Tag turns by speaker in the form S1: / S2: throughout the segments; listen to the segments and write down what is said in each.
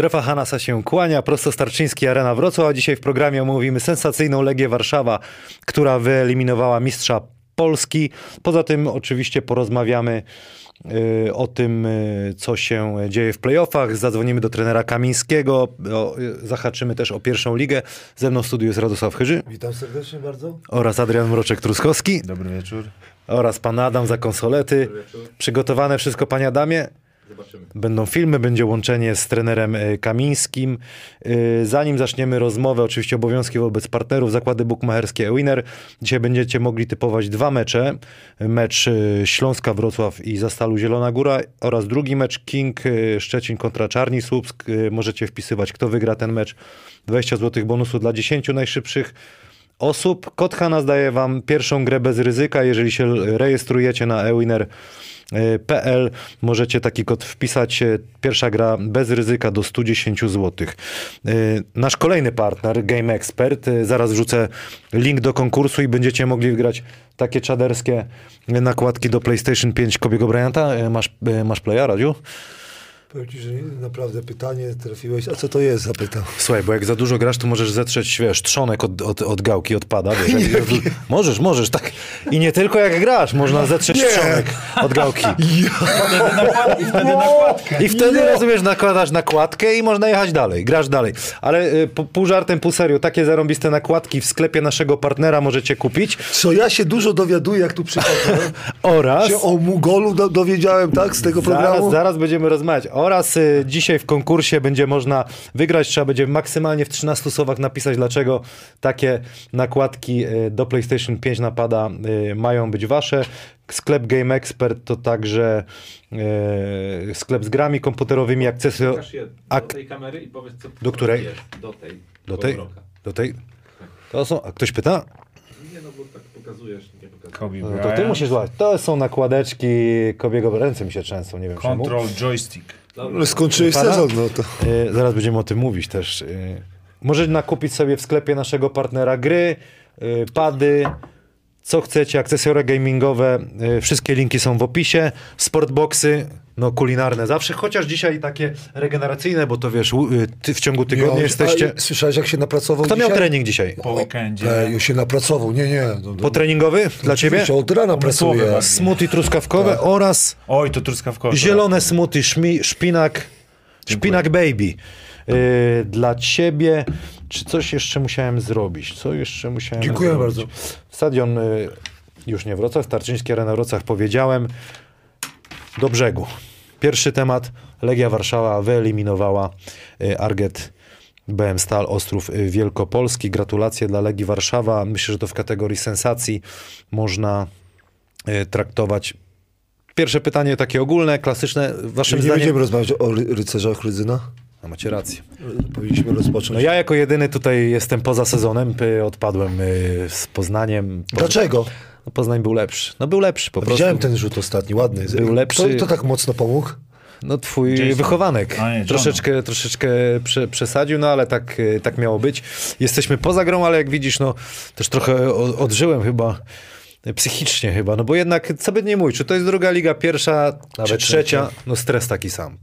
S1: Strefa Hanasa się kłania, prosto Starczyński Arena Wrocław, a dzisiaj w programie omówimy sensacyjną Legię Warszawa, która wyeliminowała mistrza Polski. Poza tym oczywiście porozmawiamy y, o tym, y, co się dzieje w playoffach. Zadzwonimy do trenera Kamińskiego, o, y, zahaczymy też o pierwszą ligę. Ze mną w studiu jest Radosław Chyży
S2: Witam serdecznie bardzo.
S1: oraz Adrian Mroczek-Truskowski
S3: Dobry wieczór.
S1: oraz pan Adam za konsolety. Przygotowane wszystko, panie Adamie? Będą filmy, będzie łączenie z trenerem e, Kamińskim. E, Zanim zaczniemy rozmowę, oczywiście obowiązki wobec partnerów, zakłady bukmacherskie Ewiner. Dzisiaj będziecie mogli typować dwa mecze. Mecz e, Śląska-Wrocław i Zastalu Zielona Góra oraz drugi mecz King Szczecin kontra Czarni Słupsk. Możecie wpisywać, kto wygra ten mecz. 20 zł bonusu dla 10 najszybszych osób. Kod Hanna daje wam pierwszą grę bez ryzyka. Jeżeli się rejestrujecie na ewiner.pl, możecie taki kod wpisać. E, Pierwsza gra bez ryzyka do 110 zł. E, Nasz kolejny partner, Game Expert, e, zaraz wrzucę link do konkursu i będziecie mogli wygrać takie czaderskie nakładki do PlayStation 5 Kobiego Bryanta. Masz, masz playa, Radziu?
S2: Powiem ci, że naprawdę pytanie trafiłeś. A co to jest? Zapytał.
S1: Słuchaj, bo jak za dużo grasz, to możesz zetrzeć, wiesz, trzonek od, od, od gałki odpada. Wiesz, jak, możesz, możesz, tak. I nie tylko jak grasz, można zetrzeć
S2: Nie.
S1: trzonek od gałki.
S3: I wtedy nakładkę.
S1: I wtedy, rozumiesz, nakładasz nakładkę i można jechać dalej, grasz dalej. Ale y, po- pół żartem, pół serio, takie zarąbiste nakładki w sklepie naszego partnera możecie kupić
S2: Co ja się dużo dowiaduję, jak tu przychodzę.
S1: oraz...
S2: się o Mugolu do, dowiedziałem, tak? Z tego
S1: Zaraz,
S2: programu.
S1: zaraz będziemy rozmawiać. Oraz y, dzisiaj w konkursie będzie można wygrać. Trzeba będzie maksymalnie w 13 słowach napisać, dlaczego takie nakładki y, do PlayStation 5 napada y, mają być wasze. Sklep Game Expert to także sklep z grami komputerowymi.
S4: Pokaż je do
S1: Ak-
S4: tej kamery i powiedz, co
S1: Do której?
S4: jest. Do tej.
S1: Do tej? Do tej? To są, a ktoś pyta?
S4: Nie no, bo tak pokazujesz, nie pokazujesz.
S3: Kobe
S1: No to ty musisz złapać. To są nakładeczki Kobiego, ręce mi się trzęsą, nie wiem czemu.
S3: Control joystick.
S2: No, Skończyłeś
S1: Pana?
S2: sezon, no to.
S1: Y, zaraz będziemy o tym mówić też. Y, możecie nakupić sobie w sklepie naszego partnera gry, y, pady, co chcecie, akcesoria gamingowe. wszystkie linki są w opisie. Sportboxy, no kulinarne zawsze, chociaż dzisiaj takie regeneracyjne, bo to wiesz, y, ty w ciągu tygodnia jesteście...
S2: A, słyszałeś, jak się napracował
S1: Kto
S2: dzisiaj?
S1: miał trening dzisiaj?
S3: Po weekendzie.
S2: E, już się napracował. Nie, nie. No, no,
S1: Potreningowy dla ciebie?
S2: Od rana pracuje.
S1: Smoothie truskawkowe oraz
S3: Oj, to truskawkowe.
S1: zielone smoothie, szmi, szpinak, szpinak baby. Yy, dla ciebie. Czy coś jeszcze musiałem zrobić? Co jeszcze musiałem
S2: Dziękuję
S1: zrobić?
S2: bardzo.
S1: Stadion y, już nie Wrocław, Starczyński Arena Wrocław powiedziałem. Do brzegu. Pierwszy temat. Legia Warszawa wyeliminowała y, Arget BM Stal Ostrów y, Wielkopolski. Gratulacje dla Legii Warszawa. Myślę, że to w kategorii sensacji można y, traktować. Pierwsze pytanie takie ogólne, klasyczne. Waszym
S2: Nie
S1: zdaniem...
S2: będziemy rozmawiać o ry- rycerzach Rydzyna.
S1: No, macie rację.
S2: Powinniśmy rozpocząć.
S1: No ja jako jedyny tutaj jestem poza sezonem, odpadłem z Poznaniem. Poz-
S2: Dlaczego?
S1: Poznań był lepszy. No był lepszy po prostu.
S2: Widziałem ten rzut ostatni, ładny.
S1: Był lepszy.
S2: Kto, kto tak mocno pomógł?
S1: No twój
S3: Jason.
S1: wychowanek.
S3: Nie,
S1: troszeczkę troszeczkę prze, przesadził, no ale tak, y, tak miało być. Jesteśmy poza grą, ale jak widzisz, no też trochę odżyłem chyba. y, Psychicznie chyba, no bo jednak, co by nie mówić, czy to jest druga liga, pierwsza, nawet
S2: Czy
S1: trzecia, no stres taki sam.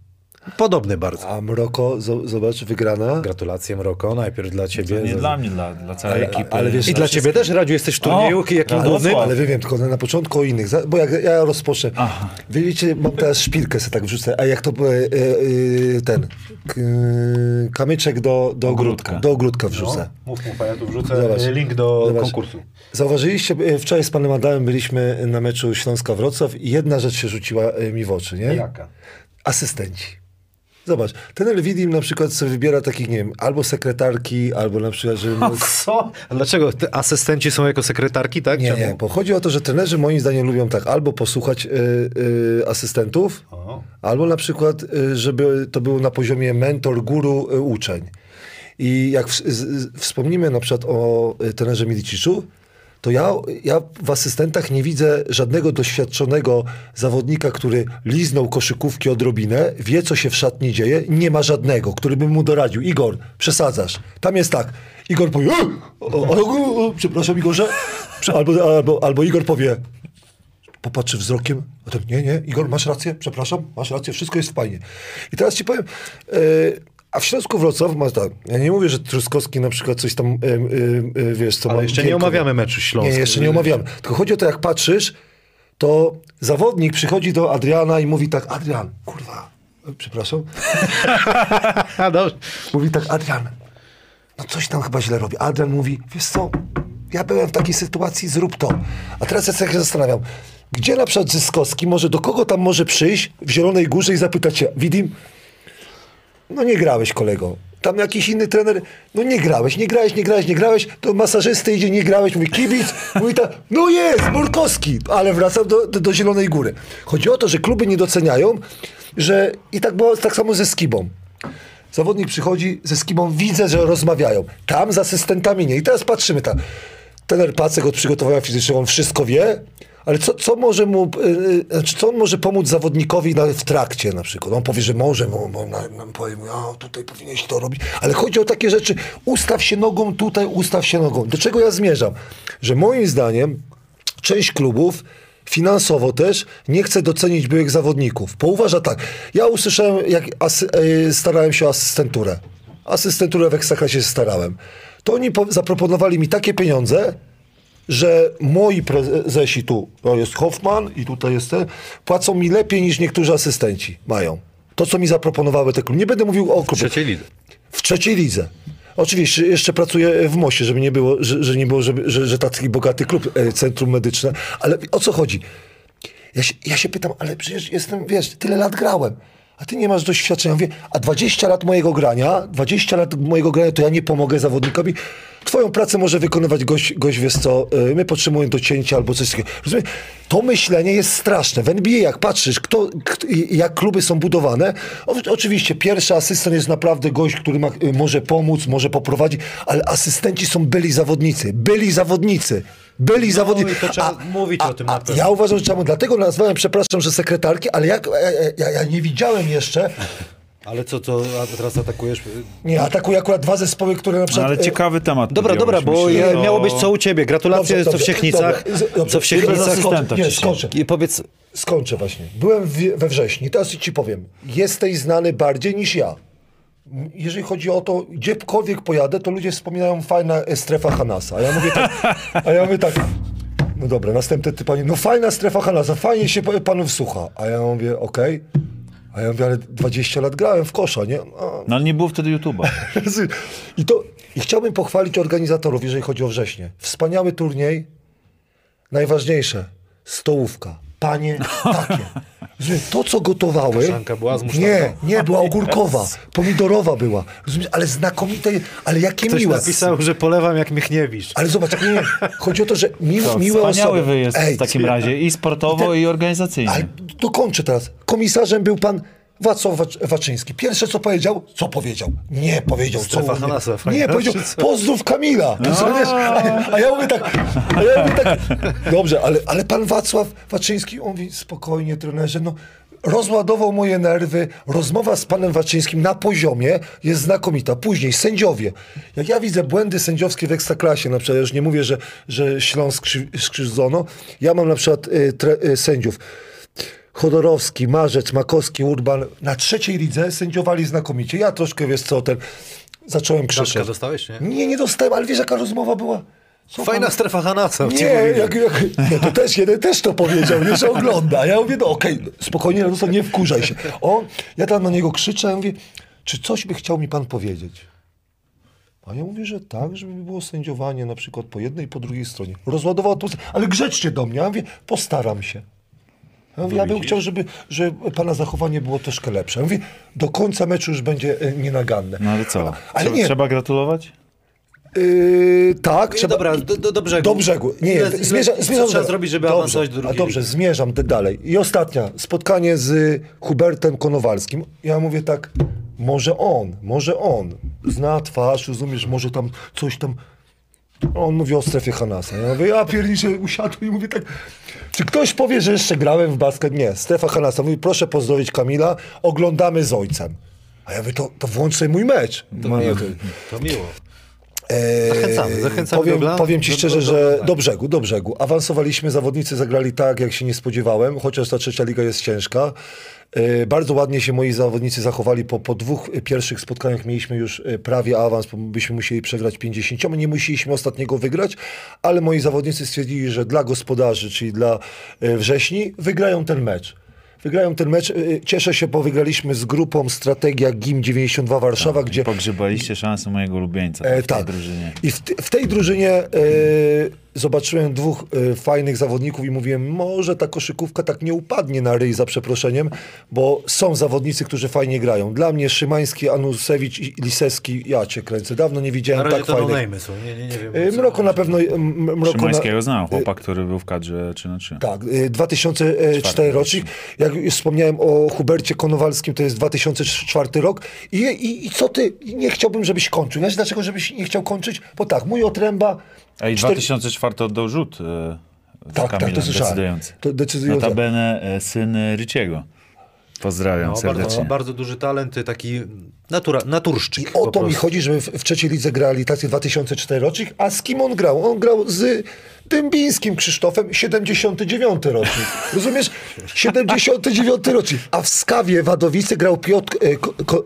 S1: Podobny bardzo.
S2: A Mroko, zo- zobacz, wygrana.
S1: Gratulacje Mroko, najpierw dla ciebie.
S3: To nie
S1: za-
S3: dla mnie, dla, dla całej
S2: Ale-
S3: ekipy.
S2: ale wiesz,
S1: I dla ciebie też, Radziu, jesteś w turnieju,
S3: O,
S1: jakim
S3: ale-
S1: głównym?
S2: Ale wy wiem, tylko na początku o innych, bo jak ja rozpocznę.
S3: Aha.
S2: Wiecie, mam teraz szpilkę sobie tak wrzucę, a jak to e, e, ten k, kamyczek do, do ogródka.
S3: Ogródka.
S2: Do ogródka wrzucę.
S1: Mów, mów, a ja tu wrzucę
S2: Zobacz.
S1: e, link do
S2: Zobacz.
S1: konkursu.
S2: Zauważyliście, e, wczoraj z panem Adamem byliśmy na meczu Śląska-Wrocław i jedna rzecz się rzuciła e, mi w oczy, nie?
S1: Jaka?
S2: Asystenci. Zobacz, ten Elwidim na przykład sobie wybiera takich, nie wiem, albo sekretarki, albo na przykład, że...
S1: Co? A dlaczego? Te asystenci są jako sekretarki, tak?
S2: Nie,
S1: Czemu?
S2: nie, bo chodzi o to, że trenerzy moim zdaniem lubią tak albo posłuchać y, y, asystentów,
S1: O.
S2: albo na przykład, y, żeby to było na poziomie mentor, guru, y, uczeń. I jak w, z, z, wspomnimy na przykład o y, trenerze Miliciczu, to ja, ja w asystentach nie widzę żadnego doświadczonego zawodnika, który liznął koszykówki odrobinę, wie, co się w szatni dzieje. Nie ma żadnego, który by mu doradził. Igor, przesadzasz. Tam jest tak. Igor powie, "E, o, o, o, przepraszam Igorze. Albo, albo, albo Igor powie, popatrzy wzrokiem, a ten, nie, nie, Igor, masz rację, przepraszam, masz rację, wszystko jest fajnie. I teraz ci powiem, e, A w Śląsku Wrocław ma tak, ja nie mówię, że Truskowski na przykład coś tam, y, y, y, wiesz, co
S1: Ale
S2: ma
S1: jeszcze nie
S2: wielko-
S1: omawiamy meczu Śląska.
S2: Nie, jeszcze nie omawiamy. Tylko chodzi o to, jak patrzysz, to zawodnik przychodzi do Adriana i mówi tak, Adrian, kurwa, przepraszam,
S1: dobrze.
S2: mówi tak, Adrian, no coś tam chyba źle robi. Adrian mówi, wiesz co, ja byłem w takiej sytuacji, zrób to. A teraz ja sobie się zastanawiam, gdzie na przykład Zyskowski może, do kogo tam może przyjść w Zielonej Górze i zapytać się, Widim, no nie grałeś kolego. Tam jakiś inny trener, no nie grałeś, nie grałeś, nie grałeś, nie grałeś, to masażysty idzie, nie grałeś, mówi kibic, mówi tak, no jest, Murkowski, ale wracam do, do, do Zielonej Góry. Chodzi o to, że kluby nie doceniają, że i tak było tak samo ze Skibą. Zawodnik przychodzi ze Skibą, widzę, że rozmawiają. Tam z asystentami nie. I teraz patrzymy tak. Trener Pacek od przygotowania fizycznego, on wszystko wie, ale co, co może mu, yy, znaczy, co on może pomóc zawodnikowi w trakcie na przykład? On powie, że może, bo, bo na, nam powie, a tutaj powinieneś to robić, ale chodzi o takie rzeczy, ustaw się nogą tutaj, ustaw się nogą. Do czego ja zmierzam? Że moim zdaniem część klubów finansowo też nie chce docenić byłych zawodników. Bo uważa tak, ja usłyszałem, jak asy, e, starałem się o asystenturę. Asystenturę w Ekstraklasie starałem. To oni po, zaproponowali mi takie pieniądze, że moi prezesi tu, to jest Hoffman i tutaj jest ten, płacą mi lepiej niż niektórzy asystenci mają. To, co mi zaproponowały te kluby. Nie będę mówił o
S1: W
S2: klubie.
S1: trzeciej lidze.
S2: W trzeciej lidze. Oczywiście jeszcze pracuję w Mosie, żeby nie było, że, że nie było, żeby, że, że taki bogaty klub, e, centrum medyczne. Ale o co chodzi? Ja się, ja się pytam, ale przecież jestem, wiesz, tyle lat grałem. A ty nie masz doświadczenia. Mówię, a 20 lat mojego grania, 20 lat mojego grania, to ja nie pomogę zawodnikowi. Twoją pracę może wykonywać gość, gość wiesz co, y, my potrzebujemy docięcia albo coś takiego. Rozumiem? To myślenie jest straszne. W NBA jak patrzysz, kto, jak kluby są budowane, oczywiście pierwszy asystent jest naprawdę gość, który ma, y, może pomóc, może poprowadzić, ale asystenci są byli zawodnicy. Byli zawodnicy. Byli zawodnicy.
S1: No i to trzeba mówić o tym pewno.
S2: Ja uważam, że trzeba, dlatego nazwałem, przepraszam, że sekretarki, ale jak, ja, ja, ja nie widziałem jeszcze,
S1: Ale co, to a teraz atakujesz?
S2: nie, atakuję akurat dwa zespoły, które na
S3: No,
S2: przykład...
S3: ale
S2: e,
S3: ciekawy temat.
S1: Dobra, dobra, bo
S3: Myślę, to-
S1: miało być co u ciebie. Gratulacje, co w Siechnicach.
S2: dobrze.
S1: Co w Siechnicach.
S3: Asystenta
S2: Nie,
S3: dzisiaj.
S2: skończę.
S1: I powiedz,
S2: Skończę właśnie. Byłem w, we wrześniu, teraz ci powiem. Jesteś znany bardziej niż ja. Jeżeli chodzi o to, gdziekolwiek pojadę, to ludzie wspominają fajna strefa Hanasa. A ja mówię tak, a ja mówię tak, no dobra, następny ty pani, no fajna strefa Hanasa, fajnie się pa- panów słucha. A ja mówię, okej. A ja mówię, ale 20 lat grałem w kosza, nie? A,
S3: No ale nie było wtedy YouTube'a.
S2: I, to, I chciałbym pochwalić organizatorów, jeżeli chodzi o wrześnie. Wspaniały turniej. Najważniejsze, stołówka. Panie takie. Rozumiesz, to, co gotowały...
S1: Kaszanka była z musztardą?
S2: Nie, nie, była ogórkowa. Pomidorowa była. Rozumiesz, ale znakomite, ale jakie
S1: ktoś
S2: miłe.
S1: napisał, że polewam jak Michniewicz.
S2: Ale zobacz, nie, chodź o to, że mi,
S3: To
S2: miłe
S3: wspaniały
S2: osoby.
S3: wyjazd
S2: Ej,
S3: w takim razie i sportowo, i organizacyjnie.
S2: ale dokończę teraz. Komisarzem był pan Wacław Wac- Waczyński. Pierwsze co powiedział, co powiedział? Nie powiedział, co.
S1: Hanasa, fajna,
S2: Nie, powiedział, pozdrów Kamila. Rozumiesz? A, a ja mówię tak, a ja mówię tak, dobrze, ale, ale pan Wacław Waczyński, on mówi, spokojnie trenerze, no rozładował moje nerwy, rozmowa z panem Waczyńskim na poziomie jest znakomita. Później sędziowie. Jak ja widzę błędy sędziowskie w Ekstraklasie, na przykład, już nie mówię, że, że Śląsk skrzy- skrzywdzono, ja mam na przykład y, tre, y, sędziów, Chodorowski, Marzec, Makowski, Urban na trzeciej lidze sędziowali znakomicie. Ja troszkę, wiesz co, ten zacząłem krzyczeć.
S1: dostałeś, nie?
S2: Nie, nie dostałem, ale wiesz jaka rozmowa była? Co
S1: Fajna strefa Hanasa.
S2: Nie, jak, jak, to też jeden też to powiedział, nie, że ogląda. Ja mówię, no okej, spokojnie, no, nie wkurzaj się. On, ja tam na niego krzyczę, ja mówię, czy coś by chciał mi pan powiedzieć? A ja mówię, że tak, żeby było sędziowanie na przykład po jednej i po drugiej stronie. Rozładował to, ale grzecznie do mnie. Ja mówię, postaram się. Ja, mówię, ja bym chciał, żeby, żeby pana zachowanie było troszkę lepsze. Ja mówię, do końca meczu już będzie e, nienaganne.
S3: No ale co?
S2: Ale
S3: trzeba,
S2: nie.
S3: trzeba gratulować?
S2: Yy, tak, trzeba...
S1: Dobra, do, do, do brzegu.
S2: Do brzegu. Nie, nie,
S1: ile-
S2: zmierzam,
S1: co trzeba
S2: do-
S1: zrobić, żeby
S2: dobrze,
S1: awansować do
S2: a
S1: drugiej
S2: Dobrze,
S1: ligi?
S2: zmierzam te dalej. I ostatnia, spotkanie z Hubertem Konowalskim. Ja mówię tak, może on, może on. Zna twarz, rozumiesz, może tam coś tam... On mówi o strefie Hanasa. Ja mówię, ja pierniczę, usiadłem i mówię tak, czy ktoś powie, że jeszcze grałem w basket? Nie, strefa Hanasa. Mówi, proszę pozdrowić Kamila, oglądamy z ojcem. A ja mówię, to, to włącz sobie mój mecz.
S1: To
S2: No,
S1: miło.
S2: to-
S1: To miło.
S2: E,
S1: Zachęcamy, zachęcamy
S2: powiem,
S1: do
S2: powiem ci szczerze,
S1: do- do
S2: że do brzegu, do brzegu. Awansowaliśmy, zawodnicy zagrali tak, jak się nie spodziewałem, chociaż ta trzecia liga jest ciężka. E, Bardzo ładnie się moi zawodnicy zachowali. Po, po dwóch pierwszych spotkaniach mieliśmy już e, prawie awans, bo byśmy musieli przegrać 50. Nie musieliśmy ostatniego wygrać, ale moi zawodnicy stwierdzili, że dla gospodarzy, czyli dla e, wrześni, wygrają ten mecz. Wygrają ten mecz. Cieszę się, bo wygraliśmy z grupą Strategia GIM 92 Warszawa, gdzie
S3: Pogrzebaliście szansę mojego ulubieńca
S2: E,
S3: w tej
S2: tak.
S3: drużynie.
S2: I w, t- w tej drużynie e, zobaczyłem dwóch e, fajnych zawodników i mówiłem, może ta koszykówka tak nie upadnie na ryj za przeproszeniem, bo są zawodnicy, którzy fajnie grają. Dla mnie Szymański, Anusewicz i Lisewski, ja cię kręcę. Dawno nie
S1: Na
S2: widziałem tak
S1: to
S2: fajnych.
S1: no są, nie, nie, nie wiem.
S2: E,
S1: co-
S2: Mroko na pewno... e, m- Mroko na,
S3: Szymańskiego znam, chłopak, który był w kadrze 3 na 3.
S2: tak, y, 2004 rocznik. Jak już wspomniałem o Hubercie Konowalskim, to jest 2004 rok. I, i, I co ty? Nie chciałbym, żebyś kończył. Wiesz dlaczego, żebyś nie chciał kończyć? Bo tak, mój otręba...
S3: A i
S2: cztery-
S3: 2004 oddał rzut e,
S2: Tak, tak,
S3: Kamilem,
S2: to słyszałem.
S3: decydujący.
S2: To decydujące.
S3: Notabene e, syn Ryciego. Pozdrawiam
S1: No,
S3: serdecznie.
S1: bardzo, bardzo duży talent, taki natura, naturszczyk.
S2: I o to mi
S1: prostu.
S2: chodzi, że w, w trzeciej lidze grali tacy 2004 rocznik, a z kim on grał? On grał z Dębińskim Krzysztofem, 79 rocznik. Rozumiesz? 79 rocznik. A w Skawie Wadowicy grał Piotr e, ko,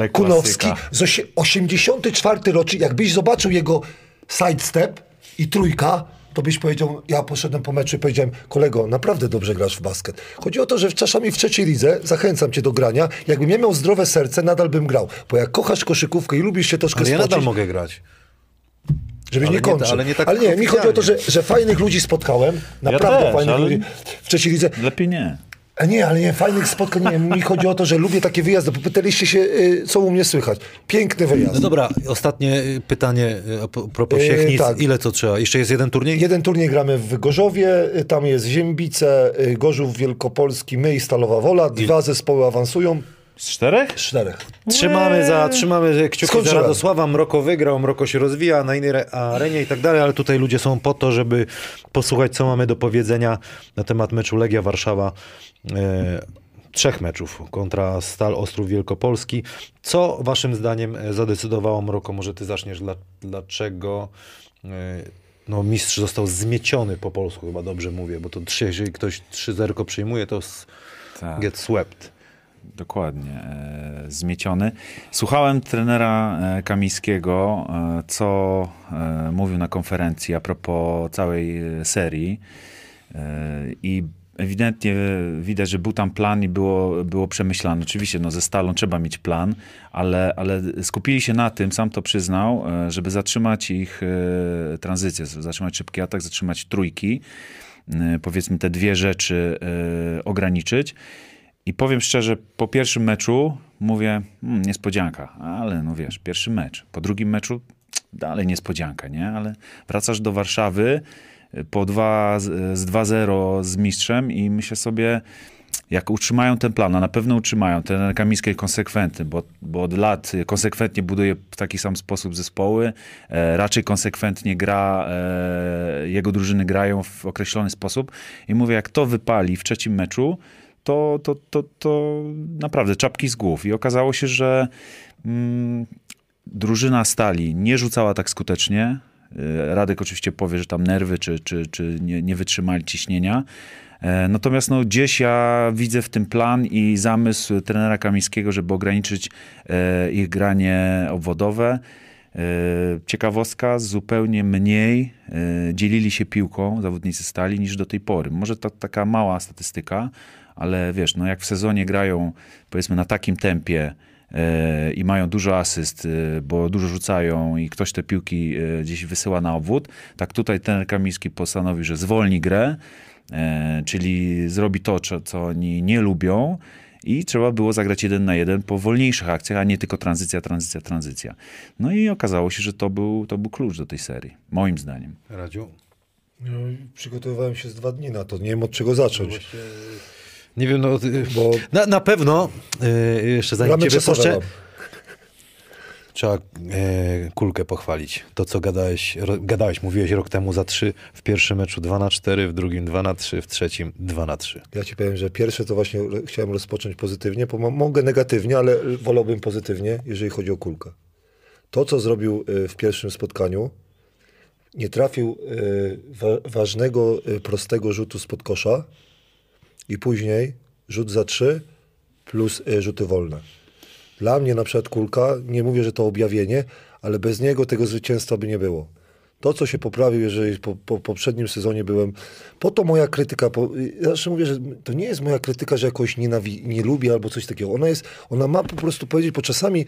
S2: e, Kunowski z osie- 84 rocznik. Jakbyś zobaczył jego sidestep i trójka, to byś powiedział, ja poszedłem po meczu i powiedziałem, kolego, naprawdę dobrze grasz w basket. Chodzi o to, że czasami w trzeciej lidze, zachęcam cię do grania, jakbym ja miał zdrowe serce, nadal bym grał. Bo jak kochasz koszykówkę i lubisz się troszkę
S1: Ale ja nadal mogę grać.
S2: żebyś
S1: ale
S2: nie
S1: nie-
S2: kończył.
S1: ale nie tak
S2: ale nie, mi chodzi o to, że, że fajnych ludzi spotkałem, naprawdę
S3: też,
S2: fajnych ludzi w trzeciej lidze.
S3: Lepiej nie.
S2: A nie, ale nie, fajnych spotkań, nie, mi chodzi o to, że lubię takie wyjazdy, bo pytaliście się, y, co u mnie słychać. Piękny wyjazd.
S1: No dobra, ostatnie y, pytanie y, a po- propos Siechnic.
S2: tak.
S1: Ile co trzeba? Jeszcze jest jeden turniej?
S2: Jeden turniej gramy w Gorzowie, tam jest Ziembice, Gorzów Wielkopolski, my i Stalowa Wola. Dwa zespoły awansują,
S3: Z czterech?
S2: czterech.
S1: Trzymamy za, trzymamy kciuki za
S2: Skończyłem.
S1: Radosława. Mroko wygrał, Mroko się rozwija na innej re- arenie i tak dalej, ale tutaj ludzie są po to, żeby posłuchać, co mamy do powiedzenia na temat meczu Legia Warszawa. E, trzech meczów kontra Stal Ostrów Wielkopolski. Co waszym zdaniem e, zadecydowało Mroko? Może ty zaczniesz, dla, dlaczego e, no, mistrz został zmieciony po polsku, chyba dobrze mówię, bo to trzy, jeżeli ktoś 3-0 przyjmuje, to
S3: Tak.
S1: get swept.
S3: Dokładnie, e, zmieciony. Słuchałem trenera e, Kamińskiego, e, co mówił na konferencji a propos całej serii i ewidentnie widać, że był tam plan i było, było przemyślane. Oczywiście no, ze Stalą trzeba mieć plan, ale, ale skupili się na tym, sam to przyznał, żeby zatrzymać ich tranzycję, zatrzymać szybki atak, zatrzymać trójki, powiedzmy te dwie rzeczy ograniczyć. I powiem szczerze, po pierwszym meczu mówię, hmm, niespodzianka, ale no wiesz, pierwszy mecz. Po drugim meczu dalej niespodzianka, nie? Ale wracasz do Warszawy y, po dwa, z z 2-0 z mistrzem i myślę sobie, jak utrzymają ten plan, a na pewno utrzymają, ten Kamiński konsekwentny, bo, bo od lat konsekwentnie buduje w taki sam sposób zespoły, e, raczej konsekwentnie gra, e, jego drużyny grają w określony sposób i mówię, jak to wypali w trzecim meczu, to, to, to, to naprawdę czapki z głów. I okazało się, że mm, drużyna Stali nie rzucała tak skutecznie. E, Radek oczywiście powie, że tam nerwy, czy, czy, czy nie, nie wytrzymali ciśnienia. E, Natomiast no, gdzieś ja widzę w tym plan i zamysł trenera Kamińskiego, żeby ograniczyć e, ich granie obwodowe. Ciekawostka, zupełnie mniej dzielili się piłką zawodnicy Stali niż do tej pory. Może to taka mała statystyka, ale wiesz, no jak w sezonie grają powiedzmy na takim tempie e, i mają dużo asyst, e, bo dużo rzucają i ktoś te piłki e, gdzieś wysyła na obwód, tak tutaj ten Kamiński postanowił, że zwolni grę, e, czyli zrobi to, co, co oni nie lubią i trzeba było zagrać jeden na jeden po wolniejszych akcjach, a nie tylko tranzycja, tranzycja, tranzycja. No i okazało się, że to był, to był klucz do tej serii, moim zdaniem.
S1: Radziu?
S2: No, przygotowywałem się z dwa dni na to, nie wiem od czego zacząć.
S1: Nie wiem, no,
S2: Bo-
S1: na, na pewno, y, jeszcze zanim
S2: Ramy mam.
S1: trzeba e, kulkę pochwalić. To, co gadałeś, ro, gadałeś, mówiłeś rok temu za trzy, w pierwszym meczu 2 na 4, w drugim 2 na 3, w trzecim 2 na 3.
S2: Ja ci powiem, że pierwsze to właśnie chciałem rozpocząć pozytywnie, bo mo- mogę negatywnie, ale wolałbym pozytywnie, jeżeli chodzi o kulkę. To, co zrobił y, w pierwszym spotkaniu, nie trafił wa- ważnego, prostego rzutu spod kosza i później rzut za trzy plus y, rzuty wolne. Dla mnie na przykład Kulka, nie mówię, że to objawienie, ale bez niego tego zwycięstwa by nie było. To, co się poprawił, jeżeli po, po poprzednim sezonie byłem, po to moja krytyka, po, ja zawsze mówię, że to nie jest moja krytyka, że jakoś nienawi- nie lubię albo coś takiego. Ona jest, ona ma po prostu powiedzieć, bo czasami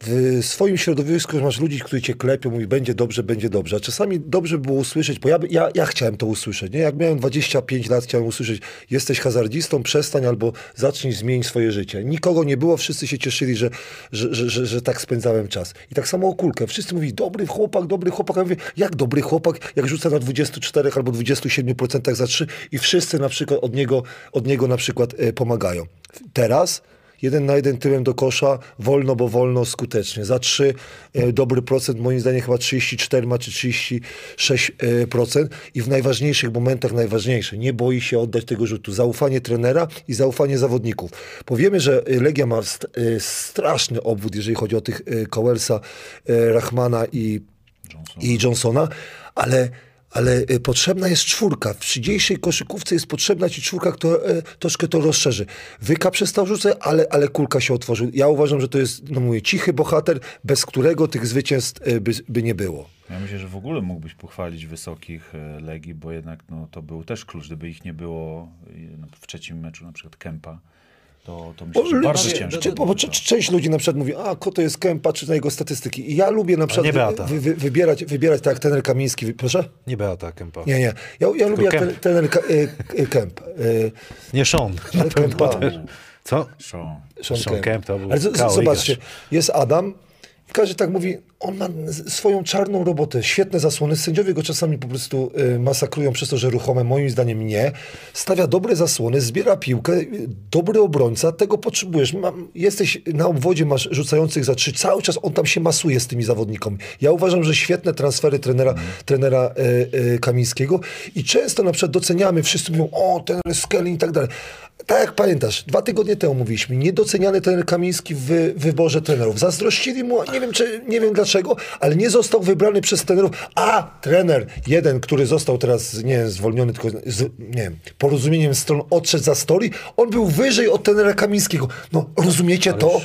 S2: w swoim środowisku masz ludzi, którzy cię klepią, mówi będzie dobrze, będzie dobrze. A czasami dobrze było usłyszeć, bo ja, ja, ja chciałem to usłyszeć. Nie? Jak miałem 25 lat, chciałem usłyszeć, jesteś hazardzistą, przestań albo zacznij zmienić swoje życie. Nikogo nie było, wszyscy się cieszyli, że, że, że, że, że tak spędzałem czas. I tak samo o kulkę. Wszyscy mówili, dobry chłopak, dobry chłopak. Ja mówię, jak dobry chłopak, jak rzuca na 24 albo 27% za 3 i wszyscy na przykład od niego, od niego na przykład e, pomagają. Teraz jeden na jeden tyłem do kosza, wolno, bo wolno, skutecznie. Za trzy e, dobry procent, moim zdaniem chyba 34 ma, czy 36 e, procent i w najważniejszych momentach najważniejsze. Nie boi się oddać tego rzutu. Zaufanie trenera i zaufanie zawodników. Powiemy, że e, Legia ma st- straszny obwód, jeżeli chodzi o tych e, Rachmana i i Johnsona, ale, ale y, potrzebna jest czwórka. W dzisiejszej koszykówce jest potrzebna ci czwórka, która e, troszkę to rozszerzy. Wyka przestał rzucać, ale, ale kulka się otworzył. Ja uważam, że to jest, no mówię, cichy bohater, bez którego tych zwycięstw e, by, by nie było.
S3: Ja myślę, że w ogóle mógłbyś pochwalić wysokich e, Legii, bo jednak no, to był też klucz. Gdyby ich nie było no, w trzecim meczu, na przykład Kempa, to, to myślę, że
S2: ludzie-
S3: bardzo ciężko.
S2: czy- bo, czy-
S3: to.
S2: czy- część ludzi na przykład mówi, a koto jest Kępa, czy na jego statystyki. I ja lubię na przykład
S1: nie Beata.
S2: wy, wy, wybierać, wybierać tak jak trener Kamiński. Wy- Proszę?
S1: Nie Beata Kępa.
S2: Nie, nie. Ja, ja lubię ten, trener Ka- e, Kemp. E,
S1: Nie Sean.
S2: ale Kempa.
S1: Co?
S3: Show.
S2: Sean
S1: Sean
S2: Kemp.
S1: Kemp to był
S2: Ale z, zobaczcie, jest Adam i każdy tak mówi, on ma swoją czarną robotę, świetne zasłony, sędziowie go czasami po prostu y, masakrują przez to, że ruchome, moim zdaniem nie. Stawia dobre zasłony, zbiera piłkę, dobry obrońca, tego potrzebujesz. Mam, jesteś na obwodzie, masz rzucających za trzy, cały czas on tam się masuje z tymi zawodnikami. Ja uważam, że świetne transfery trenera, trenera y, y, Kamińskiego i często na przykład doceniamy, wszyscy mówią, o, ten Skelly i tak dalej. Tak jak pamiętasz, dwa tygodnie temu mówiliśmy, niedoceniany trener Kamiński w wy- wyborze trenerów. Zazdrościli mu, nie wiem, czy, nie wiem dlaczego, ale nie został wybrany przez trenerów. A trener, jeden, który został teraz, nie wiem, zwolniony, tylko z, nie wiem, porozumieniem stron odszedł za story, on był wyżej od trenera Kamińskiego. No, rozumiecie to?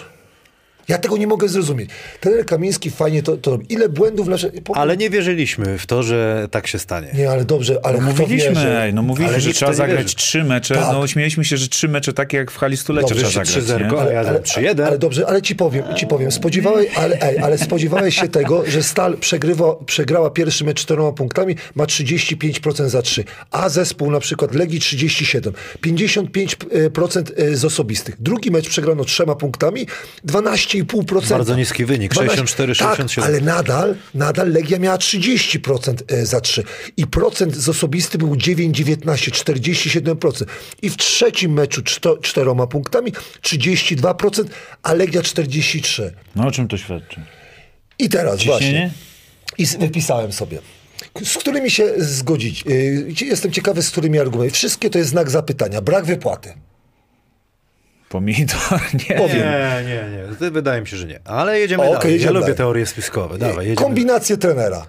S2: Ja tego nie mogę zrozumieć. Trener Kamiński fajnie to, to robi. Ile błędów nasze... po-
S1: Ale nie wierzyliśmy w to, że tak się stanie.
S2: Nie, ale dobrze, ale
S3: No mówiliśmy,
S2: wierzy?
S3: ej, no mówiliśmy,
S1: Ale
S3: że trzeba zagrać
S1: wierzy.
S3: trzy mecze.
S2: Tak.
S3: No śmieliśmy się, że trzy mecze takie jak w hali stulecia
S2: Dobrze,
S3: trzeba
S1: trzy
S3: zagrać.
S1: zerko,
S3: nie?
S1: ale ja dam 3-1.
S2: Ale dobrze, ale ci powiem, ci powiem. Spodziewałeś, ale, ej, ale spodziewałeś się tego, że Stal przegrywa, przegrała pierwszy mecz czterema punktami, ma 35% za 3, a zespół na przykład Legii 37, 55% e, z osobistych. Drugi mecz przegrano trzema punktami, 12,5%.
S1: Bardzo niski wynik, 64, 67.
S2: Tak, ale nadal, nadal Legia miała 30% e, za 3 i procent z osobisty był 9,19, 47%. I w trzecim meczu czto, czteroma punktami 32%, a Legia 43%.
S3: No o czym to świadczy?
S2: I teraz właśnie.
S3: Ciśnienie?
S2: I s- wypisałem sobie. Z którymi się zgodzić? Y, Jestem ciekawy, z którymi argumentami. Wszystkie to jest znak zapytania. Brak wypłaty.
S3: Pomidor, nie.
S2: Powiem.
S1: Nie, nie, nie. Wydaje mi się, że nie. Ale jedziemy
S2: O,
S1: dalej.
S2: okej, jedziemy
S1: ja lubię
S2: dalej.
S1: teorie spiskowe. Dawaj, jedziemy.
S2: Kombinacje trenera.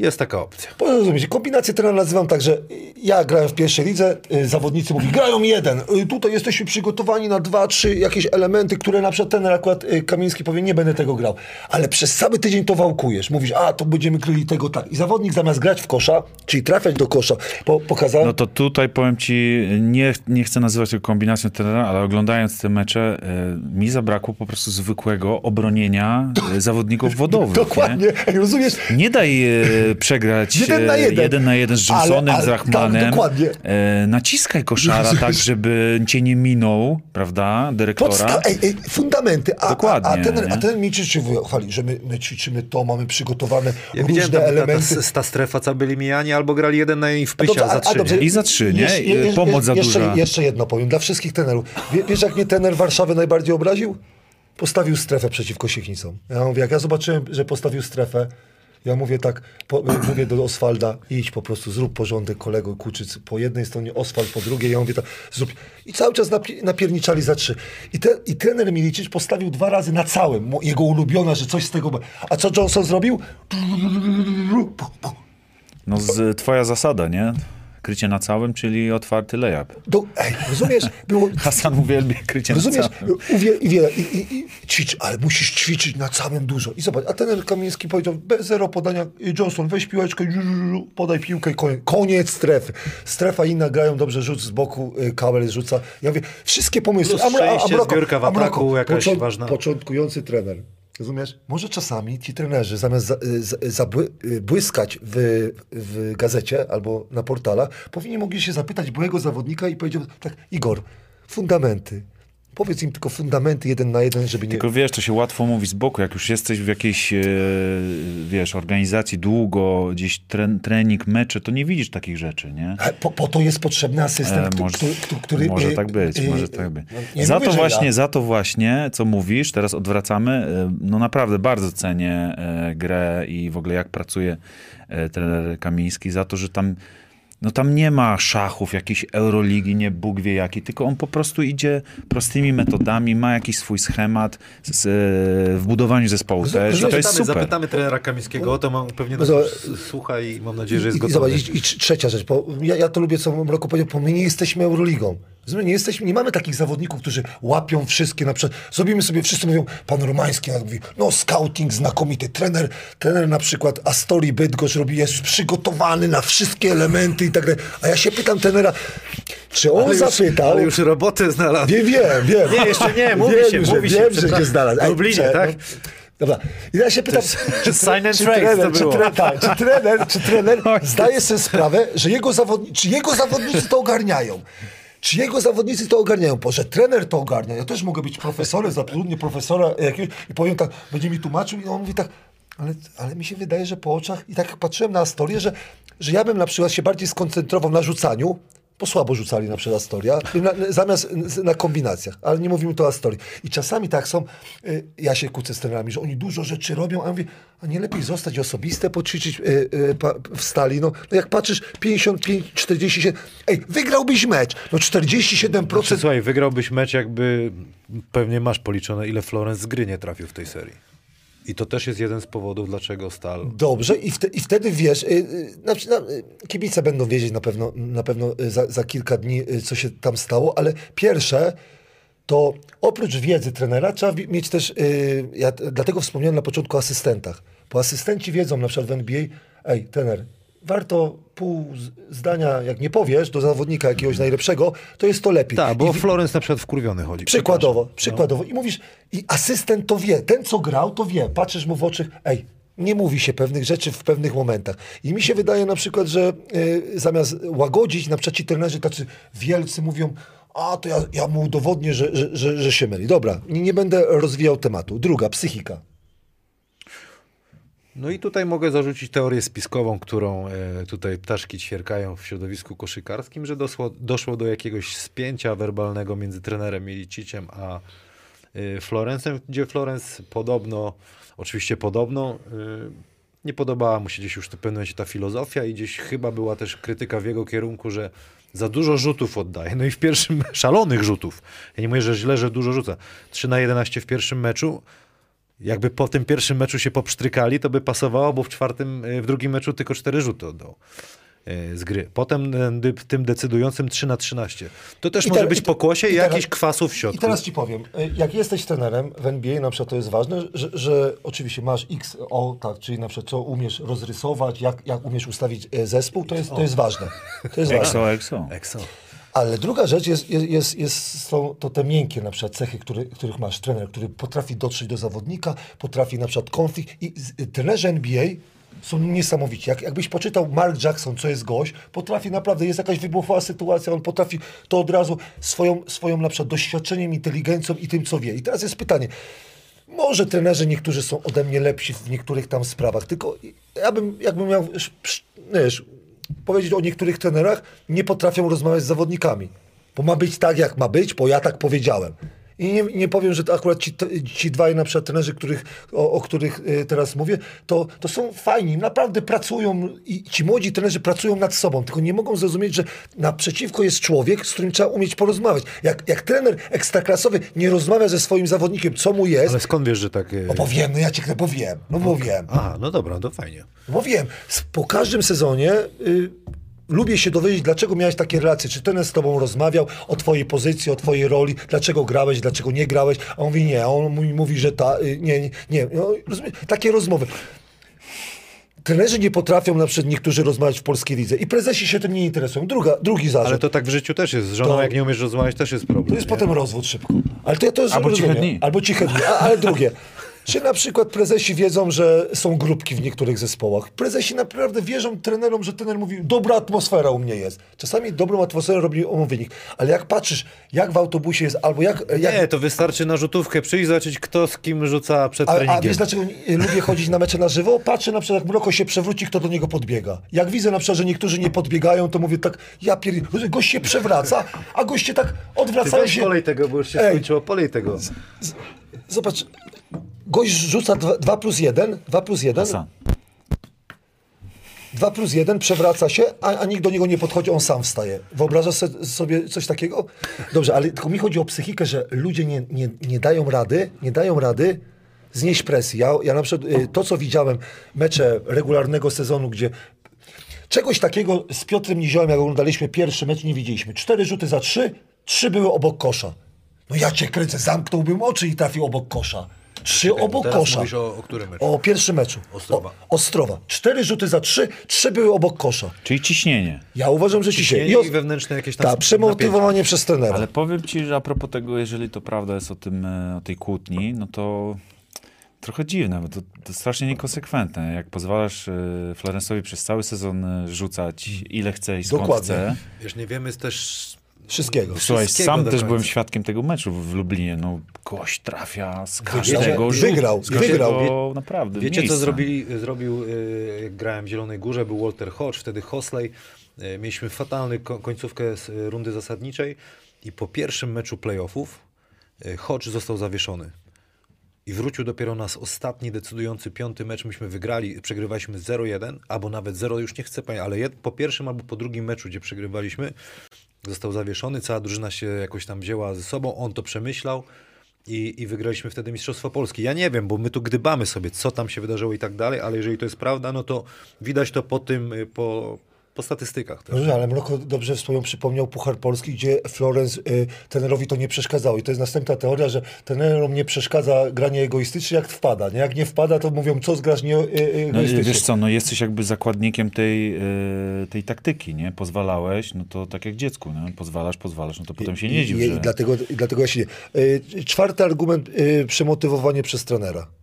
S1: Jest taka opcja.
S2: Rozumiecie, kombinację trenera nazywam tak, że ja grałem w pierwszej lidze, y, zawodnicy mówią, grają jeden, y, tutaj jesteśmy przygotowani na dwa, trzy jakieś elementy, które na przykład trener akurat y, Kamiński powie, nie będę tego grał. Ale przez cały tydzień to wałkujesz, mówisz, a to będziemy kryli tego tak. I zawodnik zamiast grać w kosza, czyli trafiać do kosza, po, pokazałem,
S3: No to tutaj powiem ci, nie, nie chcę nazywać tego kombinacją trenera, ale oglądając te mecze, mi zabrakło po prostu zwykłego obronienia zawodników wodowych.
S2: dokładnie, Ej, rozumiesz?
S3: Nie, nie daj przegrać
S2: Jeden na
S3: e,
S2: jeden.
S3: jeden na jeden z
S2: Ale-
S3: Johnsonem,
S2: ale-
S3: z Rachmanem.
S2: tak, dokładnie.
S3: E, naciskaj koszara tak, żeby cię nie minął, prawda, dyrektora.
S2: Podsta- ej, ej, fundamenty. A,
S3: Dokładnie,
S2: A, a, ten,
S3: nie?
S2: a ten mi czy chwali, że my, my ćwiczymy to, mamy przygotowane
S1: Ja widziałem
S2: różne
S1: tam, ta, ta,
S2: elementy.
S1: ta strefa, co byli mijani, albo grali jeden na i w pysia
S2: Dobrze, a-
S1: za trzy.
S2: dobrze?
S3: I za trzy, nie?
S2: Jeszcze-
S3: I
S2: je-
S3: pomoc za
S2: jeszcze,
S3: duża.
S2: Jeszcze jedno powiem, dla wszystkich trenerów. Wie, wiesz, jak mnie trener Warszawy najbardziej obraził? Postawił strefę przeciwko Siechnicom. Ja mówię, jak ja zobaczyłem, że postawił strefę, Ja mówię tak, po, mówię do Oswalda, idź po prostu, zrób porządek kolego Kuczyc. Po jednej stronie Oswald, po drugiej. Ja mówię tak, zrób. I cały czas napi- napierniczali za trzy. I, te, i trener Milicic postawił dwa razy na całym, jego ulubiona, że coś z tego... A co Johnson zrobił?
S3: No z, twoja zasada, nie? Krycie na całym, czyli otwarty layup.
S2: Do, ej, rozumiesz? Było,
S3: Hasan uwielbia krycie
S2: Rozumiesz?
S3: na całym.
S2: Uwie, i, wie, i, i, i ćwicz, ale musisz ćwiczyć na całym dużo. I zobacz, a ten Kamiński powiedział, bez zero podania, y, Johnson, weź piłeczkę, żu, żu, żu, podaj piłkę i koniec. Koniec strefy. Strefa inna, grają dobrze, rzut z boku, y, Kabel rzuca. Ja mówię, wszystkie pomysły.
S1: Plus szczęście,
S2: Mroko-
S1: zbiórka w
S2: Mroko,
S1: ataku jakaś ważna.
S2: Początkujący trener. Rozumiesz? Może czasami ci trenerzy zamiast za, y, za, y, błyskać w, w gazecie albo na portalach, powinni mogli się zapytać byłego zawodnika i powiedział tak, Igor, fundamenty. Powiedz im tylko fundamenty jeden na jeden, żeby nie...
S3: Tylko wiesz, to się łatwo mówi z boku, jak już jesteś w jakiejś, e, wiesz, organizacji długo, gdzieś tren, trening, mecze, to nie widzisz takich rzeczy, nie?
S2: Ale Po, po to jest potrzebny asystent,
S3: E,
S2: który,
S3: może,
S2: który, który, który...
S3: może
S2: y,
S3: tak być, może tak być.
S2: no,
S3: za
S2: mówię,
S3: to właśnie,
S2: ja.
S3: za to właśnie, co mówisz, teraz odwracamy, e, no naprawdę bardzo cenię e, grę i w ogóle jak pracuje e, trener Kamiński, za to, że tam no tam nie ma szachów, jakiejś Euroligi, nie Bóg wie jaki, tylko on po prostu idzie prostymi metodami, ma jakiś swój schemat z, e, w budowaniu zespołu
S2: Z-
S3: też i to jest
S1: Zapytamy,
S3: super.
S1: zapytamy trenera Kamińskiego o to, mam, pewnie
S2: Zobacz-
S1: s- słucha i mam nadzieję, że jest
S2: I, i,
S1: gotowy.
S2: zobacz, i, I trzecia rzecz, bo ja, ja to lubię, co Mroko powiedział, bo my nie jesteśmy Euroligą. Rozumiesz, Nie, jesteśmy, nie mamy takich zawodników, którzy łapią wszystkie, na przykład, zrobimy sobie, wszyscy mówią, pan Romański mówi, no scouting znakomity, trener, trener na przykład Astori Bydgoszcz robi, jest przygotowany na wszystkie elementy i tak dalej. A ja się pytam trenera, czy on
S1: ale, już,
S2: zapytał...
S1: ale już robotę znalazł.
S2: Wiem, wiem, wiem.
S1: Nie, jeszcze nie, mówi
S2: wiem,
S1: się,
S2: że,
S1: mówi się,
S2: Wiem, że się znalazł.
S1: W Lublinie, tak?
S2: no. Dobra. I ja się pytam, czy,
S1: sign and
S2: czy, trener,
S1: to
S2: czy,
S1: było.
S2: tre, tak, czy trener, czy trener zdaje sobie sprawę, że jego, zawodni, czy jego zawodnicy to ogarniają. Czy jego zawodnicy to ogarniają? Bo że trener to ogarnia. Ja też mogę być profesorem, zatrudnię profesora jakiegoś i powiem tak, będzie mi tłumaczył i on mówi tak, ale, ale mi się wydaje, że po oczach, i tak patrzyłem na Astorię, że, że ja bym na przykład się bardziej skoncentrował na rzucaniu, bo słabo rzucali na przykład Astoria, na, zamiast na kombinacjach, ale nie mówimy tu o Astorii. I czasami tak są, y, ja się kłócę z trenerami, że oni dużo rzeczy robią, a ja mówię, a nie lepiej zostać osobiste, poćwiczyć y, y, pa, w stali. No, no jak patrzysz, 55, 47, ej, wygrałbyś mecz, no 47%,
S1: Czy, słuchaj, wygrałbyś mecz, jakby pewnie masz policzone, ile Florence z gry nie trafił w tej serii. I to też jest jeden z powodów, dlaczego Stal...
S2: Dobrze, i, wte, i wtedy wiesz, y, y, na, na, y, kibice będą wiedzieć na pewno, na pewno za, za kilka dni, co się tam stało, ale pierwsze to oprócz wiedzy trenera trzeba mieć też, y, ja dlatego wspomniałem na początku o asystentach, bo asystenci wiedzą na przykład w NBA, ej, trener, warto pół zdania, jak nie powiesz do zawodnika jakiegoś najlepszego, to jest to lepiej.
S1: Tak, bo
S2: I
S1: Florence na przykład wkurwiony chodzi.
S2: Przykładowo, przykładowo. I mówisz, i asystent to wie, ten co grał, to wie. Patrzysz mu w oczy, ej, nie mówi się pewnych rzeczy w pewnych momentach. I mi się wydaje na przykład, że y, zamiast łagodzić, na przykład ci trenerzy tacy wielcy mówią, a to ja, ja mu udowodnię, że, że, że, że się myli. Dobra, nie, nie będę rozwijał tematu. Druga, psychika.
S1: No i tutaj mogę zarzucić teorię spiskową, którą e, tutaj ptaszki ćwierkają w środowisku koszykarskim, że doszło, doszło do jakiegoś spięcia werbalnego między trenerem Miliciciem a e, Florencem, gdzie Florence podobno, oczywiście podobno, e, nie podobała mu się gdzieś już w pewnym momencie ta filozofia i gdzieś chyba była też krytyka w jego kierunku, że za dużo rzutów oddaje. No i w pierwszym, szalonych rzutów. Ja nie mówię, że źle, że dużo rzuca. 3 na 11 w pierwszym meczu, jakby po tym pierwszym meczu się popsztrykali, to by pasowało, bo w czwartym, y, w drugim meczu tylko cztery rzuty oddał y, z gry. Potem y, tym decydującym 3 na 13. To też
S2: I
S1: może
S2: te-
S1: być
S2: i
S1: pokłosie i,
S2: i
S1: jakiś kwasów w
S2: I
S1: środku.
S2: teraz ci powiem, jak jesteś trenerem w NBA, na przykład to jest ważne, że, że oczywiście masz X, O, tak, czyli na przykład co umiesz rozrysować, jak, jak umiesz ustawić zespół, to jest, to jest ważne. To jest ważne.
S3: Exo, exo.
S1: Exo.
S2: Ale druga rzecz jest, jest, jest, jest są to te miękkie na przykład cechy, który, których masz trener, który potrafi dotrzeć do zawodnika, potrafi na przykład konflikt i y, trenerzy NBA są niesamowici. Jak, jakbyś poczytał Mark Jackson, co jest gość, potrafi naprawdę, jest jakaś wybuchowa sytuacja, on potrafi to od razu swoją, swoją na przykład doświadczeniem, inteligencją i tym, co wie. I teraz jest pytanie, może trenerzy niektórzy są ode mnie lepsi w niektórych tam sprawach, tylko ja bym, jakbym miał, wiesz, powiedzieć o niektórych trenerach, nie potrafią rozmawiać z zawodnikami. Bo ma być tak, jak ma być, bo ja tak powiedziałem. I nie, nie powiem, że to akurat ci, ci dwaj na przykład trenerzy, których, o, o których y, teraz mówię, to, to są fajni, naprawdę pracują i ci młodzi trenerzy pracują nad sobą, tylko nie mogą zrozumieć, że naprzeciwko jest człowiek, z którym trzeba umieć porozmawiać. Jak, jak trener ekstraklasowy nie rozmawia ze swoim zawodnikiem, co mu jest,
S1: Ale skąd wiesz, że tak... e,
S2: no bo wiem, no ja ci bo wiem, no bo wiem.
S1: Aha, no dobra, to fajnie.
S2: Bo wiem, po każdym sezonie y, lubię się dowiedzieć, dlaczego miałeś takie relacje. Czy ten z tobą rozmawiał o twojej pozycji, o twojej roli, dlaczego grałeś, dlaczego nie grałeś, a on mówi nie, a on mi mówi, że ta, y, nie, nie, nie. No, takie rozmowy. Trenerzy nie potrafią na przykład niektórzy rozmawiać w polskiej lidze i prezesi się tym nie interesują. Druga, drugi zarzut.
S1: Ale to tak w życiu też jest. Z żoną,
S2: To-
S1: jak nie umiesz rozmawiać, też jest problem.
S2: To jest
S1: nie?
S2: potem rozwód szybko. Ale to ja to
S3: Albo ciche dni.
S2: Albo ciche dni. A, ale drugie. Czy na przykład prezesi wiedzą, że są grupki w niektórych zespołach? Prezesi naprawdę wierzą trenerom, że trener mówi, dobra atmosfera u mnie jest. Czasami dobrą atmosferę robi omówienik. Ale jak patrzysz, jak w autobusie jest, albo jak... jak
S1: Nie, to wystarczy na rzutówkę przyjść, zobaczyć kto z kim rzuca przed
S2: a, a
S1: treningiem.
S2: wiesz dlaczego lubię chodzić na mecze na żywo? Patrzę na przykład, jak Mroko się przewróci, kto do niego podbiega. Jak widzę na przykład, że niektórzy nie podbiegają, to mówię tak, ja pier... Gość się przewraca, a goście tak
S1: Ty
S2: odwracają
S1: weź
S2: się...
S1: polej tego, bo już się
S2: Ej.
S1: skończyło, polej tego.
S2: Zobacz, gość rzuca 2 plus 1, 2 plus 1,
S3: Sam.
S2: 2 plus 1, przewraca się, a, a nikt do niego nie podchodzi, on sam wstaje. Wyobrażasz sobie coś takiego? Dobrze, ale tylko mi chodzi o psychikę, że ludzie nie, nie, nie dają rady, nie dają rady znieść presji. Ja, ja na przykład y, to, co widziałem, mecze regularnego sezonu, gdzie czegoś takiego z Piotrem Niziołem, jak oglądaliśmy pierwszy mecz, nie widzieliśmy. Cztery rzuty za trzy, trzy były obok kosza. No ja cię kręcę, zamknąłbym oczy i trafił obok kosza. Trzy obok kosza.
S1: mówisz o- o którym meczu?
S2: O pierwszym meczu.
S1: Ostrowa.
S2: O, Ostrowa. Cztery rzuty za trzy, trzy były obok kosza.
S3: Czyli ciśnienie.
S2: Ja uważam, że dzisiaj.
S1: Ciśnienie i wewnętrzne jakieś tam
S2: Tak, przemotywowanie przez trenera.
S3: Ale powiem ci, że a propos tego, jeżeli to prawda jest o tym, e, o tej kłótni, no to trochę dziwne, bo to, to strasznie niekonsekwentne. Jak pozwalasz e, Florensowi przez cały sezon e, rzucać ile chce i skąd
S2: Dokładnie.
S3: chce.
S1: Wiesz, nie wiemy też...
S2: Wszystkiego.
S3: Słuchaj,
S1: Wszystkiego
S3: sam też byłem świadkiem tego meczu w Lublinie. No, gość trafia z każdego rzutu.
S2: Wygrał.
S3: Z każdego,
S2: Wygrał.
S3: naprawdę,
S1: Wiecie,
S3: miejsca.
S1: co zrobili, zrobił, y, jak grałem w Zielonej Górze, był Walter Hodge, wtedy Hosley. Y, Mieliśmy fatalny ko- końcówkę z y, rundy zasadniczej i po pierwszym meczu playoffów Hodge został zawieszony. I wrócił dopiero nas ostatni, decydujący piąty mecz. Myśmy wygrali, przegrywaliśmy 0-1, albo nawet 0, już nie chcę pamiętać, ale po pierwszym albo po drugim meczu, gdzie przegrywaliśmy, został zawieszony, cała drużyna się jakoś tam wzięła ze sobą, on to przemyślał i, i wygraliśmy wtedy Mistrzostwo Polski. Ja nie wiem, bo my tu gdybamy sobie, co tam się wydarzyło i tak dalej, ale jeżeli to jest prawda, no to widać to po tym, po, po statystykach. Też.
S2: Dobrze, ale Mroko dobrze wspomniał, przypomniał Puchar Polski, gdzie Florence y, trenerowi to nie przeszkadzało. I to jest następna teoria, że trenerom nie przeszkadza granie egoistycznie, jak wpada. Nie? Jak nie wpada, to mówią, co zgrasz nie, y, y,
S3: No, wiesz co, no jesteś jakby zakładnikiem tej, e, tej taktyki, nie? Pozwalałeś, no to tak jak dziecku, nie? Pozwalasz, pozwalasz, no to potem się nie
S2: I,
S3: dziw,
S2: i,
S3: że...
S2: i, dlatego, I dlatego ja się nie... Y, czwarty argument, y, przemotywowanie przez trenera.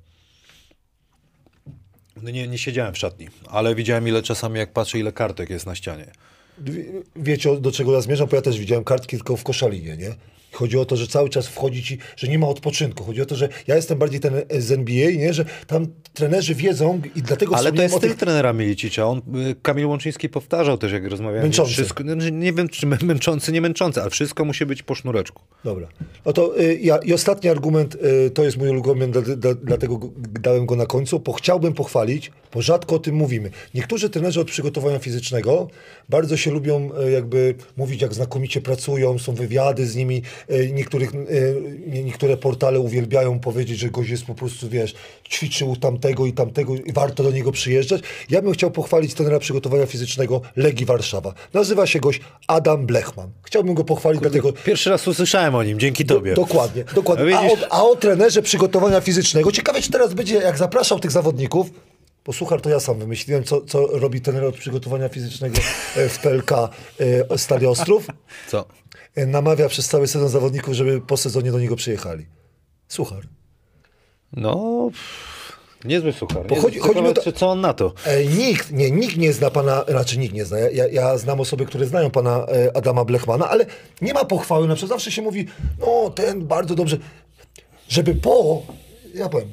S1: No nie, nie siedziałem w szatni, ale widziałem ile czasami, jak patrzę, ile kartek jest na ścianie.
S2: Wie- Wiecie, do czego ja zmierzam? Bo ja też widziałem kartki tylko w koszalinie, nie? Chodzi o to, że cały czas wchodzi ci, że nie ma odpoczynku. Chodzi o to, że ja jestem bardziej ten e, z NBA, nie? Że tam trenerzy wiedzą i dlatego
S1: Ale to jest styl
S2: tych...
S1: trenera Milicicza. On, y, Kamil Łączyński powtarzał też, jak rozmawiałem.
S2: Męczący.
S1: Wszystko, no, nie wiem, czy mę- męczący, nie męczący, ale wszystko musi być po sznureczku.
S2: Dobra. No to y, ja, i ostatni argument, y, to jest mój ulubiony, dla, dla, dlatego go- dałem go na końcu, bo chciałbym pochwalić, bo rzadko o tym mówimy. Niektórzy trenerzy od przygotowania fizycznego bardzo się lubią y, jakby mówić, jak znakomicie pracują, są wywiady z nimi, niektórych, y, nie- niektóre portale uwielbiają powiedzieć, że gość jest po prostu, wiesz, ćwiczył tamtego i tamtego i warto do niego przyjeżdżać. Ja bym chciał pochwalić trenera przygotowania fizycznego Legii Warszawa. Nazywa się gość Adam Blechman. Chciałbym go pochwalić, dlatego
S1: Pierwszy raz usłyszałem o nim, dzięki tobie.
S2: Dokładnie, dokładnie.
S1: No
S2: A, o, a o trenerze przygotowania fizycznego. Ciekawe, czy teraz będzie, jak zapraszał tych zawodników, bo słuchaj, to ja sam wymyśliłem, co, co robi trener od przygotowania fizycznego e, w PLK e, Stadia Ostrów.
S1: Co?
S2: Namawia przez cały sezon zawodników, żeby po sezonie do niego przyjechali. Słuchaj.
S1: No, niezły suchar.
S2: Bo chodzi- chodzi mi o to-
S1: co on na to?
S2: E, nikt, nie, nikt nie zna pana, raczej nikt nie zna. Ja, ja, ja znam osoby, które znają pana e, Adama Blechmana, ale nie ma pochwały. Na przykład zawsze się mówi, no ten bardzo dobrze. Żeby po, ja powiem,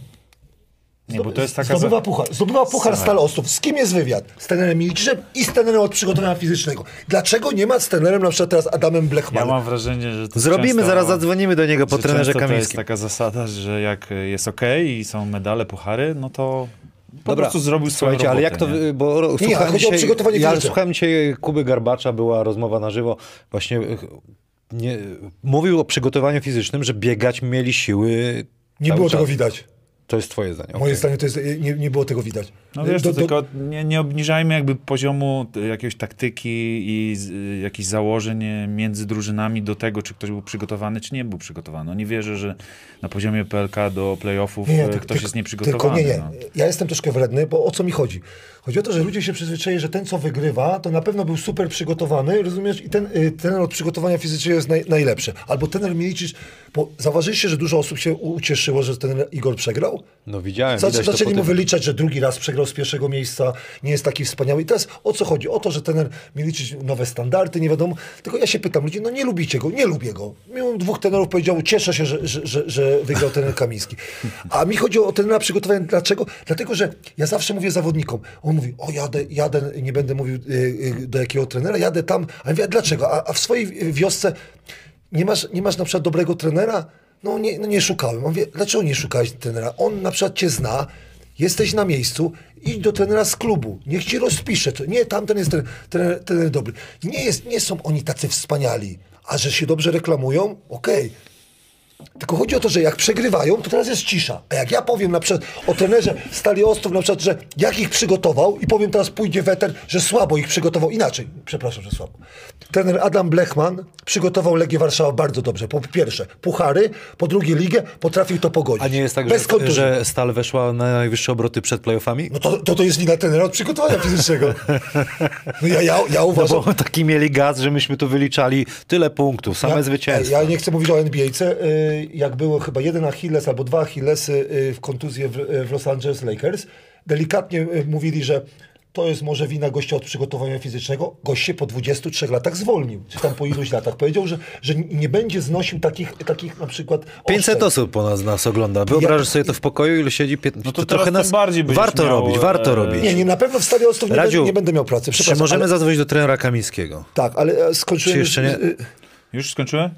S3: Nie, bo to jest taka...
S2: Zdobywa
S3: za-
S2: puchar. Zdobywa puchar Stal Ostrów. Z kim jest wywiad? Z trenerem Miliciczem i z trenerem od przygotowania fizycznego. Dlaczego nie ma z trenerem na przykład teraz Adamem
S3: Ja
S2: Blechmanem?
S3: mam wrażenie, że to
S1: Zrobimy,
S3: często,
S1: zaraz zadzwonimy do niego po trenerze
S3: często to jest
S1: Kamińskim.
S3: taka zasada, że jak jest ok i są medale, puchary, no to po
S1: Dobra,
S3: prostu zrobił
S1: Słuchajcie, ale jak
S3: robotę,
S1: to,
S3: nie?
S1: bo ro-
S2: Nie,
S1: słuchałem
S2: ale chodzi o
S1: dzisiaj,
S2: przygotowanie
S1: ja
S2: fizyczne.
S1: słuchałem dzisiaj Kuby Garbacza, była rozmowa na żywo, właśnie e, nie, mówił o przygotowaniu fizycznym, że biegać mieli siły
S2: Nie było
S1: czas.
S2: tego widać.
S1: To jest twoje zdanie.
S2: Moje
S1: okej.
S2: zdanie to jest, nie, nie było tego widać.
S3: No wiesz,
S2: Do-
S3: to tylko nie, nie obniżajmy jakby poziomu jakiejś taktyki i z, jakichś założeń y, między drużynami do tego, czy ktoś był przygotowany, czy nie był przygotowany. No nie wierzę, że na poziomie PLK do playoffów
S2: Nie, ty-
S3: ktoś
S2: ty-
S3: jest nieprzygotowany.
S2: Tylko nie, nie.
S3: No.
S2: Ja jestem troszkę wredny, bo o co mi chodzi? Chodzi o to, że ludzie się przyzwyczaili, że ten, co wygrywa, to na pewno był super przygotowany, rozumiesz? I ten y, trener od przygotowania fizycznego jest naj, najlepszy. Albo trener Milicic, bo zauważyliście, że dużo osób się ucieszyło, że ten Igor przegrał?
S1: No widziałem,
S2: zaczęli mu wyliczać, że drugi raz przegrał z pierwszego miejsca, nie jest taki wspaniały. I teraz o co chodzi? O to, że trener Milicic nowe standardy, nie wiadomo. Tylko ja się pytam ludzi, no nie lubicie go, nie lubię go. Miałem dwóch trenerów powiedziało, cieszę się, że, że, że, że wygrał trener Kamiński. A mi chodzi o trenera przygotowania. Dlaczego? Dlatego, że ja zawsze mówię zawodnikom, on mówi, o jadę, jadę, nie będę mówił y, y, do jakiego trenera, jadę tam. A ja mówię, a dlaczego? A, a w swojej wiosce nie masz, nie masz na przykład dobrego trenera? No nie, no nie szukałem. On wie, dlaczego nie szukałeś trenera? On na przykład cię zna, jesteś na miejscu, idź do trenera z klubu, niech ci rozpisze. To, nie, tamten jest trener, trener, trener dobry. Nie, jest, nie są oni tacy wspaniali, a że się dobrze reklamują, okej. Tylko chodzi o to, że jak przegrywają, to teraz jest cisza. A jak ja powiem na przykład o trenerze Stali Ostrów, na przykład, że jak ich przygotował i powiem teraz pójdzie weter, że słabo ich przygotował. Inaczej, przepraszam, że słabo. Trener Adam Blechman przygotował Legię Warszawa bardzo dobrze. Po pierwsze puchary, po drugie ligę, potrafił to pogodzić.
S1: A nie jest tak,
S2: Bez
S1: że,
S2: kontuzji.
S1: że Stal weszła na najwyższe obroty przed playoffami?
S2: No to, to to jest wina trenera od przygotowania fizycznego. No ja, ja, ja
S1: No
S2: uważam...
S1: bo taki mieli gaz, że myśmy tu wyliczali tyle punktów, same
S2: ja,
S1: zwycięstwa.
S2: Ja nie chcę mówić o NBA-ce. y, Jak było chyba jeden Achilles albo dwa Achillesy y, w kontuzję w, y, w Los Angeles Lakers, delikatnie y, mówili, że to jest może wina gościa od przygotowania fizycznego. Gość się po 23 latach zwolnił, czy tam po iluś latach. Powiedział, że, że nie będzie znosił takich, takich na przykład
S1: 500
S2: oszczęd.
S1: osób po nas, nas ogląda. Wyobrażasz sobie to w pokoju, ile siedzi? Pię...
S3: No to
S1: to trochę nas...
S3: bardziej
S1: Warto
S3: miał,
S1: robić, warto
S3: e,
S1: robić.
S2: Nie, nie, na pewno w Ostrów nie,
S1: Radziu,
S2: będę, nie będę miał pracy.
S1: Czy możemy
S2: ale,
S1: zadzwonić do trenera Kamińskiego?
S2: Tak, ale e, skończyłem...
S1: Czy jeszcze nie?
S3: Już skończyłem?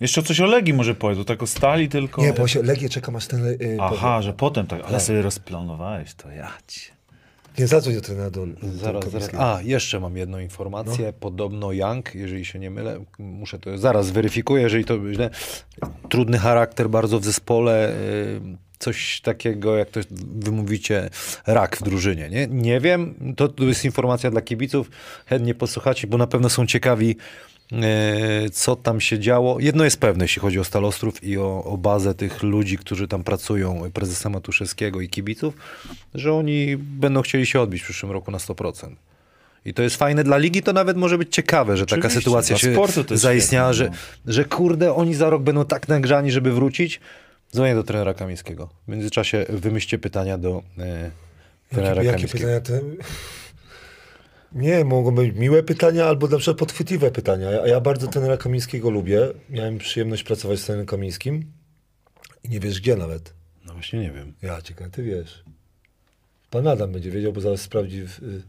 S3: Jeszcze coś o Legii może powiedz, to tak o stali tylko.
S2: Nie, bo się Legię czekam aż ten... y, powie.
S3: Aha, że potem tak, ale sobie rozplanowałeś to, ja cię.
S2: Nie, zadzwoń do trenera do,
S1: Zaraz, zaraz. A, jeszcze mam jedną informację.
S2: No.
S1: Podobno Young, jeżeli się nie mylę, muszę to zaraz weryfikuję, jeżeli to źle. Trudny charakter bardzo w zespole. y, Coś takiego, jak to wy mówicie, rak w drużynie. Nie, nie wiem, to, to jest informacja dla kibiców. Chętnie posłuchacie, bo na pewno są ciekawi, y, co tam się działo. Jedno jest pewne, jeśli chodzi o Stalostrów i o, o bazę tych ludzi, którzy tam pracują, prezesa Matuszewskiego i kibiców, że oni będą chcieli się odbić w przyszłym roku na 100%. I to jest fajne dla ligi, to nawet może być ciekawe, że taka
S3: Oczywiście,
S1: sytuacja
S3: dla
S1: się zaistniała, że,
S3: świetne,
S1: że kurde, oni za rok będą tak nagrzani, żeby wrócić. Dzwonię do trenera Kamińskiego. W międzyczasie wymyślcie pytania do e, trenera
S2: Jakie, jakie
S1: Kamińskiego.
S2: pytania? Te... Nie, mogą być miłe pytania albo na przykład podchwytliwe pytania. Ja, ja bardzo trenera Kamińskiego lubię. Miałem przyjemność pracować z trenerem Kamińskim i nie wiesz gdzie nawet.
S1: No właśnie nie wiem.
S2: Ja ciekawe, ty wiesz. Pan Adam będzie wiedział, bo zaraz sprawdzi. W, y,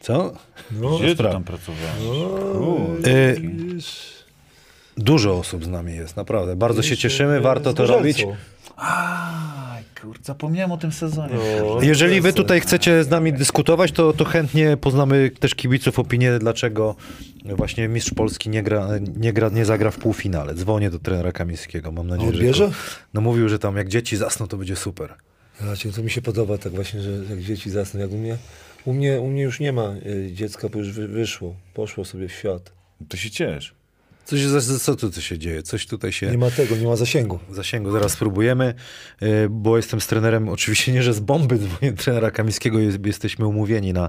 S1: Co?
S2: no,
S3: Gdzie ty tam pracowałeś?
S2: no,
S1: E,
S2: wiesz,
S1: dużo osób z nami jest, naprawdę. Bardzo się cieszymy,
S2: y,
S1: warto to robić.
S3: Aj, kurde, zapomniałem o tym sezonie.
S2: No,
S1: Jeżeli wy tutaj chcecie z nami dyskutować, to, to chętnie poznamy też kibiców opinię, dlaczego właśnie mistrz Polski nie, gra, nie, gra, nie zagra w półfinale. Dzwonię do trenera Kamińskiego, mam nadzieję,
S2: odbierze?
S1: że... To, no mówił, że tam jak dzieci zasną, to będzie super.
S2: Cię- to mi się podoba tak właśnie, że jak dzieci zasną, jak u mnie. U mnie, u mnie już nie ma y, dziecka, bo już wy, wyszło. Poszło sobie w świat.
S3: To się ciesz.
S1: Coś, co tu się dzieje? Coś tutaj się...
S2: Nie ma tego, nie ma zasięgu.
S1: zasięgu. Zaraz spróbujemy, y, bo jestem z trenerem, oczywiście nie, że z bomby dzwonię trenera Kamińskiego, jest, jesteśmy umówieni na,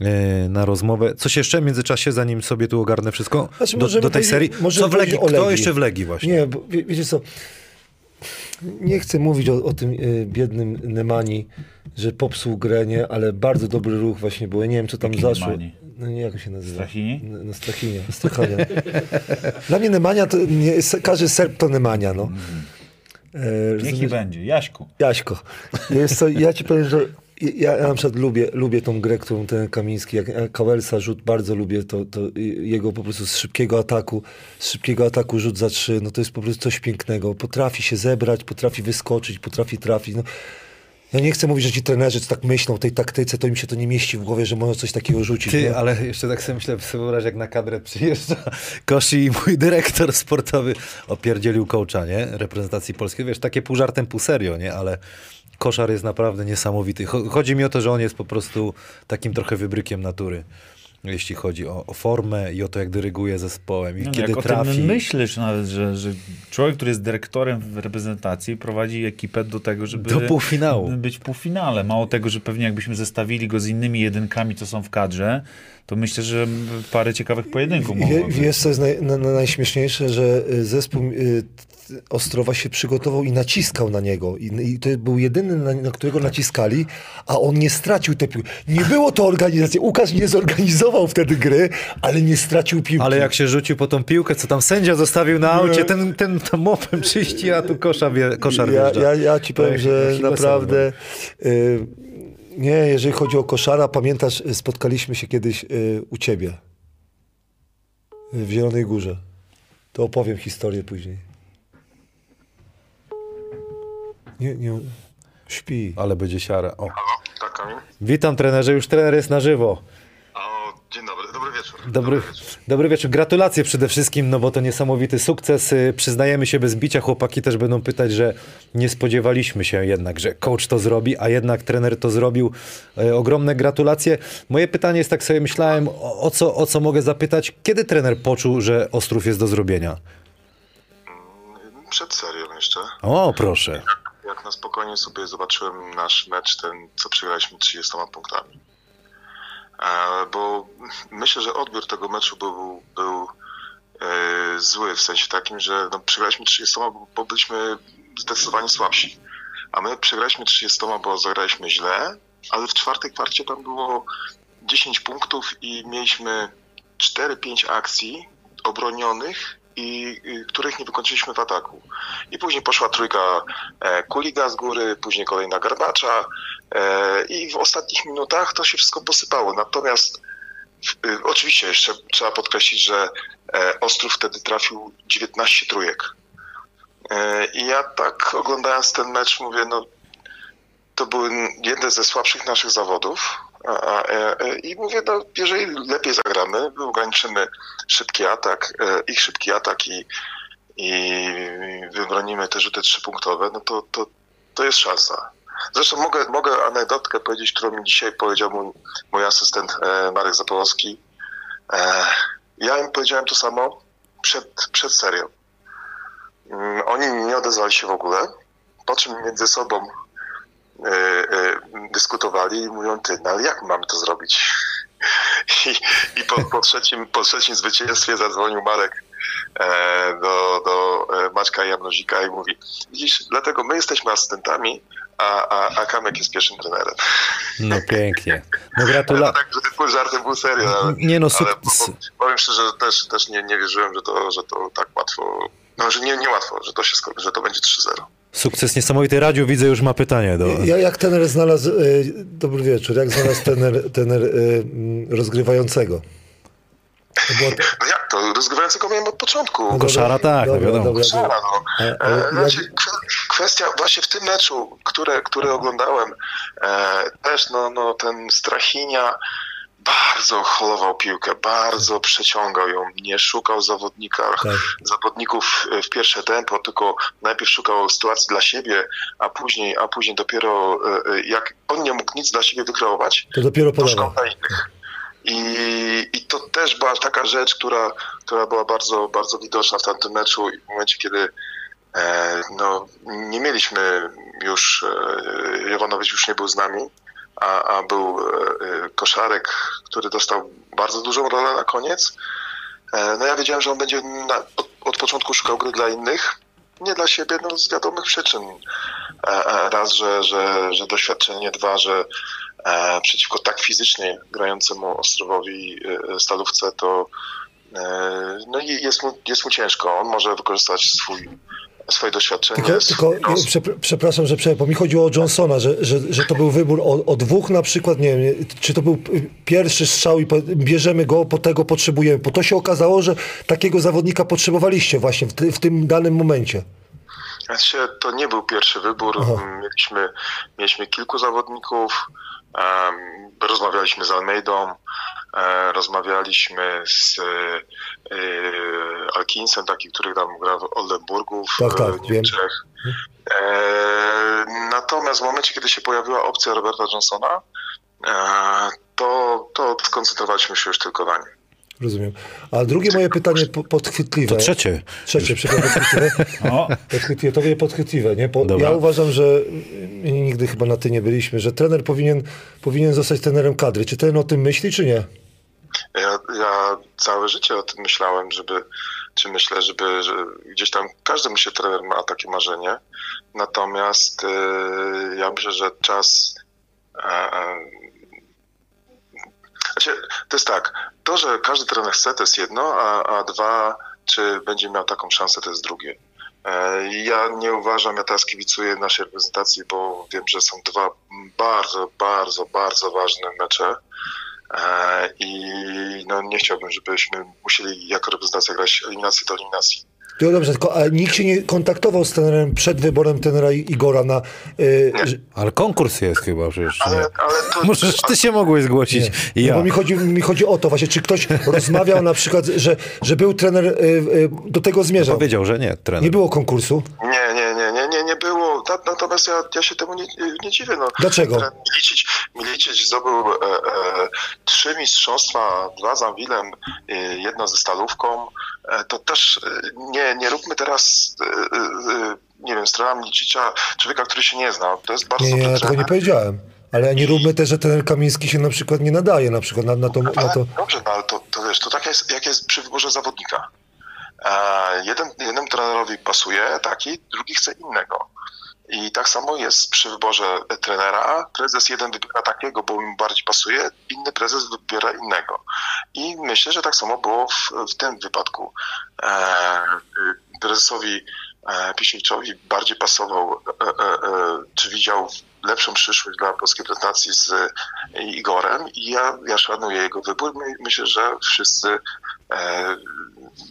S1: y, na rozmowę. Coś jeszcze w międzyczasie, zanim sobie tu ogarnę wszystko,
S2: Znaczy,
S1: do, do tej serii?
S2: możemy
S1: Co w Legii? Kto
S2: Legii.
S1: jeszcze w Legii właśnie?
S2: Nie, bo wie, wiecie co, nie chcę mówić o, o tym y, biednym Nemani, że popsuł grę, nie, ale bardzo dobry ruch właśnie było. Ja nie wiem, co tam
S3: Jaki
S2: zaszło.
S3: Nemani?
S2: No nie, jak się nazywa?
S3: Strachini?
S2: Na, na Strachinie. Strachania. Dla mnie Nemania to, nie, każdy Serb to Nemania, no. E,
S3: Niech i będzie. Jaśku.
S2: Jaśko, jest co, ja ci powiem, że ja, ja na przykład lubię, lubię tą grę, którą ten Kamiński, jak Kałelsa rzut, bardzo lubię to, to jego po prostu z szybkiego ataku, z szybkiego ataku rzut za trzy, no to jest po prostu coś pięknego. Potrafi się zebrać, potrafi wyskoczyć, potrafi trafić. No. Ja nie chcę mówić, że ci trenerzy co tak myślą o tej taktyce, to im się to nie mieści w głowie, że można coś takiego rzucić.
S1: Ty,
S2: nie?
S1: ale jeszcze tak sobie myślę, sobie wyobraź, jak na kadrę przyjeżdża Koshi i mój dyrektor sportowy opierdzielił coacha, nie? Reprezentacji polskiej. Wiesz, takie pół żartem, pół serio, nie? Ale koszar jest naprawdę niesamowity. Cho- Chodzi mi o to, że on jest po prostu takim trochę wybrykiem natury. Jeśli chodzi o, o formę i o to, jak dyryguje zespołem i
S3: No,
S1: kiedy
S3: jak o
S1: trafi.
S3: tym myślisz nawet, że, że człowiek, który jest dyrektorem w reprezentacji, prowadzi ekipę do tego, żeby
S1: Do półfinału.
S3: być w półfinale. Mało tego, że pewnie jakbyśmy zestawili go z innymi jedynkami, co są w kadrze, to myślę, że parę ciekawych pojedynków mogło
S2: wiesz, co jest naj, na, na najśmieszniejsze, że y, zespół y, Ostrowa się przygotował i naciskał na niego. I, i to był jedyny, na, na którego naciskali, a on nie stracił tej piłki. Nie było to organizacji. Łukasz nie zorganizował wtedy gry, ale nie stracił piłki.
S1: Ale jak się rzucił po tą piłkę, co tam sędzia zostawił na aucie, ten, ten tam mopem czyści, a tu kosza wie, koszar
S2: ja, ja, ja ci powiem,
S1: Tak,
S2: że naprawdę y, nie, jeżeli chodzi o koszara, pamiętasz, y, spotkaliśmy się kiedyś y, u ciebie y, w Zielonej Górze. To opowiem historię później. Nie, nie, śpi.
S1: Ale będzie siara. O.
S5: Tak, Kamil.
S1: Witam trenerze, już trener jest na żywo.
S5: O, dzień dobry, dobry wieczór.
S1: Dobry, dobry wieczór. Gratulacje przede wszystkim, no bo to niesamowity sukces. Y, Przyznajemy się bez bicia. Chłopaki też będą pytać, że nie spodziewaliśmy się jednak, że coach to zrobi, a jednak trener to zrobił. E, Ogromne gratulacje. Moje pytanie jest, tak sobie myślałem, o, o, co, o co mogę zapytać. Kiedy trener poczuł, że Ostrów jest do zrobienia?
S5: Przed serią jeszcze.
S1: O, proszę.
S5: Jak na spokojnie sobie zobaczyłem nasz mecz, ten, co przegraliśmy 30 punktami. E, bo myślę, że odbiór tego meczu był, był e, zły, w sensie takim, że no, przegraliśmy 30, bo, byliśmy zdecydowanie słabsi. A my przegraliśmy 30, bo zagraliśmy źle, ale w czwartej kwarcie tam było 10 punktów i mieliśmy 4-5 akcji obronionych i y, których nie wykończyliśmy w ataku. I później poszła trójka e, Kuliga z góry, później kolejna Garbacza e, i w ostatnich minutach to się wszystko posypało. Natomiast y, oczywiście jeszcze trzeba podkreślić, że e, Ostrów wtedy trafił 19 trójek. I ja tak oglądając ten mecz mówię, no to były jedne ze słabszych naszych zawodów. A, e, I mówię, no, jeżeli lepiej zagramy, ograniczymy szybki atak, e, ich szybki atak i, i wybronimy te rzuty trzypunktowe, no to, to, to jest szansa. Zresztą mogę, mogę anegdotkę powiedzieć, którą mi dzisiaj powiedział mój, mój asystent e, Marek Zapolowski. E, ja im powiedziałem to samo przed, przed serią. Mm, Oni nie odezwali się w ogóle, po czym między sobą e, e, dyskutowali i mówią, ty, no ale jak mamy to zrobić? I, i po, po, trzecim, po trzecim zwycięstwie zadzwonił Marek e, do, do e, Maćka Jamnozika i mówi, widzisz, dlatego my jesteśmy asystentami, a, a, a Kamek jest pierwszym trenerem.
S1: No pięknie. No gratulacje.
S5: tak, że pół żartem, pół serio. Ale,
S1: Nie no,
S5: ale powiem szczerze, że też, też nie, nie wierzyłem, że to, że to tak łatwo, no, że nie, nie łatwo, że to się że to będzie 3-0.
S1: Sukces niesamowity. Radziu widzę już ma pytanie do...
S2: Ja, jak trener znalazł, y, dobry wieczór, jak znalazł trener, trener y, rozgrywającego?
S5: No jak to? Rozgrywającego miałem od początku.
S1: Koszara tak, no wiadomo.
S2: Dobra,
S5: Koszara, no. E, znaczy,
S2: jak-
S5: kwe- kwestia właśnie w tym meczu, które, który oglądałem, e, też no, no, ten Strachinia bardzo holował piłkę, bardzo przeciągał ją, nie szukał zawodnika,
S2: Tak.
S5: zawodników w pierwsze tempo, tylko najpierw szukał sytuacji dla siebie, a później, a później dopiero e, e, jak on nie mógł nic dla siebie wykreować,
S2: to dopiero podawał.
S5: dla innych. I, I to też była taka rzecz, która, która była bardzo, bardzo widoczna w tamtym meczu i w momencie, kiedy e, no, nie mieliśmy już, e, Jovanowicz już nie był z nami, a, a był e, e, Koszarek, który dostał bardzo dużą rolę na koniec. E, no ja wiedziałem, że on będzie na, od, od początku szukał gry dla innych, nie dla siebie, no z wiadomych przyczyn. Raz, że, że, że doświadczenie, dwa, że przeciwko tak fizycznie grającemu Ostrowowi Stalówce, to no jest mu, jest mu ciężko. On może wykorzystać swój swoje doświadczenie.
S2: Tylko, tylko przepraszam, że przerwę, bo mi chodziło o Johnsona, że, że, że to był wybór o, o dwóch na przykład, nie wiem, czy to był pierwszy strzał i bierzemy go, po tego potrzebujemy. Bo to się okazało, że takiego zawodnika potrzebowaliście właśnie w, ty, w tym danym momencie.
S5: Znaczy, to nie był pierwszy wybór.
S2: Aha.
S5: Mieliśmy, mieliśmy kilku zawodników. em, rozmawialiśmy z Almeidą, rozmawialiśmy z e, e, Alkinsem, taki, który tam gra w Oldenburgu w
S2: Tak, tak,
S5: e,
S2: wiem.
S5: Niemczech. E, natomiast w momencie, kiedy się pojawiła opcja Roberta Johnsona, e, to, to skoncentrowaliśmy się już tylko na nim.
S2: Rozumiem. A drugie moje pytanie po- podchwytliwe.
S1: To trzecie.
S2: Trzecie, przepraszam, podchwytliwe.
S3: O,
S2: Podchwytliwe, to będzie podchwytliwe, nie? Bo
S1: Dobra.
S2: ja uważam, że nigdy chyba na ty nie byliśmy, że trener powinien, powinien zostać trenerem kadry. Czy ten o tym myśli, czy nie?
S5: Ja, ja całe życie o tym myślałem, żeby, czy myślę, żeby, że gdzieś tam każdy myślę, trener ma takie marzenie. Natomiast e, ja myślę, że czas. E, znaczy, to jest tak, to, że każdy trener chce, to jest jedno, a, a dwa, czy będzie miał taką szansę, to jest drugie. E, Ja nie uważam, ja teraz kibicuję naszej reprezentacji, bo wiem, że są dwa bardzo, bardzo, bardzo ważne mecze. E, I no, nie chciałbym, żebyśmy musieli jako reprezentacja grać eliminację do eliminacji.
S2: No dobrze, tylko a nikt się nie kontaktował z trenerem przed wyborem trenera Igora na... Y, że-
S1: Ale konkurs jest chyba przecież.
S5: Ale,
S1: nie?
S5: ale to,
S1: Możesz, ty się mogłeś zgłosić.
S2: Nie,
S1: ja.
S2: bo mi chodzi, mi chodzi o to właśnie, czy ktoś rozmawiał na przykład, że, że był trener, y, y, do tego zmierzał.
S1: Powiedział, że nie, trener.
S2: Nie było konkursu.
S5: Nie, nie, Natomiast ja, ja się temu nie, nie dziwię. No.
S2: Dlaczego?
S5: Milicic, Milicic zdobył e, e, trzy mistrzostwa, dwa z Anwilem, e, jedno ze Stalówką. E, to też e, nie, nie róbmy teraz, e, nie wiem, strona Milicicza, człowieka, który się nie zna. To jest bardzo
S2: Nie, ja tego nie powiedziałem. Ale ja nie róbmy też, że trener Kamiński się na przykład nie nadaje na przykład na, na, to, na to.
S5: dobrze, no ale to, to wiesz, to tak jest, jak jest przy wyborze zawodnika. E, jeden, jednemu trenerowi pasuje taki, drugi chce innego. I tak samo jest przy wyborze trenera. Prezes jeden wybiera takiego, bo mu bardziej pasuje, inny prezes wybiera innego. I myślę, że tak samo było w, w tym wypadku. E, prezesowi e, Pisiewiczowi bardziej pasował, e, e, e, czy widział lepszą przyszłość dla polskiej prezentacji z e, Igorem i ja, ja szanuję jego wybór. My, myślę, że wszyscy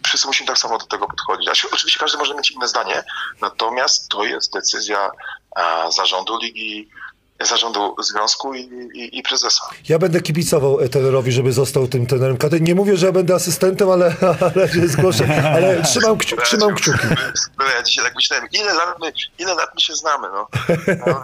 S5: wszyscy musimy tak samo do tego podchodzić. A się- Oczywiście każdy może mieć inne zdanie, natomiast to jest decyzja e, zarządu ligi, zarządu związku i, i, i prezesa.
S2: Ja będę kibicował e, trenerowi, żeby został tym trenerem. Nie mówię, że ja będę asystentem, ale, ale się zgłoszę. Ale trzymam, kciu, trzymam kciuki.
S5: Ja dzisiaj tak myślałem, ile lat my, ile lat my się znamy, no. no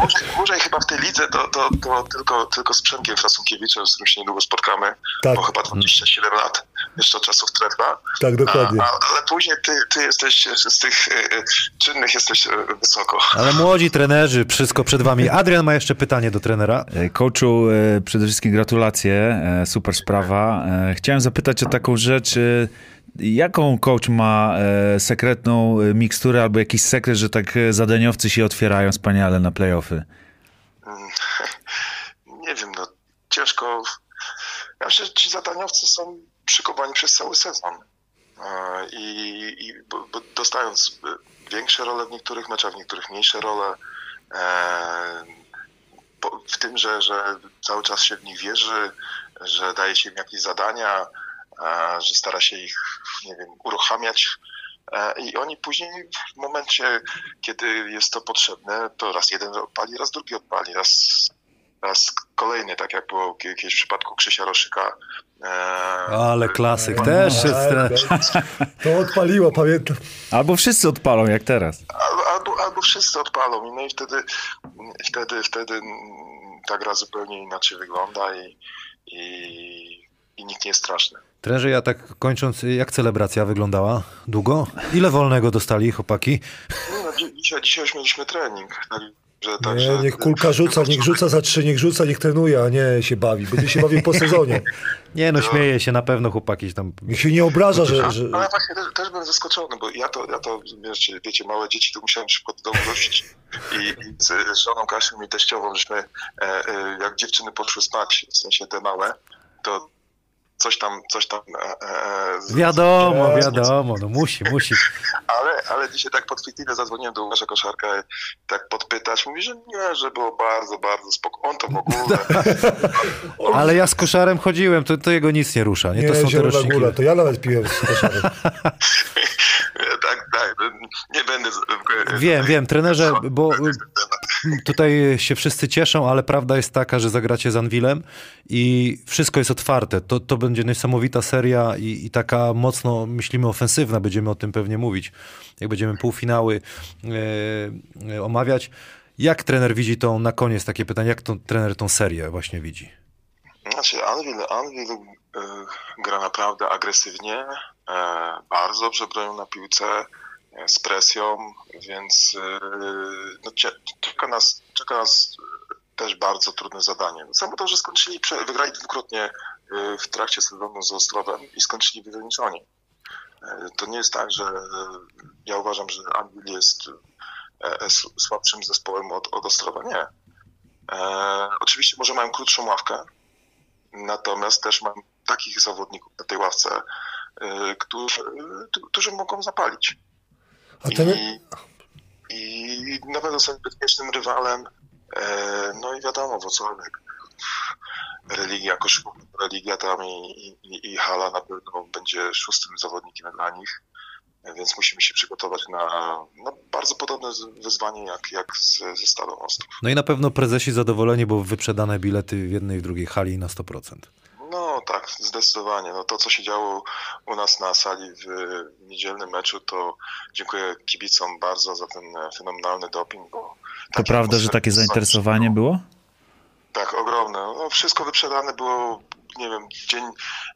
S5: dłużej, dłużej chyba w tej lidze to, to, to tylko, tylko z Przemkiem Frasunkiewiczem, z którym się niedługo spotkamy,
S2: Tak.
S5: bo chyba 27 lat jeszcze czasów trwa.
S2: Tak, dokładnie.
S5: A, ale później ty, ty jesteś z tych e, e, czynnych jesteś e, wysoko.
S1: Ale młodzi trenerzy, wszystko przed wami. Adrian ma jeszcze pytanie do trenera.
S3: E, Coachu, e, przede wszystkim gratulacje, e, super sprawa. E, Chciałem zapytać o taką rzecz, e, jaką coach ma e, sekretną e, miksturę albo jakiś sekret, że tak e, zadaniowcy się otwierają wspaniale na playoffy?
S5: Nie wiem, no ciężko. Ja myślę, że ci zadaniowcy są szykowani przez cały sezon. E, I, i dostając większe role w niektórych meczach, w niektórych mniejsze role. E, w tym, że, że cały czas się w nich wierzy, że daje się im jakieś zadania, e, że stara się ich, nie wiem, uruchamiać. I oni później w momencie, kiedy jest to potrzebne, to raz jeden odpali, raz drugi odpali, raz raz kolejny, tak jak było kiedyś w przypadku Krzysia Roszyka. E,
S1: Ale klasyk też jest trener.
S2: To odpaliło, pamiętam.
S3: Albo wszyscy odpalą, jak teraz.
S5: Albo, albo, albo wszyscy odpalą i no i wtedy, wtedy, wtedy ta gra zupełnie inaczej wygląda i, i, i nikt nie jest straszny.
S1: Trenerze, ja tak kończąc, jak celebracja wyglądała? Długo? Ile wolnego dostali chłopaki?
S5: No, dzi- dzisiaj, dzisiaj już mieliśmy trening. Także,
S2: Nie,
S5: także,
S2: niech kulka rzuca, niech rzuca za trzy, niech rzuca, niech trenuje, a nie się bawi. Będzie się bawił po sezonie.
S1: Nie no, śmieje się na pewno chłopaki tam.
S2: Niech się nie obraża, że... że...
S5: Ale właśnie też, też byłem zaskoczony, bo ja to, ja to wiecie, wiecie, małe dzieci to musiałem szybko do domu wrócić i, i z, z żoną Kasią i teściową, żeśmy e, e, jak dziewczyny poszły spać, w sensie te małe, to coś tam, coś tam... E, e, z-
S1: Wiadomo,
S2: Nie,
S1: wiadomo, no musi, musi.
S5: Ale, ale dzisiaj tak podchwytliwie zadzwoniłem do Łukasza Koszarka tak podpytać. Mówi, że nie, że było bardzo, bardzo spoko. On to w ogóle.
S1: Ale ja z koszarem chodziłem, to, to jego nic nie rusza. Nie,
S2: Nie,
S1: to są te roczniki.
S2: Góra, to ja nawet piłem z koszarem.
S5: tak, tak. Nie będę. z-
S1: Wiem, wiem, trenerze, bo tutaj się wszyscy cieszą, ale prawda jest taka, że zagracie z Anwilem i wszystko jest otwarte. To, to będzie niesamowita seria i, i taka mocno, myślimy, ofensywna. Będziemy o tym pewnie mówić, jak będziemy półfinały e, e, omawiać. Jak trener widzi tą, na koniec takie pytanie, jak to, trener tą serię właśnie widzi?
S5: Znaczy, Anvil, Anvil y, gra naprawdę agresywnie, e, bardzo dobrze bronią na piłce, e, z presją, więc y, no, czeka, nas, czeka nas też bardzo trudne zadanie. Samo to, że skończyli, wygrali dwukrotnie w trakcie sezonu z Ostrowem i skończyli wygraniczoni. E, To nie jest tak, że e, ja uważam, że Anvil jest e, e, słabszym zespołem od, od Ostrowa. Nie. E, oczywiście może mają krótszą ławkę, Natomiast też mam takich zawodników na tej ławce, y, którzy, którzy mogą zapalić.
S2: A ten,
S5: I, I na pewno są bezpiecznym rywalem. E, No i wiadomo, Wrocławek. Religia, koszykówka, religia tam i, i, i hala na pewno będzie szóstym zawodnikiem dla nich. Więc musimy się przygotować na, na bardzo podobne wyzwanie jak, jak z, ze Stalą Ostrów.
S1: No i na pewno prezesi zadowoleni, bo wyprzedane bilety w jednej i drugiej hali na 100%.
S5: No tak, zdecydowanie. No to, co się działo u nas na sali w, w niedzielnym meczu, to dziękuję kibicom bardzo za ten fenomenalny doping. Bo
S3: To prawda, że takie zainteresowanie było?
S5: Tak, ogromne. No, wszystko wyprzedane było, nie wiem, dzień,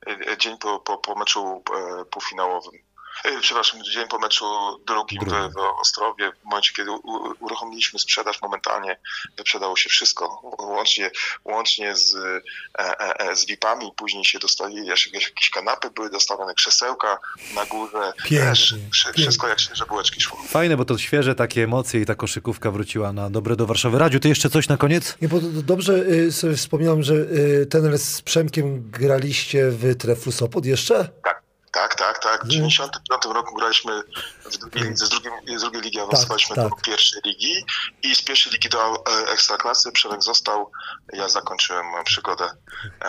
S5: e, dzień po, po, po meczu e, półfinałowym. E, Przepraszam, dzień po meczu drugim w, w Ostrowie, w momencie, kiedy u, uruchomiliśmy sprzedaż, momentalnie wyprzedało się wszystko, łącznie, łącznie z, e, e, e, z VIP-ami, później się dostali, jeszcze jakieś, jakieś kanapy były dostawione, krzesełka na górze,
S2: Pięknie,
S5: wszy-
S2: pięknie.
S5: wszystko jak świeże bułeczki szło.
S1: Fajne, bo to świeże takie emocje i ta koszykówka wróciła na dobre do Warszawy. Radziu, ty jeszcze coś na koniec?
S2: Nie, bo dobrze y, sobie wspomniałem, że y, ten z Przemkiem graliście w Treflu Sopot jeszcze?
S5: Tak, tak, tak.
S2: Mhm.
S5: W 95 roku graliśmy w drugiej, z, drugim, z drugiej ligi awansowaliśmy
S2: tak.
S5: do pierwszej ligi i z pierwszej ligi do e, ekstraklasy Przemek został. Ja zakończyłem moją przygodę e,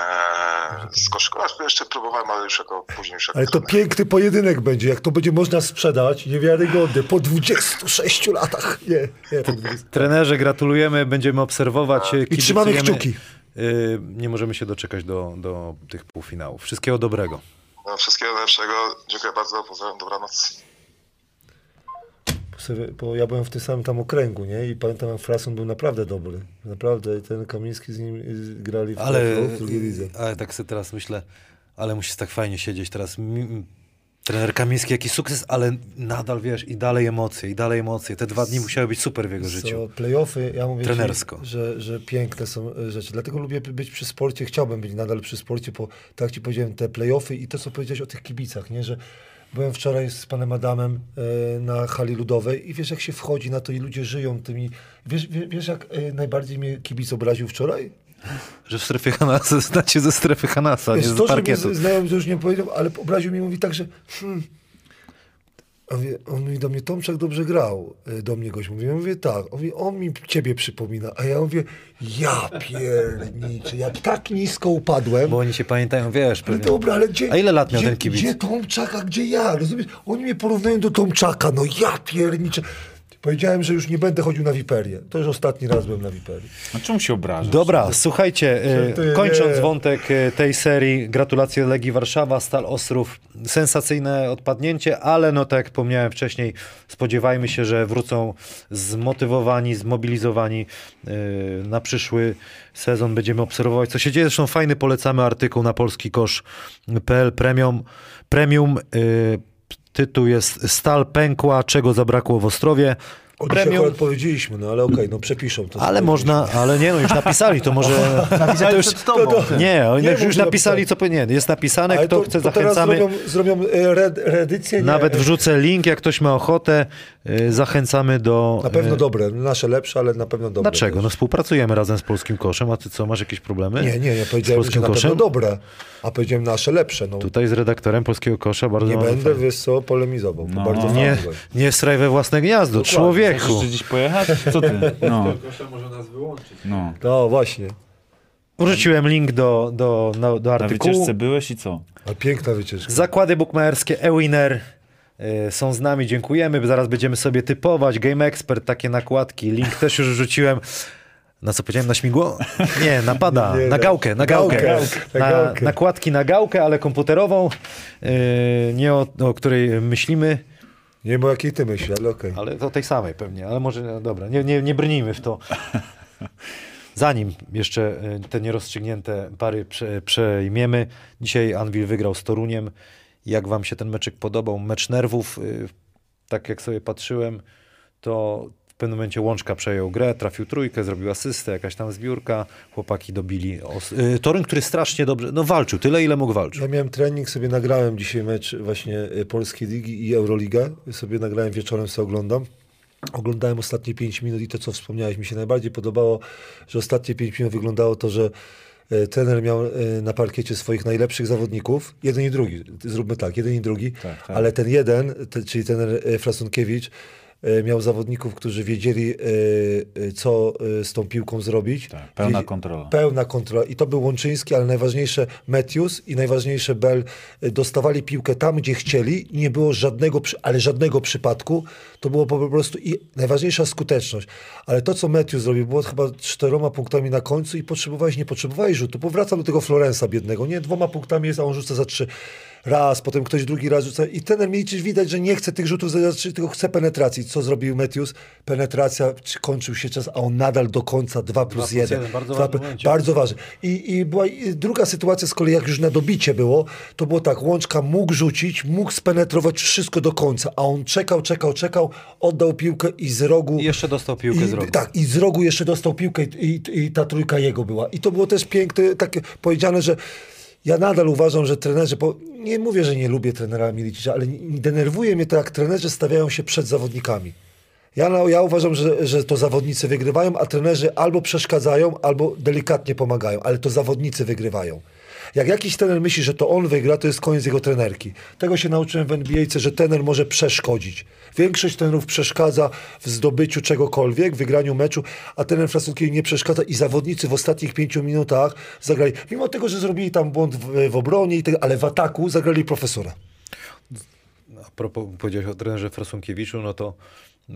S5: z koszykówką. Jeszcze próbowałem, ale już jako później już jako
S2: Ale to
S5: trener.
S2: piękny pojedynek będzie, jak to będzie można sprzedać, niewiarygodny, po 26 latach. Nie, nie, po 20.
S1: Trenerze, gratulujemy, będziemy obserwować. e,
S2: I trzymamy kciuki.
S1: Y, Nie możemy się doczekać do, do tych półfinałów. Wszystkiego dobrego.
S5: No, wszystkiego najlepszego. Dziękuję bardzo. Pozdrawiam. Dobranoc.
S2: Bo ja byłem w tym samym tam okręgu, nie? I pamiętam, jak Frason był naprawdę dobry. Naprawdę, ten Kamiński z nim y, grali w,
S1: Ale,
S2: w drugiej lidze.
S1: ale tak sobie teraz myślę, ale musisz tak fajnie siedzieć teraz. Trener Kamiński, jaki sukces, ale nadal, wiesz, i dalej emocje, i dalej emocje. Te dwa dni musiały być super w jego życiu.
S2: Playoffy, ja mówię
S1: Trenersko.
S2: że, że piękne są e, rzeczy. Dlatego lubię być przy sporcie, chciałbym być nadal przy sporcie, bo tak jak ci powiedziałem, te playoffy i to, co powiedziałeś o tych kibicach, nie? że byłem wczoraj z panem Adamem e, na hali ludowej i wiesz, jak się wchodzi na to i ludzie żyją tymi... Wiesz, wiesz, wiesz jak e, najbardziej mnie kibic obraził wczoraj?
S1: Że w strefie Hanasa, znacie ze strefy Hanasa, nie z parkietu.
S2: znajomy, że już nie powiedział, ale obraził mnie, mówi tak, że hmm, on mówi do mnie, Tomczak dobrze grał, y, do mnie gość mówi, ja mówię tak, on, mówi, on mi ciebie przypomina, a ja mówię, ja pierniczy, ja tak nisko upadłem,
S1: Bo oni się pamiętają, wiesz,
S2: ale
S1: pewnie.
S2: dobra, ale gdzie,
S1: A ile lat miał
S2: gdzie,
S1: ten kibic?
S2: Gdzie Tomczak, a gdzie ja, rozumiesz, oni mnie porównują do Tomczaka, no ja pierniczę. Powiedziałem, że już nie będę chodził na Wiperię. To już ostatni raz byłem na Wiperii.
S3: A czemu się obrażasz?
S1: Dobra, słuchajcie, e, kończąc
S2: nie.
S1: wątek e, tej serii, gratulacje Legii Warszawa, Stal Ostrów, sensacyjne odpadnięcie, ale no tak jak wspomniałem wcześniej, spodziewajmy się, że wrócą zmotywowani, zmobilizowani e, na przyszły sezon, będziemy obserwować, co się dzieje. Zresztą fajny polecamy artykuł na polskikosz.pl premium, premium tytuł jest Stal pękła, czego zabrakło w Ostrowie.
S2: O, dzisiaj akurat powiedzieliśmy, no ale okej, no przepiszą to.
S1: Ale można, ale nie no, już napisali, to może...
S6: Napisali
S1: to już,
S6: przed tobą.
S1: nie, oni
S2: Nie
S1: już napisali, co powinien. Jest napisane,
S2: Ale
S1: kto
S2: to,
S1: chce,
S2: to teraz
S1: zachęcamy.
S2: zrobią, zrobią e, reedycję. Nie,
S1: Nawet wrzucę link, jak ktoś ma ochotę. y, zachęcamy do...
S2: Na pewno
S1: y,
S2: dobre, nasze lepsze, ale na pewno dobre.
S1: Dlaczego?
S2: też.
S1: No współpracujemy razem z Polskim Koszem, a ty co, masz jakieś problemy?
S2: Nie, nie, ja
S1: z
S2: powiedziałem, że
S1: Polskim
S2: na pewno
S1: Koszem?
S2: dobre, a powiedziałem nasze lepsze. No.
S1: Tutaj z redaktorem Polskiego Kosza bardzo...
S2: Nie będę, wiesz co, polemizował.
S3: No,
S2: No, bardzo
S1: Nie,
S2: fajnie.
S1: nie straj we własne gniazdo,
S3: Chcesz
S1: człowieku.
S3: jeszcze gdzieś pojechać? Co ty? No,
S4: Kosza może nas wyłączyć.
S3: no.
S2: No właśnie.
S1: Wrzuciłem link do, do, no, do
S3: Na
S1: artykułu.
S3: wycieczce byłeś i co?
S2: A piękna wycieczka.
S1: Zakłady bukmacherskie Ewiner y, są z nami, dziękujemy. Zaraz będziemy sobie typować. Game Expert, takie nakładki. Link też już rzuciłem. Na co powiedziałem? Na śmigło? Nie, napada.
S2: Nie, nie,
S1: na
S2: na-
S1: gałkę, na
S2: na
S1: gałkę.
S2: gałkę, na
S1: Na, nakładki na gałkę, ale komputerową. y, nie o, o której myślimy,
S2: Nie wiem o jakiej ty myśli, ale okej.
S1: ale o tej samej pewnie. Ale może, dobra, nie, nie, nie brnijmy w to. Zanim jeszcze y, te nierozstrzygnięte pary prze, przejmiemy, dzisiaj Anvil wygrał z Toruniem. Jak wam się ten meczek podobał? Mecz nerwów, y, tak jak sobie patrzyłem, to pewnym momencie Łączka przejął grę, trafił trójkę, zrobił asystę, jakaś tam zbiórka, chłopaki dobili. Os- y, Toruń, który strasznie dobrze, no walczył, tyle ile mógł walczyć.
S2: Ja miałem trening, sobie nagrałem dzisiaj mecz właśnie y, Polskiej Ligi i Euroliga. Sobie nagrałem wieczorem, sobie oglądam. Oglądałem ostatnie 5 minut i to, co wspomniałeś, mi się najbardziej podobało, że ostatnie 5 minut wyglądało to, że e, trener miał na parkiecie swoich najlepszych zawodników, jeden i drugi, zróbmy tak, jeden i drugi,
S3: Tak, tak.
S2: ale ten jeden, te, czyli trener Frasunkiewicz, miał zawodników, którzy wiedzieli, e, e, co e, z tą piłką zrobić.
S3: Tak, pełna kontrola.
S2: Pełna kontrola. I to był Łączyński, ale najważniejsze Matthews i najważniejsze Bell dostawali piłkę tam, gdzie chcieli. Nie było żadnego, ale żadnego przypadku. To było po prostu i najważniejsza skuteczność. Ale to, co Matthews zrobił, było chyba czteroma punktami na końcu i potrzebowałeś, nie potrzebowałeś rzutu. Powracam do tego Florensa biednego. Nie, dwoma punktami jest, a on rzuca za trzy. Raz, potem ktoś drugi raz rzuca. I ten Milicic widać, że nie chce tych rzutów tylko chce penetracji. Co zrobił Matthews? Penetracja, kończył się czas, a on nadal do końca 2 plus
S1: plus
S2: 1.
S1: jeden, bardzo
S2: Dwa
S1: ważny
S2: bardzo ważne. I, I była i druga sytuacja z kolei, jak już na dobicie było, to było tak, Łączka mógł rzucić, mógł spenetrować wszystko do końca, a on czekał, czekał, czekał, oddał piłkę i z rogu...
S1: I jeszcze dostał piłkę
S2: i,
S1: z rogu.
S2: Tak, i z rogu jeszcze dostał piłkę i, i, i ta trójka jego była. I to było też piękne, takie powiedziane, że ja nadal uważam, że trenerzy, nie mówię, że nie lubię trenera Milicicza, ale denerwuje mnie to, jak trenerzy stawiają się przed zawodnikami. Ja, ja uważam, że, że to zawodnicy wygrywają, a trenerzy albo przeszkadzają, albo delikatnie pomagają, ale to zawodnicy wygrywają. Jak jakiś trener myśli, że to on wygra, to jest koniec jego trenerki. Tego się nauczyłem w NBA, że trener może przeszkodzić. Większość trenerów przeszkadza w zdobyciu czegokolwiek, w wygraniu meczu, a trener Frasunkiewicz nie przeszkadza i zawodnicy w ostatnich pięciu minutach zagrali, mimo tego, że zrobili tam błąd w, w obronie, tego, ale w ataku zagrali profesora.
S1: A propos, powiedziałeś o trenerze Frasunkiewiczu, no to yy,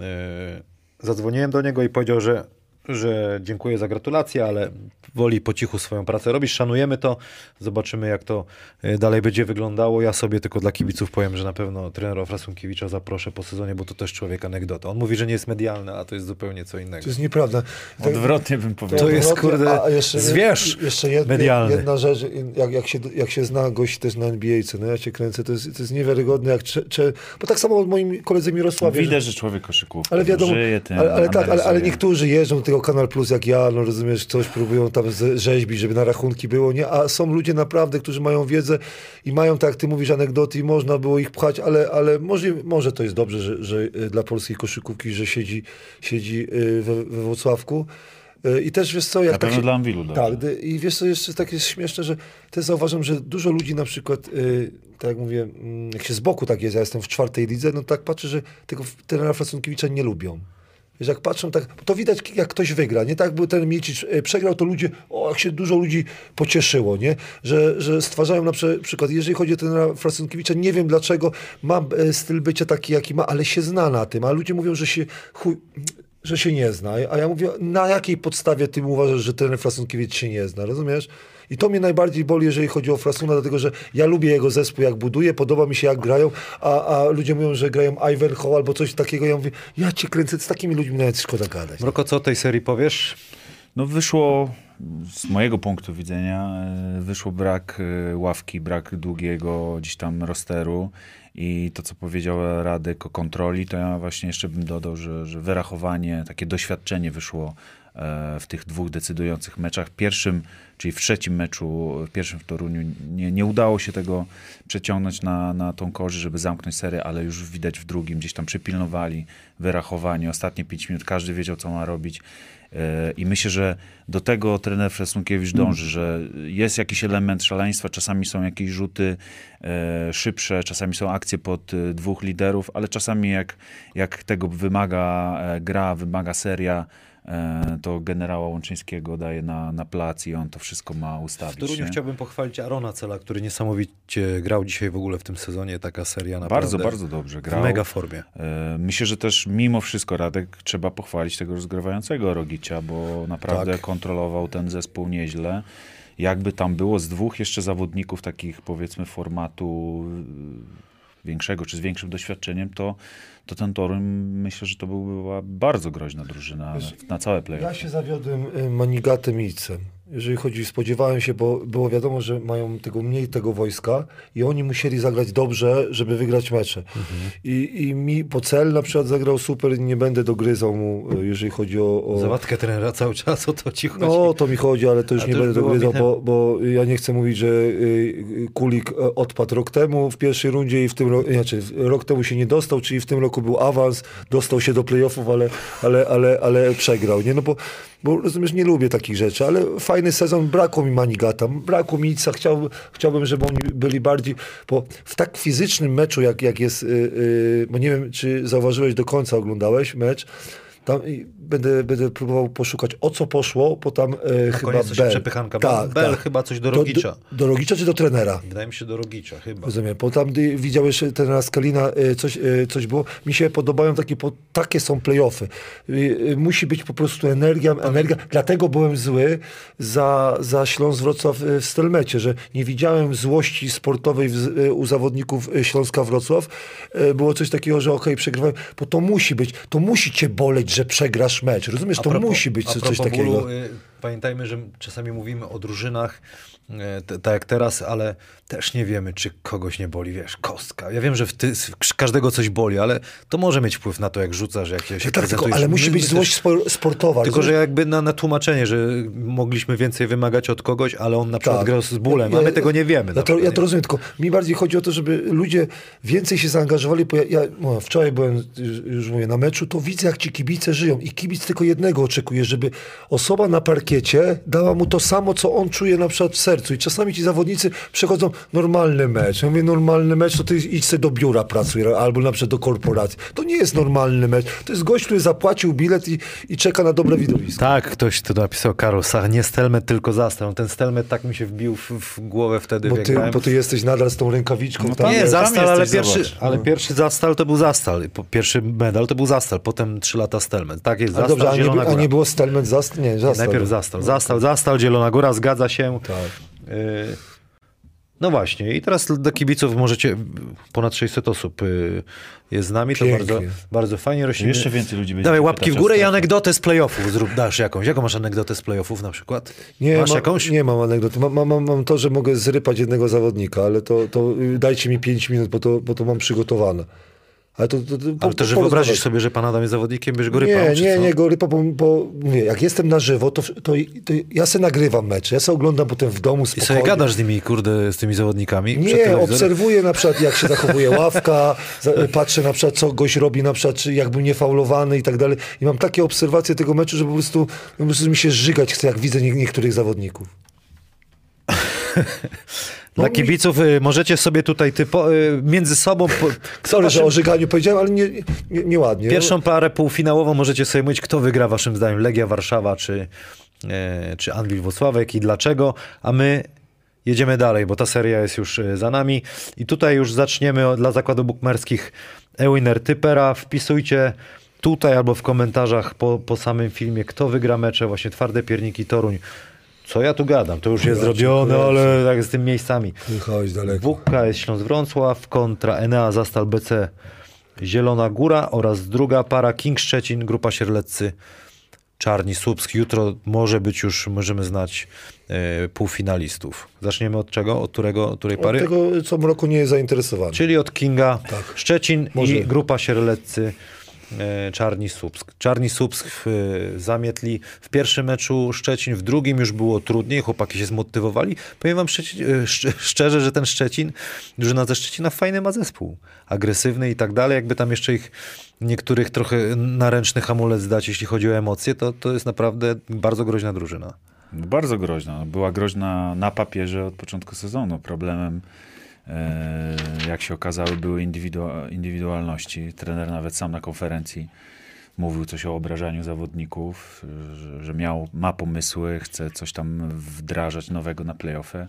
S1: zadzwoniłem do niego i powiedział, że, że dziękuję za gratulacje, ale woli po cichu swoją pracę robić. Szanujemy to, zobaczymy jak to yy, dalej będzie wyglądało. Ja sobie tylko dla kibiców powiem, że na pewno trenera Frasunkiewicza zaproszę po sezonie, bo to też człowiek anegdota. On mówi, że nie jest medialny, a to jest zupełnie co innego.
S2: To jest nieprawda. Tak-
S3: Odwrotnie bym
S1: To
S3: powiedział.
S1: jest,
S2: odwrotnie,
S1: kurde,
S2: a jeszcze,
S1: zwierz
S2: jeszcze jedna,
S1: medialny.
S2: jedna rzecz, jak, jak, się, jak się zna gości też na NBA, co no ja się kręcę, to jest, to jest niewiarygodne, jak cze, cze, bo tak samo moim koledzy Mirosławie,
S3: Widać, że człowiek koszykówka.
S2: ale wiadomo,
S3: żyje tym,
S2: ale, ale tak, ale, ale niektórzy jeżdżą do Kanal Plus jak ja, no rozumiesz, coś próbują tam rzeźbić, żeby na rachunki było, nie? A są ludzie naprawdę, którzy mają wiedzę i mają, tak jak ty mówisz, anegdoty i można było ich pchać, ale, ale może, może to jest dobrze, że, że y, dla polskiej koszykówki, że siedzi, siedzi y, we, we Włocławku. Y, I też wiesz co, jak
S3: Na
S2: tak się,
S3: dla Anwilu
S2: tak, i wiesz co, jeszcze tak jest śmieszne, że też zauważam, że dużo ludzi na przykład, y, tak jak mówię, mm, jak się z boku tak jest, ja jestem w czwartej lidze, no tak patrzę, że tego trenera Frasunkiewicza nie lubią. Wiesz, jak patrzą tak, to widać jak ktoś wygra, nie? Tak był ten Milicic y, przegrał, to ludzie, o, jak się dużo ludzi pocieszyło, nie? Że, że stwarzają na przykład, jeżeli chodzi o trenera Frasunkiewicza, nie wiem dlaczego, ma e, styl bycia taki, jaki ma, ale się zna na tym, a ludzie mówią, że się chuj, że się nie zna. A ja mówię, na jakiej podstawie ty uważasz, że trener Frasunkiewicz się nie zna, rozumiesz? I to mnie najbardziej boli, jeżeli chodzi o Frasuna, dlatego że ja lubię jego zespół, jak buduje, podoba mi się, jak grają, a, a ludzie mówią, że grają Ivanhoe albo coś takiego. Ja mówię, ja cię kręcę, z takimi ludźmi nawet szkoda gadać.
S1: Mroko, co o tej serii powiesz?
S3: No wyszło, z mojego punktu widzenia, e, wyszło brak e, ławki, brak długiego gdzieś tam rosteru i to, co powiedział Radek o kontroli, to ja właśnie jeszcze bym dodał, że, że wyrachowanie, takie doświadczenie wyszło w tych dwóch decydujących meczach. Pierwszym, czyli w trzecim meczu, w pierwszym w Toruniu, nie, nie udało się tego przeciągnąć na, na tą korzyść, żeby zamknąć serię, ale już widać w drugim, gdzieś tam przypilnowali wyrachowanie. Ostatnie pięć minut każdy wiedział, co ma robić. E, I myślę, że do tego trener Fresnunkiewicz dąży, że jest jakiś element szaleństwa, czasami są jakieś rzuty e, szybsze, czasami są akcje pod e, dwóch liderów, ale czasami jak, jak tego wymaga e, gra, wymaga seria, e, to generała Łączyńskiego daje na, na plac i on to wszystko ma
S1: W
S3: ustawić.
S1: Toruniu
S3: nie?
S1: chciałbym pochwalić Arona Cela, który niesamowicie grał dzisiaj w ogóle w tym sezonie. Taka seria naprawdę
S3: Bardzo, bardzo dobrze
S1: w
S3: grał.
S1: mega formie.
S3: E, Myślę, że też mimo wszystko Radek trzeba pochwalić tego rozgrywającego Rogicia, bo naprawdę
S1: Tak.
S3: kontrolował ten zespół nieźle. Jakby tam było z dwóch jeszcze zawodników takich powiedzmy formatu y, większego czy z większym doświadczeniem, to, to ten Toruń myślę, że to była bardzo groźna drużyna na, na całe play
S2: Ja się zawiodłem y, Manigatem Icem. Jeżeli chodzi, spodziewałem się, bo było wiadomo, że mają tego mniej tego wojska i oni musieli zagrać dobrze, żeby wygrać mecze. I, I mi Pocel na przykład zagrał super, nie będę dogryzał mu, y, jeżeli chodzi o... o...
S1: Zawatkę trenera cały czas, o to ci chodzi.
S2: No, o to mi chodzi, ale to już
S1: A
S2: nie
S1: to już
S2: będę
S1: było
S2: dogryzał, bo, bo ja nie chcę mówić, że y, Kulik e, odpadł rok temu w pierwszej rundzie i w tym roku, znaczy rok temu się nie dostał, czyli w tym roku był awans, dostał się do playoffów, ale, ale, ale, ale przegrał, nie? No bo, bo rozumiesz, nie lubię takich rzeczy, ale fajny sezon, brakło mi Manigata, brakło mi Ica, chciałbym, chciałbym, żeby oni byli bardziej, bo w tak fizycznym meczu, jak, jak jest, y, y, bo nie wiem, czy zauważyłeś do końca, oglądałeś mecz, tam będę, będę próbował poszukać, o co poszło, bo tam e, chyba
S1: koniec coś
S2: Bell.
S1: przepychanka.
S2: Tak,
S1: Bell
S2: tak.
S1: chyba coś do Rogicza.
S2: do, do Rogicza czy do trenera?
S1: Wydaje mi się do Rogicza chyba.
S2: Rozumiem, bo tam y, widziałeś trenera Skalina, y, coś, y, coś było. Mi się podobają takie, po, takie są playoffy. Y, Musi być po prostu energia, energia. Dlatego byłem zły za, za Śląsk Wrocław w Stelmecie, że nie widziałem złości sportowej w, u zawodników Śląska Wrocław. Było coś takiego, że okej, przegrywałem, bo to musi być, to musi cię boleć, że przegrasz mecz. Rozumiesz, to
S1: propos-
S2: musi być coś
S1: propos
S2: takiego.
S1: Bólu, y, pamiętajmy, że czasami mówimy o drużynach, y, tak jak teraz, ale też nie wiemy, czy kogoś nie boli, wiesz, kostka. Ja wiem, że w ty, każdego coś boli, ale to może mieć wpływ na to, jak rzucasz, jak się, się
S2: Tak, tylko, ale musi być złość
S1: też-
S2: spor- sportowa.
S1: Tylko, że jakby na, na tłumaczenie, że mogliśmy więcej wymagać od kogoś, ale on na przykład
S2: Tak.
S1: grał z bólem,
S2: Ja-
S1: a my tego nie wiemy.
S2: Ja to, ja to rozumiem, tylko mi bardziej chodzi o to, żeby ludzie więcej się zaangażowali, bo ja, ja no, wczoraj byłem, już, już mówię, na meczu, to widzę, jak ci kibice żyją i kibic tylko jednego oczekuje, żeby osoba na parkiecie dała mu to samo, co on czuje na przykład w sercu i czasami ci zawodnicy przechodzą normalny mecz. Ja mówię, normalny mecz, to ty idź sobie do biura pracuj, albo na przykład do korporacji. To nie jest normalny mecz. To jest gość, który zapłacił bilet i, i czeka na dobre widowisko.
S1: Tak, ktoś tu napisał, Karol Sach, nie Stelmet, tylko Zastal. Ten Stelmet tak mi się wbił w, w głowę wtedy,
S2: Bo
S1: jak
S2: ty, bo ty jesteś nadal z tą rękawiczką.
S3: No
S2: tam,
S3: tak.
S1: Nie,
S3: tam
S1: Zastal, ale pierwszy,
S3: zobacz.
S1: ale pierwszy Zastal to był Zastal. Pierwszy medal to był Zastal, potem trzy lata Stelmet. Tak jest,
S2: A
S1: Zastal,
S2: dobrze, a nie, by- a nie było Stelmet Zast? Nie, Zastal.
S1: Najpierw Zastal. Zastal, Zastal, Zielona Góra, zgadza się.
S2: Tak.
S1: Y, No właśnie, i teraz do kibiców możecie, ponad 600 osób y, jest z nami, to
S2: Pięknie.
S1: bardzo, bardzo fajnie rośnie.
S3: Jeszcze więcej ludzi będzie
S1: Dawaj łapki w górę i anegdotę z playoffów zrób, dasz jakąś. Jaką masz anegdotę z playoffów na przykład?
S2: Nie,
S1: masz
S2: ma,
S1: jakąś?
S2: nie mam anegdoty. Mam, mam, mam- mam to, że mogę zrypać jednego zawodnika, ale to, to y, dajcie mi 5 minut, bo to, bo to mam przygotowane. Ale to, to, to,
S1: Ale to, że wyobrazisz sobie, że pan Adam jest zawodnikiem, będziesz go rypał,
S2: Nie, nie,
S1: co?
S2: nie, go rypa, bo, bo mówię, jak jestem na żywo, to, to, to ja se nagrywam mecze, ja se oglądam potem w domu
S1: I
S2: spokojnie.
S1: sobie gadasz z nimi, kurde, z tymi zawodnikami
S2: Nie, obserwuję na przykład, jak się zachowuje ławka, patrzę na przykład, co gość robi, na przykład, czy jakby nie faulowany i tak dalej. I mam takie obserwacje tego meczu, że po prostu, po prostu mi się żygać chce, jak widzę nie, niektórych zawodników.
S1: Dla kibiców y, możecie sobie tutaj typo, y, między sobą... Po,
S2: Sorry, że
S1: waszym-
S2: o żyganiu powiedziałem, ale nie, nie, nieładnie.
S1: Pierwszą parę półfinałową możecie sobie mówić, kto wygra waszym zdaniem, Legia Warszawa czy, e, czy Anwil Włocławek i dlaczego, a my jedziemy dalej, bo ta seria jest już e, za nami i tutaj już zaczniemy od, dla zakładów bukmerskich Ewiner Typera, wpisujcie tutaj albo w komentarzach po, po samym filmie, kto wygra mecze, właśnie Twarde Pierniki Toruń. Co ja tu gadam? To już jest zrobione, ale tak z tym miejscami.
S2: Chodź daleko.
S1: WK jest Śląsk Wrocław kontra Enea Zastal BC Zielona Góra oraz druga para King Szczecin, Grupa Sierleccy Czarni Słupsk. Jutro może być już, możemy znać e, półfinalistów. Zaczniemy od czego? Od którego, od której
S2: Od
S1: pary?
S2: tego, co Mroko nie jest zainteresowany.
S1: Czyli od Kinga
S2: Tak.
S1: Szczecin
S2: Może.
S1: i Grupa Sierleccy Czarni Słupsk. Czarni Słupsk e, zamietli w pierwszym meczu Szczecin, w drugim już było trudniej, chłopaki się zmotywowali. Powiem wam e, szcz- szczerze, że ten Szczecin, drużyna ze Szczecina fajny ma zespół, agresywny i tak dalej, jakby tam jeszcze ich niektórych trochę na ręczny hamulec dać, jeśli chodzi o emocje, to, to jest naprawdę bardzo groźna drużyna.
S3: Bardzo groźna. Była groźna na papierze od początku sezonu. Problemem, e, jak się okazało, były indywidua- indywidualności. Trener nawet sam na konferencji mówił coś o obrażaniu zawodników, że miał, ma pomysły, chce coś tam wdrażać nowego na playoffy,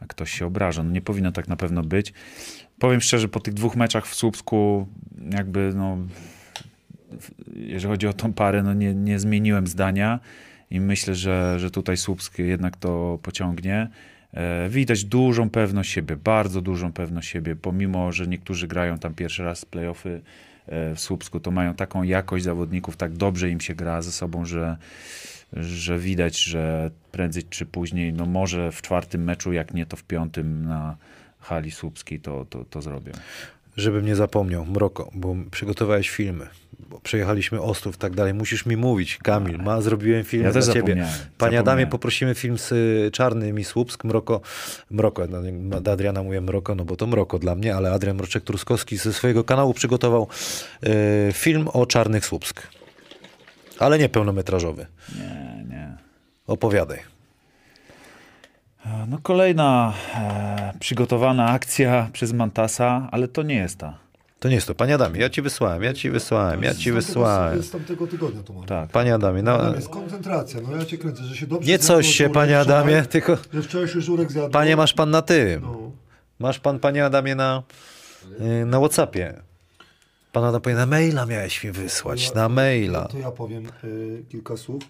S3: a ktoś się obraża. No nie powinno tak na pewno być. Powiem szczerze, po tych dwóch meczach w Słupsku jakby no jeżeli chodzi o tą parę, no nie, nie zmieniłem zdania i myślę, że, że tutaj Słupsk jednak to pociągnie. E, Widać dużą pewność siebie, bardzo dużą pewność siebie, pomimo, że niektórzy grają tam pierwszy raz playoffy e, w Słupsku, to mają taką jakość zawodników, tak dobrze im się gra ze sobą, że, że widać, że prędzej czy później, no może w czwartym meczu, jak nie to w piątym na hali słupskiej, to, to, to zrobią.
S1: Żebym nie zapomniał, Mroko, bo przygotowałeś filmy, bo przejechaliśmy Ostrów i tak dalej. Musisz mi mówić, Kamil, ma, zrobiłem film
S3: Ja
S1: dla ciebie. Panie Adamie, poprosimy film z y, Czarnym i Słupsk, Mroko, Mroko, no, do Adriana mówię Mroko, no bo to Mroko dla mnie, ale Adrian Mroczek-Truskowski ze swojego kanału przygotował y, film o Czarnych Słupsk. Ale nie pełnometrażowy.
S3: Nie, nie.
S1: Opowiadaj.
S3: No kolejna e, przygotowana akcja przez Mantasa, ale to nie jest ta.
S1: To nie jest to. Panie Adamie, ja ci wysłałem, ja ci wysłałem, ja ci wysłałem.
S2: Z tamtego tygodnia to mam.
S3: Tak.
S1: Panie Adamie, no,
S2: jest koncentracja, no ja cię kręcę, że się dobrze
S1: nie coś się,
S2: żurek
S1: panie
S2: wczoraj,
S1: Adamie, tylko
S2: Że wczoraj się żurek zjadł.
S1: panie masz pan na tym.
S2: No.
S1: Masz pan, panie Adamie, na, y, na Whatsappie. Pan Adam powie, na maila miałeś mi wysłać, na maila.
S2: To ja powiem y, kilka słów.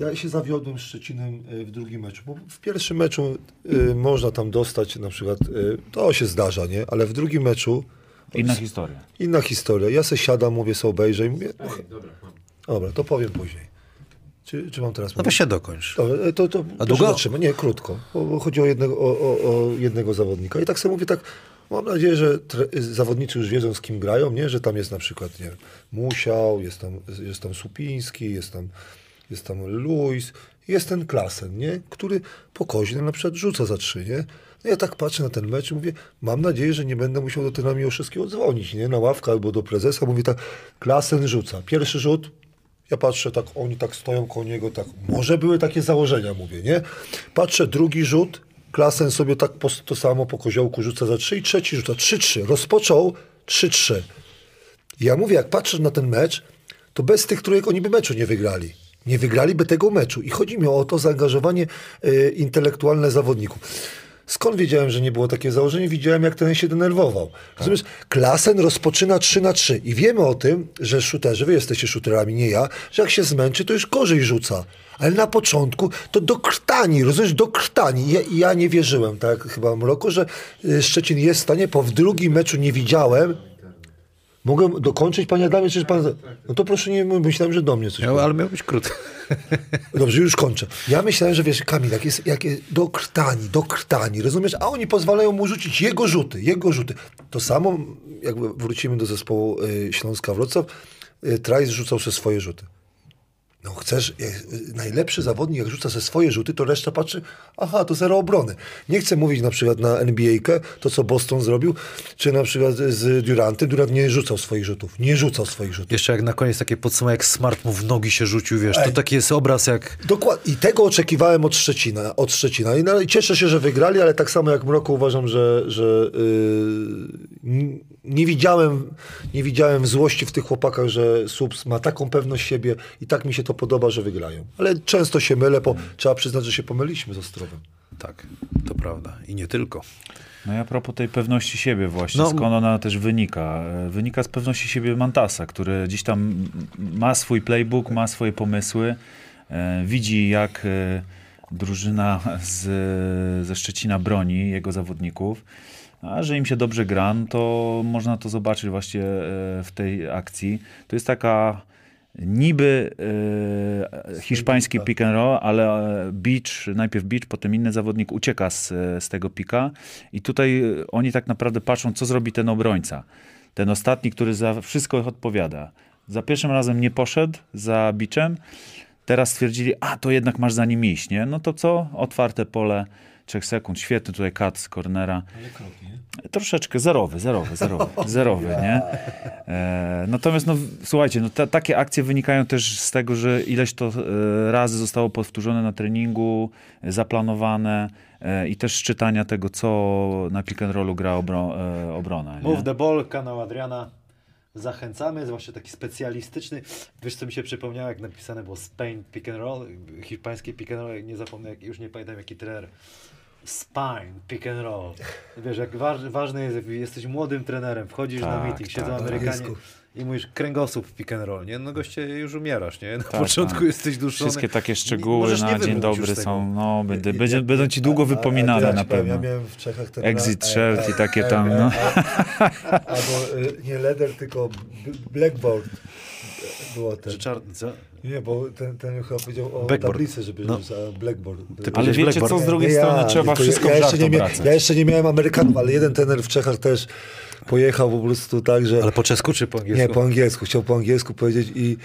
S2: Ja się zawiodłem z Szczecinem y, w drugim meczu, bo w pierwszym meczu y, można tam dostać na przykład, y, to się zdarza, nie? Ale w drugim meczu
S3: Inna historia.
S2: inna historia. Ja se siadam, mówię sobie obejrzę i mówię, no,
S4: Dobra,
S2: dobra, to powiem później. Czy, czy mam teraz
S1: No weź się dokończ.
S2: Dobra, to, to,
S1: A długo?
S2: zatrzymam. Nie, krótko. Bo, bo chodzi o jednego, o, o, o jednego zawodnika. I tak sobie mówię tak, mam nadzieję, że tre, zawodnicy już wiedzą z kim grają, nie? Że tam jest na przykład, nie wiem, Musiał, jest tam, jest tam Supiński, jest tam, jest tam Luis, jest ten Klasen, nie? Który pokoźny na przykład rzuca za trzy, nie? No ja tak patrzę na ten mecz i mówię, mam nadzieję, że nie będę musiał do trenera Miłoszewskiego dzwonić, nie? Na ławkę albo do prezesa. Mówię tak, Klasen rzuca. Pierwszy rzut, ja patrzę, tak oni tak stoją koło niego, tak, może były takie założenia, mówię, nie? Patrzę, drugi rzut, Klasen sobie tak po, to samo po koziołku rzuca za trzy i trzeci rzuca 3-3. Rozpoczął 3-3. I Ja mówię, jak patrzę na ten mecz, to bez tych trójek oni by meczu nie wygrali. Nie wygraliby tego meczu. I chodzi mi o to zaangażowanie e, intelektualne zawodników. Skąd wiedziałem, że nie było takie założenie? Widziałem, jak ten się denerwował. Rozumiesz? Klasen rozpoczyna 3 na 3 i wiemy o tym, że shooterzy, wy jesteście shooterami, nie ja, że jak się zmęczy, to już gorzej rzuca. Ale na początku to do krtani, rozumiesz, do krtani. Ja, ja nie wierzyłem, tak chyba Mroko, że y, Szczecin jest w stanie, po w drugim meczu nie widziałem. Mogę dokończyć, panie Adamie, czy pan... No to proszę nie, myślałem, że do mnie coś
S1: Miał, ale miał być krótko.
S2: Dobrze, już kończę. Ja myślałem, że wiesz, Kamil, jak jest, jak jest do krtani, do krtani, rozumiesz? A oni pozwalają mu rzucić jego rzuty, jego rzuty. To samo, jakby wrócimy do zespołu y, Śląska Wrocław, y, Trajs rzucał ze swoje rzuty. No chcesz, jak, y, najlepszy zawodnik jak rzuca ze swoje rzuty, to reszta patrzy, aha, to zero obrony. Nie chcę mówić na przykład na NBA-kę, to co Boston zrobił, czy na przykład z Durantem. Durant nie rzucał swoich rzutów, nie rzucał swoich rzutów.
S1: Jeszcze jak na koniec takie podsumowanie, jak Smart mu w nogi się rzucił, wiesz, to
S2: Ej.
S1: taki jest obraz jak...
S2: Dokładnie. I tego oczekiwałem od Szczecina. Od Szczecina. I, no, I cieszę się, że wygrali, ale tak samo jak Mroko uważam, że, że yy, nie, widziałem, nie widziałem złości w tych chłopakach, że Subs ma taką pewność siebie i tak mi się to podoba, że wygrają. Ale często się mylę, bo trzeba przyznać, że się pomyliliśmy z Ostrowem.
S1: Tak, to prawda. I nie tylko.
S3: No i a propos tej pewności siebie właśnie,
S1: No.
S3: skąd ona też wynika? Wynika z pewności siebie Mantasa, który gdzieś tam ma swój playbook, ma swoje pomysły, e, widzi jak e, drużyna z, ze Szczecina broni jego zawodników, a że im się dobrze gra, no to można to zobaczyć właśnie e, w tej akcji. To jest taka niby e, hiszpański pick and roll, ale e, Beach, najpierw Beach, potem inny zawodnik ucieka z, z tego pika i tutaj e, oni tak naprawdę patrzą, co zrobi ten obrońca. Ten ostatni, który za wszystko odpowiada. Za pierwszym razem nie poszedł za biczem. Teraz stwierdzili, a to jednak masz za nim iść, nie? No to co? Otwarte pole, 3 sekund. Świetny tutaj kat z cornera. Troszeczkę zerowy, zerowy, zerowy, zerowy, nie? E, natomiast, no, słuchajcie, no, ta, takie akcje wynikają też z tego, że ileś to e, razy zostało powtórzone na treningu, e, zaplanowane e, i też z czytania tego, co na pick and rollu gra obro, e, obrona. Nie?
S1: Move the ball, kanał Adriana. Zachęcamy, zwłaszcza taki specjalistyczny. Wiesz, co mi się przypomniało, jak napisane było Spain pick and roll, hiszpańskie pick and roll, nie zapomnę, już nie pamiętam jaki trener. Spine, pick and roll. Wiesz, jak waż, ważne jest, jak jesteś młodym trenerem, wchodzisz na
S3: Tak,
S1: meeting, siedzą
S3: tak.
S1: Amerykanie i mówisz kręgosłup pick and roll, nie? No goście, już umierasz, nie? Na
S3: Tak,
S1: początku
S3: tak.
S1: jesteś duszony.
S3: Wszystkie takie szczegóły
S1: nie
S3: na dzień dobry są, no,
S2: Ja-
S3: będzie,
S2: ja-
S3: będą ci długo
S2: a- a- a
S3: wypominane
S2: ja
S3: na pewno.
S2: Ja miałem w Czechach ten
S3: Exit shirt i takie tam, no.
S2: Albo y, nie leder, tylko blackboard było ten.
S1: Że czar... co?
S2: Nie, bo ten, ten chyba powiedział o
S1: Blackboard.
S2: tablicy, żeby
S1: No.
S2: za blackboard.
S1: Ty
S3: Ale wiecie co,
S1: Blackboard.
S3: z drugiej
S2: Nie
S3: strony trzeba
S2: tylko
S3: wszystko
S2: ja,
S3: w
S2: jeszcze nie mia-. Ja jeszcze nie miałem Amerykanów, ale jeden tener w Czechach też pojechał po prostu tak, że...
S1: Ale po czesku czy po angielsku?
S2: Nie, po angielsku. Chciał po angielsku powiedzieć i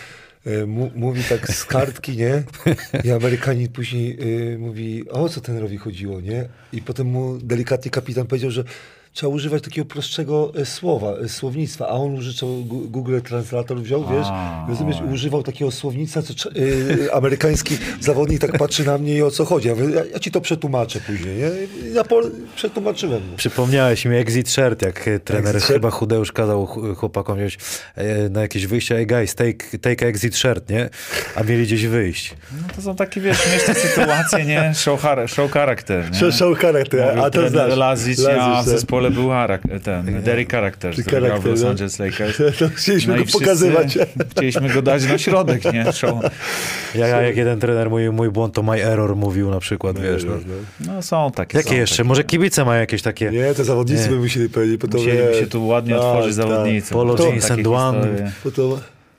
S2: e, mówi tak z kartki, nie? I Amerykanin później e, mówi, o co tenerowi chodziło, nie? I potem mu delikatnie kapitan powiedział, że trzeba używać takiego prostszego e, słowa, e, słownictwa, a on Gu- Google Translator wziął, wiesz,
S3: A,
S2: rozumiesz,
S3: oj.
S2: używał takiego słownictwa, co e, amerykański zawodnik tak patrzy na mnie i o co chodzi. Ja, mówię, ja, ja ci to przetłumaczę później, nie? Ja po, przetłumaczyłem.
S1: Przypomniałeś mi Exit Shirt, jak trener
S2: Exit
S1: chyba Chudeusz kazał ch- chłopakom wziąć na jakieś wyjście, hey guys, take, take Exit Shirt, nie? A mieli gdzieś wyjść.
S3: No to są takie, wiesz, śmieszne sytuacje, nie? Show, show charakter, nie?
S2: Show, show charakter, a to znasz.
S3: Lazic, a
S2: Lazic,
S3: w
S2: tak.
S3: Zespole był charak- ten, Derek Character,
S2: Ty
S3: który grał w
S2: charakter,
S3: Los
S2: no.
S3: Angeles Lakers.
S2: To chcieliśmy
S3: No
S2: go pokazywać.
S3: Chcieliśmy go dać na środek, nie? Show.
S1: Ja, ja jak jeden trener mój, mój błąd to my error mówił na przykład, wiesz. No.
S3: No są takie.
S1: Jakie
S3: są
S1: jeszcze?
S3: Takie.
S1: Może kibice mają jakieś takie...
S2: Nie, to zawodnicy
S1: Nie.
S2: by musieli powiedzieć, to
S3: Musieliby się tu ładnie
S2: Tak,
S3: otworzyć
S2: tak.
S3: zawodnicy.
S1: Polo jeans and one.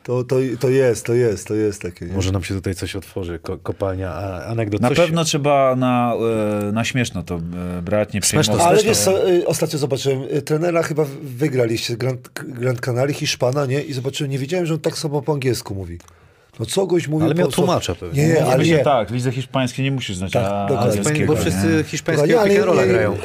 S2: To, to, to, jest, to jest, to jest takie. Nie?
S1: Może nam się tutaj coś otworzy, ko kopalnia, a, anegdot.
S3: Na
S1: coś...
S3: pewno trzeba na, e, na śmieszno to e, brać, nie przejmować.
S2: Ale wiesz co, y, ostatnio zobaczyłem, trenera chyba wygraliście Grand, Grand Canaria, Hiszpana, nie? I zobaczyłem, nie wiedziałem, że on tak samo po angielsku mówi. No co goś mówi
S1: Ale miał tłumacza pewnie.
S2: Nie, nie,
S3: Ale nie. Tak, lidze hiszpańskiej nie musisz znać
S2: Tak,
S3: a-
S2: dokładnie.
S3: angielskiego.
S1: Bo wszyscy hiszpańskiego
S2: nie-
S1: grają.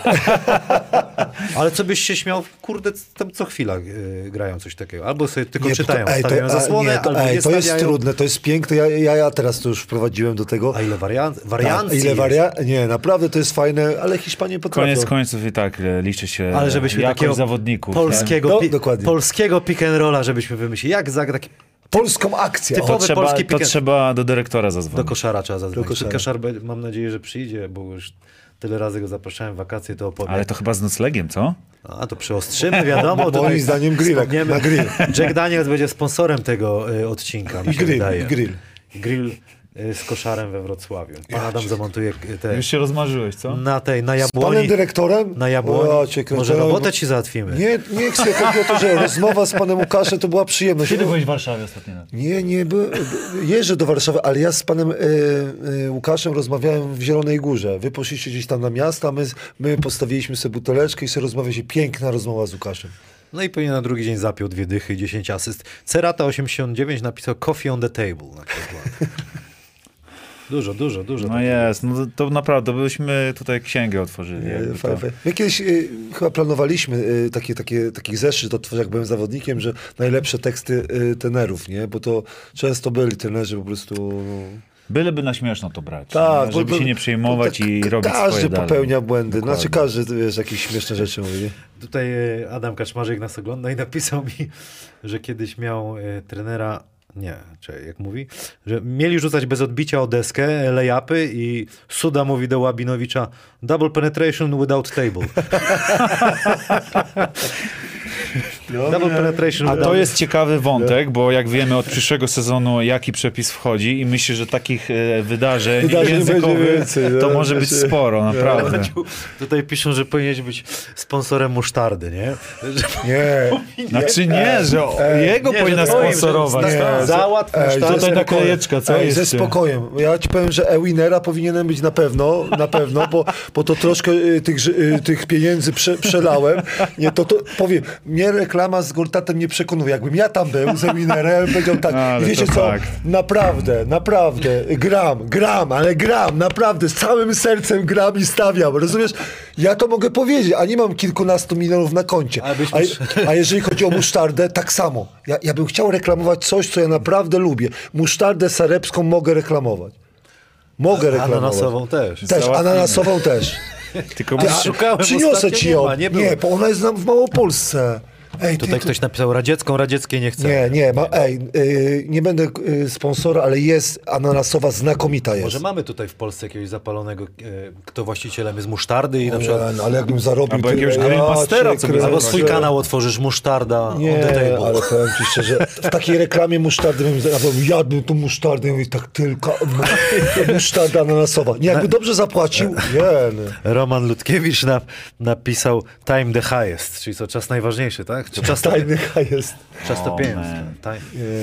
S1: Ale co byś się śmiał, kurde, tam co chwila y, grają coś takiego. Albo sobie tylko
S2: Nie,
S1: czytają,
S2: to, ej, to,
S1: stawiają
S2: a,
S1: zasłonę,
S2: nie, to, ej, to jest
S1: stawiają.
S2: trudne, to jest piękne. Ja, ja, ja teraz to już wprowadziłem do tego.
S1: A ile wariant,
S2: Tak,
S1: wariancji
S2: ile
S1: jest.
S2: waria... Nie, naprawdę to jest fajne, ale Hiszpanie potrafią.
S3: Koniec końców i tak e, liczy się
S1: Ale żebyśmy takiego
S3: zawodników.
S1: polskiego,
S2: No,
S1: pi-
S2: dokładnie.
S1: polskiego pick and rolla, żebyśmy wymyślili. Jak zagra taki
S2: Polską akcję. O,
S3: To trzeba,
S1: polski
S3: to trzeba do dyrektora
S1: do
S3: zadzwonić.
S1: koszara trzeba zadzwonić.
S2: Do koszara.
S1: Koszar, be- mam nadzieję, że przyjdzie, bo już tyle razy go zapraszałem w wakacje, to opowie.
S3: Ale to chyba z noclegiem, co?
S1: A to przyostrzymy, wiadomo.
S2: Moim
S1: tutaj
S2: zdaniem grillek, na grill.
S1: Jack Daniels będzie sponsorem tego y, odcinka,
S2: I grill,
S1: wydaje.
S2: grill.
S1: Grill z koszarem we Wrocławiu. Pan Adam zamontuje y, te,
S3: Już się rozmarzyłeś, co?
S1: na tej, na
S2: Z panem
S1: jabłoni.
S2: dyrektorem?
S1: Na jabłoni.
S2: O, cię
S1: Może robotę ci załatwimy.
S2: Nie, nie chcę. Chodzi o to, że rozmowa z panem Łukaszem to była przyjemność.
S3: w Warszawie ostatnio?
S2: Nie, nie, by, jeżdżę do Warszawy, ale ja z panem e, e, Łukaszem rozmawiałem w Zielonej Górze. Wy poszliście gdzieś tam na miasto, a my, my postawiliśmy sobie buteleczkę i sobie rozmawialiśmy. Piękna rozmowa z Łukaszem.
S1: No i pewnie na drugi dzień zapiął dwie dychy, 10 asyst. Cerata 89 napisał coffee on the table na przykład. Dużo, dużo, dużo.
S3: No jest, no to, naprawdę, byśmy tutaj księgę otworzyli.
S2: E,
S3: jakby
S2: fajnie,
S3: to.
S2: fajnie. My kiedyś e, chyba planowaliśmy e, takie, takie, taki zeszyt otworzyć, jak byłem zawodnikiem, że najlepsze teksty e, tenerów, nie? Bo to często byli trenerzy po prostu... No,
S3: Byleby na śmieszno to brać,
S2: Tak,
S3: nie? żeby
S2: bo-
S3: się nie przejmować
S2: tak
S3: i robić
S2: Każdy
S3: swoje dalej.
S2: popełnia błędy.
S3: Dokładnie.
S2: Znaczy każdy, wiesz, jakieś śmieszne rzeczy mówi. nie?
S1: Tutaj Adam Kaczmarzyk nas ogląda i napisał mi, że kiedyś miał trenera, nie, czekaj, jak mówi, że mieli rzucać bez odbicia o deskę layupy i Suda mówi do Łabinowicza double penetration without table. double penetration
S3: A to jest ciekawy wątek, bo jak wiemy od przyszłego sezonu jaki przepis wchodzi i myślę, że takich e, wydarzeń,
S2: Wydarzeń
S3: językowych
S2: więcej,
S3: to
S2: no,
S3: może być sporo, naprawdę.
S1: Tutaj piszą, że powinieneś być sponsorem musztardy, nie? Że,
S2: Nie.
S3: Znaczy nie, że o-
S2: Ej,
S3: jego
S1: nie,
S3: powinna
S1: że
S3: sponsorować.
S1: że-.
S2: Nie,
S1: Załatw musztardę.
S3: Tutaj
S2: ze
S3: ta
S2: spokojem.
S3: kolejeczka, co
S2: Ej, ze spokojem. Ja ci powiem, że Ewinera powinienem być na pewno, na pewno, bo, bo to troszkę y, tych, y, tych pieniędzy prze, przelałem. Nie, to, to powiem, mnie reklama z Gortatem nie przekonuje. Jakbym ja tam był ze Minerem, powiedział tak,
S3: Ale
S2: wiecie co,
S3: fakt.
S2: naprawdę, naprawdę, gram, gram, ale gram, naprawdę, z całym sercem gram i stawiam, rozumiesz? Ja to mogę powiedzieć, a nie mam kilkunastu milionów na koncie. A, a jeżeli chodzi o musztardę, tak samo. Ja, ja bym chciał reklamować coś, co ja naprawdę lubię. Musztardę sarebską mogę reklamować. Mogę reklamować.
S1: Ananasową też.
S2: Też,
S3: Załatwimy.
S2: ananasową też.
S3: Tylko
S2: Ty,
S3: masz,
S2: a-
S1: szukałem
S2: Przyniosę ci
S1: nie
S2: ją.
S1: nie
S2: Nie, bo ona jest nam w Małopolsce. Ej, ty,
S1: Tutaj
S2: tu-
S1: ktoś napisał radziecką, radzieckiej nie chce.
S2: Nie, nie, ma, ej, y, nie będę y, sponsora, ale jest ananasowa, znakomita jest.
S1: Może mamy tutaj w Polsce jakiegoś zapalonego, e, kto właścicielem jest musztardy i na przykład...
S2: Nie, no, ale jakbym zarobił
S3: Albo jakiegoś
S2: ja
S3: grillmastera, co by.
S1: Albo swój kanał otworzysz, musztarda
S2: Nie, ale powiem ci szczerze, w takiej reklamie musztardy bym zarobił, jadłbym tą musztardę i mówię, tak tylko mu- musztarda ananasowa. Nie, jakby dobrze zapłacił, nie, no.
S1: Roman Ludkiewicz na, napisał time the highest, czyli co, czas najważniejszy, tak? Czas to,
S2: tajny jest.
S1: czas to pieniądz. Time,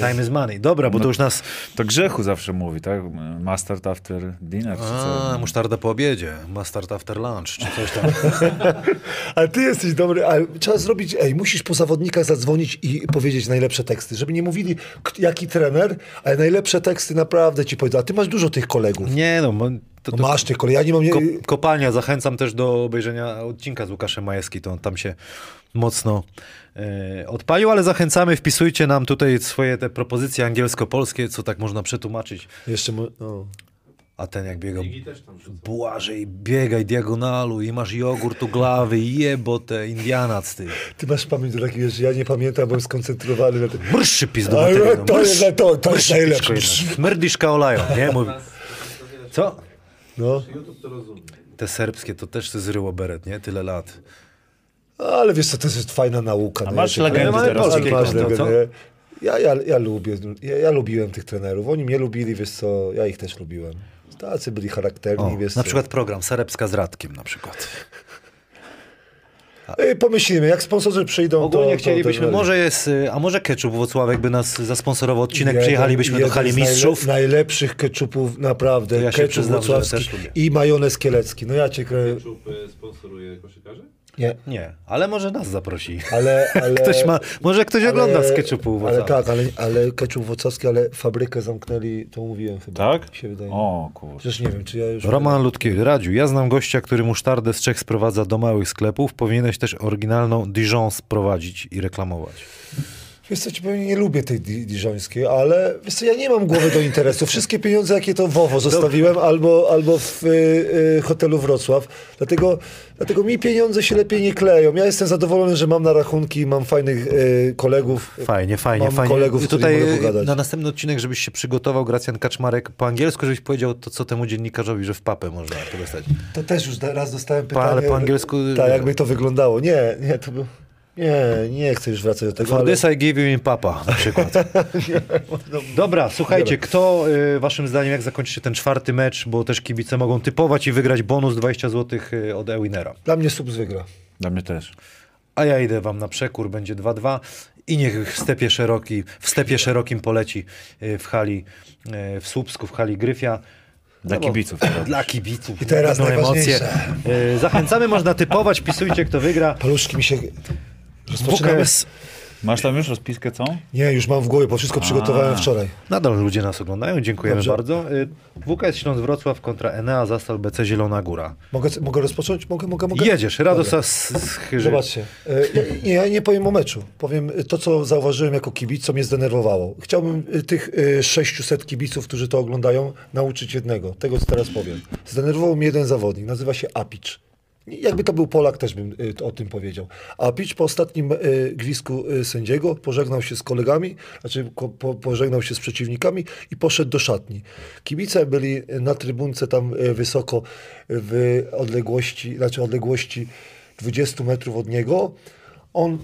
S1: time is money. Dobra, bo to już nas...
S3: to grzechu zawsze mówi, tak? Mustard after dinner, czy?
S1: A, musztarda po obiedzie, mustard after lunch, czy coś tam.
S2: Ale ty jesteś dobry, ale trzeba zrobić, ej, musisz po zawodnikach zadzwonić i powiedzieć najlepsze teksty, żeby nie mówili jaki trener, ale najlepsze teksty naprawdę ci powiedzą. A ty masz dużo tych kolegów.
S1: Nie no, to,
S2: No
S1: to,
S2: masz tych kolegów, ja nie mam... Nie...
S1: ko, kopalnia, zachęcam też do obejrzenia odcinka z Łukaszem Majewski, to on tam się mocno e, odpalił, ale zachęcamy, wpisujcie nam tutaj swoje te propozycje angielsko-polskie, co tak można przetłumaczyć.
S2: Jeszcze... mo- No.
S1: A ten jak
S4: rzucą.
S1: Błażej, biegaj diagonalu i masz jogurt u glawy, jebo te indianac ty.
S2: Ty masz pamięć do takiej rzeczy, ja nie pamiętam, byłem skoncentrowany na tym.
S1: Pizdu
S2: Ale
S1: bateryjną.
S2: to jest- to- to jest najlepsze.
S1: Smyrdiszka olają, nie? Mówi. Co?
S2: No,
S4: YouTube to rozumie.
S1: Te serbskie to też się zryło beret, nie? Tyle lat.
S2: Ale wiesz co, to jest fajna nauka.
S3: A
S2: nie?
S3: masz legendy
S2: ale
S3: teraz,
S2: masz legendy? Ja, ja, ja lubię, ja, ja lubiłem tych trenerów. Oni mnie lubili, wiesz co, ja ich też lubiłem. Tacy byli charakterni,
S1: O,
S2: wiesz
S1: na
S2: co.
S1: przykład program Serebska z Radkiem na przykład.
S2: Pomyślimy, jak sponsorzy przyjdą.
S1: Ogólnie
S2: to-
S1: chcielibyśmy,
S2: to-
S1: może jest, y, a może Ketchup Włocławek by nas zasponsorował odcinek,
S2: Jeden-
S1: przyjechalibyśmy do
S2: jeden
S1: hali
S2: z
S1: mistrzów.
S2: Najle, najlepszych keczupów, naprawdę.
S1: Ja przyznam, że
S2: włocławski i majonez kielecki. No ja cię.
S4: Ketchup y, sponsoruje koszykarzy?
S2: Nie,
S1: Nie, ale może nas zaprosi.
S2: ale... ale
S1: Ktoś ma, może ktoś ogląda z Ketchupu
S2: Ale
S1: Włocławek.
S2: tak, ale, ale keczup ale fabrykę zamknęli, to mówiłem chyba.
S3: Tak?
S2: Się wydaje.
S3: O, kurczę.
S2: Przecież nie wiem, czy ja już...
S1: Roman Ludkiewicz, Radziu, ja znam gościa, który musztardę z Czech sprowadza do małych sklepów. Powinieneś też oryginalną Dijon sprowadzić i reklamować.
S2: Wiesz co, ci powiem, nie lubię tej di- diżońskiej, ale wiesz co, ja nie mam głowy do interesu. Wszystkie pieniądze, jakie to WOWO zostawiłem, albo, albo w y, y, hotelu Wrocław. Dlatego, dlatego mi pieniądze się lepiej nie kleją. Ja jestem zadowolony, że mam na rachunki, mam fajnych y, kolegów.
S1: Fajnie, fajnie,
S2: Mam
S1: fajnie.
S2: kolegów, z
S1: Tutaj na następny odcinek, żebyś się przygotował, Gracjan Kaczmarek, po angielsku, żebyś powiedział to, co temu dziennikarzowi, że w papę można to dostać.
S2: To też już raz dostałem
S1: Pa-
S2: pytanie.
S1: ale po angielsku-
S2: Tak, jakby to wyglądało. Nie, nie, to był... Nie, nie chcę już wracać do tego,
S1: For
S2: ale...
S1: this I give you in papa, na przykład. Dobra, słuchajcie, kto y, waszym zdaniem, jak zakończy się ten czwarty mecz, bo też kibice mogą typować i wygrać bonus 20 zł y, od Ewinera.
S2: Dla mnie Subs wygra.
S3: Dla mnie też.
S1: A ja idę wam na przekór, będzie 2-2 i niech w stepie, szeroki, w stepie szerokim poleci y, w hali y, w Słupsku, w hali Gryfia.
S3: Dla
S1: No
S3: kibiców.
S1: Dla kibiców.
S2: I teraz najważniejsze.
S1: Y, Zachęcamy, można typować, pisujcie kto wygra.
S2: Paluszki mi się... Rozpoczynamy?
S1: WKS.
S3: Masz tam już rozpiskę, co?
S2: Nie, już mam w głowie, bo wszystko przygotowałem wczoraj.
S1: Nadal ludzie nas oglądają, dziękujemy
S2: Dobrze.
S1: bardzo. Y, WKS Śląsk Wrocław kontra Enea Zastal BC Zielona Góra.
S2: Mogę, mogę rozpocząć? Mogę, mogę, mogę?
S1: Jedziesz, Radosa z, z.
S2: Zobaczcie, ja, nie, ja nie powiem o meczu. Powiem to, co zauważyłem jako kibic, co mnie zdenerwowało. Chciałbym e, tych e, 600 kibiców, którzy to oglądają, nauczyć jednego, tego, co teraz powiem. Zdenerwował mnie jeden zawodnik, nazywa się Apicz. Jakby to był Polak, też bym e, o tym powiedział. Apicz po ostatnim e, gwizdku e, sędziego pożegnał się z kolegami, znaczy po, pożegnał się z przeciwnikami i poszedł do szatni. Kibice byli na trybunce tam wysoko w odległości, znaczy odległości 20 metrów od niego. On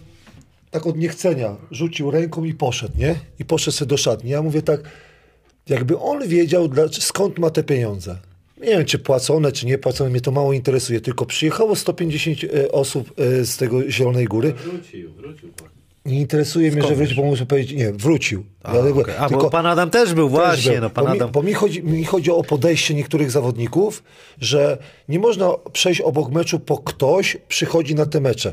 S2: tak od niechcenia rzucił ręką i poszedł, nie? I poszedł sobie do szatni. Ja mówię tak, jakby on wiedział, skąd ma te pieniądze. Nie wiem, czy płacone, czy nie płacone, mnie to mało interesuje. Tylko przyjechało 150 e, osób e, z tego Zielonej Góry.
S4: Wrócił, wrócił pan.
S2: Nie interesuje mnie, że wrócił, bo muszę powiedzieć, nie, wrócił.
S1: A,
S2: Ja-
S1: okej. A bo pan Adam też był,
S2: też
S1: właśnie,
S2: był.
S1: no pan
S2: bo mi,
S1: Adam.
S2: bo mi, chodzi, mi chodzi o podejście niektórych zawodników, że nie można przejść obok meczu, po ktoś przychodzi na te mecze.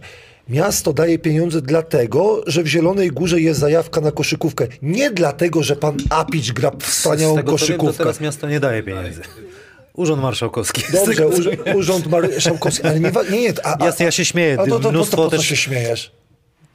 S2: Miasto daje pieniądze dlatego, że w Zielonej Górze jest zajawka na koszykówkę. Nie dlatego, że pan Apić gra wspaniałą
S1: Z tego, co wiem, to
S2: koszykówkę.
S1: teraz miasto nie daje pieniędzy. Urząd Marszałkowski.
S2: Dobrze, urząd Marszałkowski, ale nie, nie, nie a, a,
S1: Jasne, ja się śmieję.
S2: A to, to, to,
S1: Mnóstwo
S2: to po co
S1: też-
S2: się śmiejesz?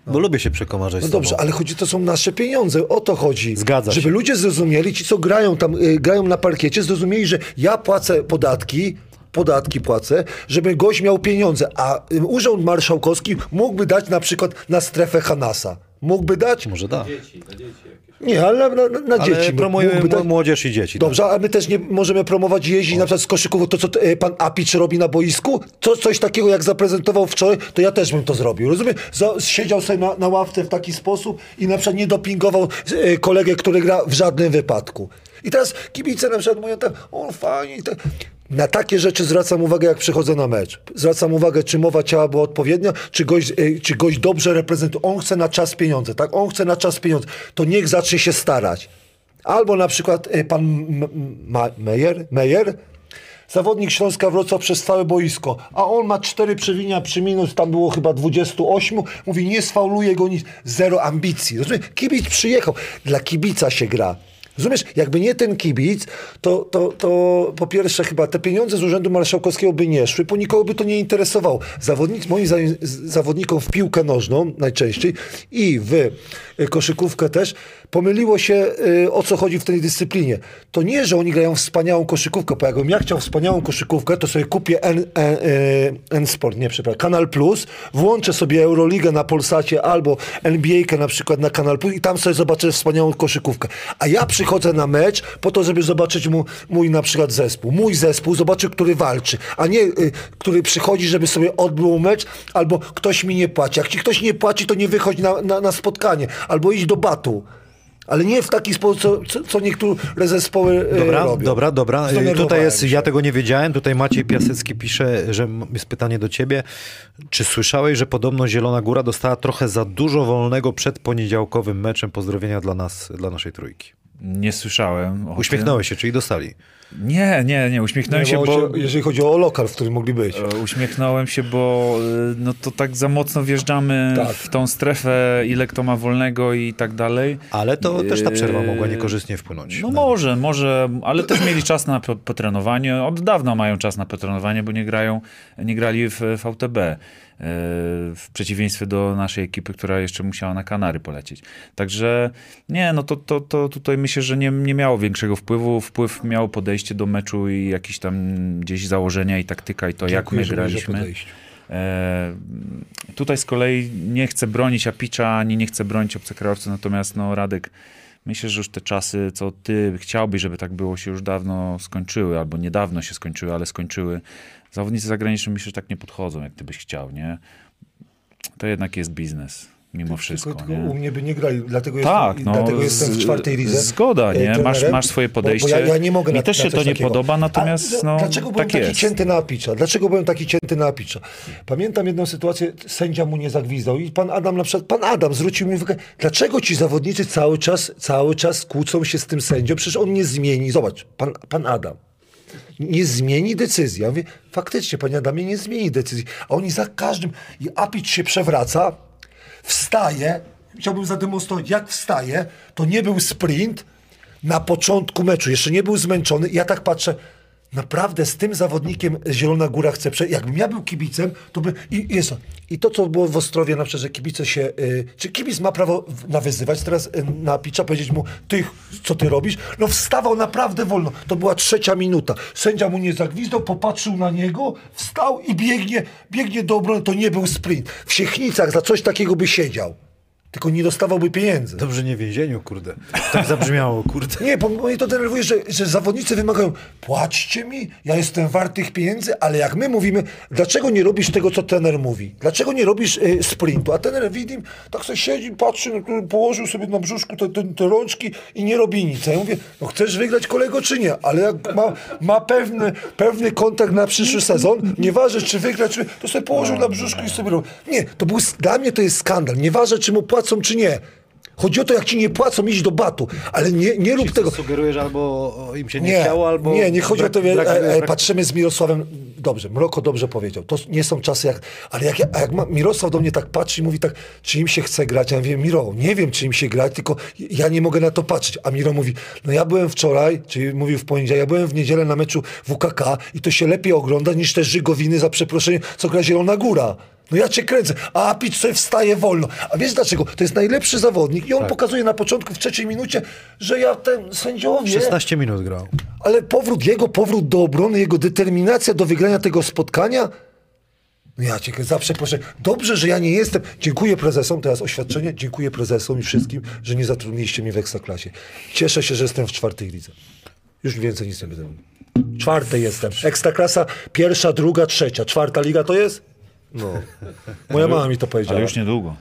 S1: Bo lubię się przekomarzać
S2: No dobrze, ale chodzi, to są nasze pieniądze, o to chodzi.
S1: Zgadza
S2: Żeby
S1: się.
S2: ludzie zrozumieli, ci co grają tam, y, grają na parkiecie, zrozumieli, że ja płacę podatki, podatki płacę, żeby gość miał pieniądze, a y, Urząd Marszałkowski mógłby dać na przykład na strefę Hanasa. Mógłby dać?
S1: Może da.
S4: Dzieci, na dzieci.
S2: Nie, ale na, na, na
S1: Ale
S2: dzieci.
S1: promujemy
S2: dać.
S1: młodzież i dzieci. tak.
S2: Dobrze, a my też nie możemy promować jeździć na przykład z koszykówką, to co e, pan Apicz robi na boisku, to coś takiego jak zaprezentował wczoraj, to ja też bym to zrobił, rozumiem? Siedział sobie na, na ławce w taki sposób i na przykład nie dopingował e, kolegę, który gra w żadnym wypadku. I teraz kibice na przykład mówią tak, o fajnie, i tak. Na takie rzeczy zwracam uwagę, jak przychodzę na mecz. Zwracam uwagę, czy mowa ciała była odpowiednia, czy gość, e, czy gość dobrze reprezentuje. On chce na czas pieniądze, tak? On chce na czas pieniądze. To niech zacznie się starać. Albo na przykład y, pan M- M- Ma- Mejer, Mejer, zawodnik Śląska Wrocław przez całe boisko, a on ma cztery przewinia przy minus, tam było chyba 28, mówi nie sfauluje go nic, zero ambicji. Rozumiesz? Kibic przyjechał, dla kibica się gra. Rozumiesz, jakby nie ten kibic, to, to, to po pierwsze chyba te pieniądze z Urzędu Marszałkowskiego by nie szły, bo nikogo by to nie interesowało. Zawodnik, moim zdaniem zawodnikom w piłkę nożną najczęściej i w koszykówkę też, pomyliło się y, o co chodzi w tej dyscyplinie. To nie, że oni grają wspaniałą koszykówkę, bo jakbym ja chciał wspaniałą koszykówkę, to sobie kupię N, N, y, N Sport, nie przepraszam, Kanal Plus, włączę sobie Euroligę na Polsacie albo NBA na przykład na Kanal Plus i tam sobie zobaczę wspaniałą koszykówkę. A ja przychodzę na mecz po to, żeby zobaczyć mu, mój na przykład zespół. Mój zespół, zobaczę, który walczy, a nie y, który przychodzi, żeby sobie odbył mecz, albo ktoś mi nie płaci. Jak ci ktoś nie płaci, to nie wychodź na, na, na spotkanie, albo idź do batu. Ale nie w taki sposób, co, co, niektóre zespoły y,
S1: Dobra,
S2: robią.
S1: dobra, dobra.
S2: Zdenerwowałem
S1: Tutaj jest,
S2: się.
S1: ja tego nie wiedziałem. Tutaj Maciej Piasecki pisze, że jest pytanie do ciebie. Czy słyszałeś, że podobno Zielona Góra dostała trochę za dużo wolnego przed poniedziałkowym meczem? Pozdrowienia dla nas, dla naszej trójki.
S3: Nie słyszałem.
S1: Uśmiechnąłeś się, czyli dostali.
S3: Nie, nie, nie, uśmiechnąłem
S2: Nie,
S3: się,
S2: bo, jeżeli chodzi o lokal, w którym mogli być.
S3: E, Uśmiechnąłem się, bo e, no to tak za mocno wjeżdżamy
S2: Tak.
S3: w tą strefę, ile kto ma wolnego i tak dalej.
S1: Ale to też ta przerwa
S3: Eee,
S1: mogła niekorzystnie wpłynąć.
S3: No może, może, ale też mieli czas na po- potrenowanie. Od dawna mają czas na potrenowanie, bo nie grają, nie grali w VTB. e, W przeciwieństwie do naszej ekipy, która jeszcze musiała na Kanary polecieć. Także nie, no to, to, to tutaj myślę, że nie, nie miało większego wpływu. Wpływ miało podejście do meczu i jakieś tam gdzieś założenia i taktyka i to, jak
S2: Dziękuję,
S3: my
S2: mówisz o
S3: graliśmy. E, tutaj z kolei nie chcę bronić Apicza, ani nie chcę bronić obcokrajowców, natomiast no Radek, myślę, że już te czasy, co ty chciałbyś, żeby tak było, się już dawno skończyły, albo niedawno się skończyły, ale skończyły. Zawodnicy zagraniczni myślę, że tak nie podchodzą, jak ty byś chciał, nie? To jednak jest biznes, mimo wszystko,
S2: Tylko, tylko u
S3: nie?
S2: mnie by nie grali, dlatego,
S3: Tak,
S2: jestem,
S3: no,
S2: dlatego jestem w czwartej lidze.
S3: zgoda,
S2: e,
S3: nie? Masz-
S2: trenerem,
S3: masz swoje
S2: bo- Bo,
S3: podejście.
S2: ja, ja nie mogę
S3: Mi
S2: na,
S3: też się to nie
S2: takiego.
S3: podoba, natomiast,
S2: A,
S3: no,
S2: Dlaczego byłem
S3: tak
S2: taki
S3: jest.
S2: cięty na Apicza? Dlaczego byłem taki cięty na Apicza? Pamiętam jedną sytuację, sędzia mu nie zagwizdał i pan Adam na przykład, pan Adam zwrócił mi uwagę, dlaczego ci zawodnicy cały czas, cały czas kłócą się z tym sędzią? Przecież on nie zmieni. Zobacz, pan, pan Adam nie zmieni decyzji. Ja mówię, faktycznie, panie Adamie, nie zmieni decyzji. A oni za każdym... I Apicz się przewraca, wstaje, chciałbym zademonstrować, jak wstaje, to nie był sprint na początku meczu, jeszcze nie był zmęczony. Ja tak patrzę, naprawdę z tym zawodnikiem Zielona Góra chce przejść. Jakbym ja był kibicem, to by... I, jest to. I to, co było w Ostrowie, na przykład, że kibice się... Y, czy kibic ma prawo nawyzywać teraz y, na Picza, powiedzieć mu, ty, co ty robisz? No wstawał naprawdę wolno. To była trzecia minuta. Sędzia mu nie zagwizdał, popatrzył na niego, wstał i biegnie, biegnie do obrony. To nie był sprint. W Siechnicach za coś takiego by siedział. Tylko nie dostawałby pieniędzy.
S1: Dobrze nie w więzieniu, kurde. Tak zabrzmiało, kurde.
S2: Nie, bo mnie to denerwuje, że, że zawodnicy wymagają, płaćcie mi, ja jestem wart tych pieniędzy, ale jak my mówimy, dlaczego nie robisz tego, co trener mówi? Dlaczego nie robisz y, sprintu? A trener widzi, tak sobie siedzi, patrzy, no, położył sobie na brzuszku te, te, te rączki i nie robi nic. A ja mówię, no chcesz wygrać kolego, czy nie? Ale jak ma, ma pewny, pewny kontakt na przyszły sezon, nieważne czy wygra, czy to sobie położył na brzuszku i sobie robi. Nie, to był, dla mnie to jest skandal. Nieważne, czy mu płacą, czy nie. Chodzi o to, jak ci nie płacą, iść do batu, ale nie, nie rób tego.
S1: Sugerujesz albo im się nie, chciało, albo...
S2: Nie, nie chodzi
S1: brak-
S2: o to,
S1: brak-
S2: e, e, patrzymy z Mirosławem dobrze, Mroko dobrze powiedział, to nie są czasy jak, ale jak, jak ma, Mirosław do mnie tak patrzy i mówi tak, czy im się chce grać, ja mówię, Miro, nie wiem, czy im się grać, tylko ja nie mogę na to patrzeć, a Miro mówi, no ja byłem wczoraj, czyli mówił w poniedziałek, ja byłem w niedzielę na meczu WKK i to się lepiej ogląda niż te Żygowiny, za przeproszeniem, co gra Zielona Góra. No ja cię kręcę, a Apicz sobie wstaje wolno. A wiesz dlaczego? To jest najlepszy zawodnik i on pokazuje na początku, w trzeciej minucie, że ja ten sędziowie...
S1: 16 minut grał.
S2: Ale powrót, jego powrót do obrony, jego determinacja do wygrania tego spotkania. No ja cię zawsze proszę. Dobrze, że ja nie jestem. Dziękuję prezesom, teraz oświadczenie. Dziękuję prezesom i wszystkim, że nie zatrudniliście mnie w ekstraklasie. Cieszę się, że jestem w czwartej lidze. Już więcej nic nie będę mówił. Czwartej jestem. Ekstraklasa pierwsza, druga, trzecia. Czwarta liga to jest? No. Moja mama mi to powiedziała.
S3: Ale już niedługo.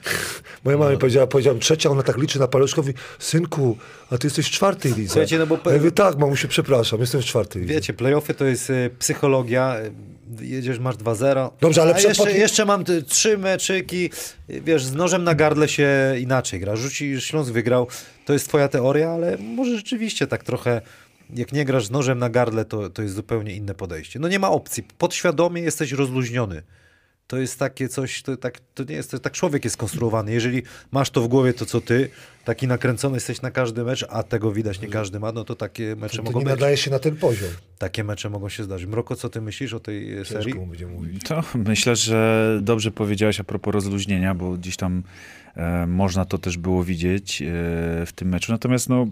S2: Moja mama mi powiedziała, powiedziałem trzecia, ona tak liczy na paluszkowi. Synku, a ty jesteś w czwartej lidze.
S1: Słuchajcie, no bo-
S2: Ja mówię, tak, mamusiu, przepraszam, jestem w czwartej lidze.
S1: Wiecie, playoffy to jest e, psychologia. e, Jedziesz, masz 2-0.
S2: Dobrze, ale przed-
S1: jeszcze, jeszcze mam te trzy meczyki. e, Wiesz, z nożem na gardle się inaczej gra. Rzuci, Śląsk wygrał. To jest twoja teoria, ale może rzeczywiście tak trochę jak nie grasz z nożem na gardle, to, to jest zupełnie inne podejście. No nie ma opcji. Podświadomie jesteś rozluźniony. To jest takie coś, to, tak, to nie jest, to tak człowiek jest konstruowany. Jeżeli masz to w głowie, to co ty, taki nakręcony jesteś na każdy mecz, a tego widać nie każdy ma, no to takie mecze
S2: To
S1: mogą
S2: nie
S1: być.
S2: nadaje się na ten poziom.
S1: Takie mecze mogą się zdarzyć. Mroko, co ty myślisz o tej e, serii?
S2: Ciężko mu będzie mówić.
S3: To myślę, że dobrze powiedziałeś a propos rozluźnienia, bo gdzieś tam e, można to też było widzieć e, w tym meczu. Natomiast no,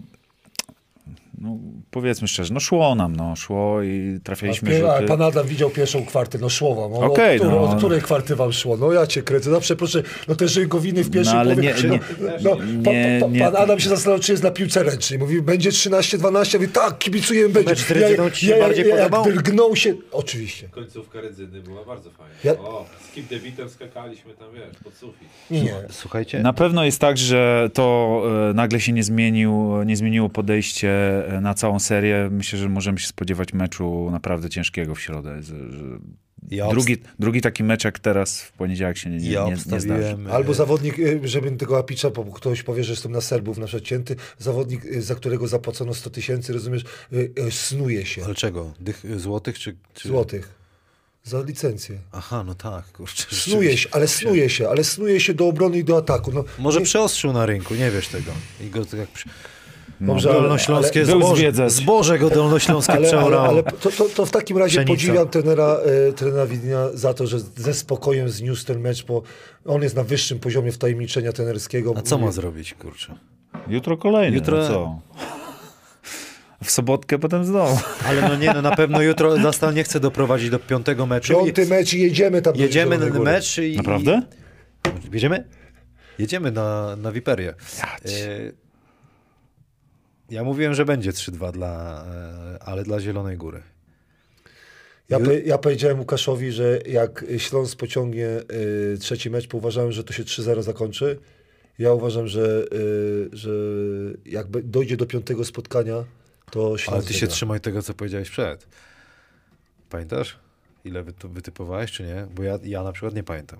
S3: no powiedzmy szczerze, no szło nam, no szło i trafialiśmy
S2: A, a
S3: rzuty.
S2: pan Adam widział pierwszą kwartę, no szło wam. No,
S3: Okej,
S2: od, której-
S3: no.
S2: od której kwarty wam szło? No ja cię kręcę, zawsze proszę, no te żygowiny w pierwszej
S3: No, ale
S2: połowie.
S3: nie-
S2: no,
S3: nie-
S2: no,
S3: nie-
S2: pa, pa,
S3: nie-
S2: pan Adam się zastanawiał, czy jest na piłce ręcznej. Mówi, będzie 13-12, mówi, tak, kibicujemy, będzie.
S1: Mecz Rydzyną ci się bardziej
S2: ja,
S1: podobał?
S2: Jak drgnął się, oczywiście.
S4: Końcówka Rydzyny była bardzo fajna.
S2: Ja-
S4: O, z Kim Devitem skakaliśmy tam, wiesz, pod sufit.
S2: Nie.
S1: Słuchajcie,
S3: Na pewno jest tak, że to e, nagle się nie, zmienił, nie zmieniło podejście e, na całą serię. Myślę, że możemy się spodziewać meczu naprawdę ciężkiego w środę.
S1: Ja,
S3: drugi, drugi taki mecz jak teraz w poniedziałek się nie, nie,
S1: ja
S3: nie, nie zdarzy.
S2: Albo zawodnik, y, żeby tego Apicza, bo ktoś powie, że jestem na Serbów na przykład cięty, zawodnik, y, za którego zapłacono 100 tysięcy, rozumiesz, y, snuje się.
S1: Ale czego? Dych, złotych czy, czy...
S2: Złotych. Za licencję.
S1: Aha, no tak, kurczę.
S2: Snuje się, ale snuje się, ale snuje się do obrony i do ataku. No,
S1: Może
S2: nie-
S1: przeostrzył na rynku, nie wiesz tego. I go tak jak przy...
S2: Dobrze, ale-
S1: Dolnośląskie
S3: ale- Był
S1: zboże, zboże go dolnośląskie
S2: ale, ale,
S1: przeorało.
S2: ale to, to, to w takim razie
S1: Pszenica.
S2: podziwiam trenera, e, trenera Widnia za to, że ze spokojem zniósł ten mecz, bo on jest na wyższym poziomie wtajemniczenia trenerskiego.
S1: A co ma zrobić, kurczę?
S3: Jutro kolejny,
S1: Jutro-
S3: no co? W sobotkę potem znowu.
S1: Ale no nie, no na pewno jutro Zastal nie chce doprowadzić do piątego meczu. i
S2: Piąty mecz i jedziemy tam.
S1: Jedziemy na mecz i...
S3: Naprawdę?
S1: I... Jedziemy? Jedziemy na, na Wiperię. E, Ja mówiłem, że będzie 3-2 dla, e, ale dla Zielonej Góry.
S2: Ja, po, ja powiedziałem Łukaszowi, że jak Śląsk pociągnie y, trzeci mecz, bo uważałem, że to się 3-0 zakończy. Ja uważam, że, y, że jak dojdzie do piątego spotkania, to Śląsk
S1: Ale ty się
S2: wygra.
S1: trzymaj tego, co powiedziałeś przed. Pamiętasz? Ile wy, to wytypowałeś, czy nie? Bo ja, ja na przykład nie pamiętam.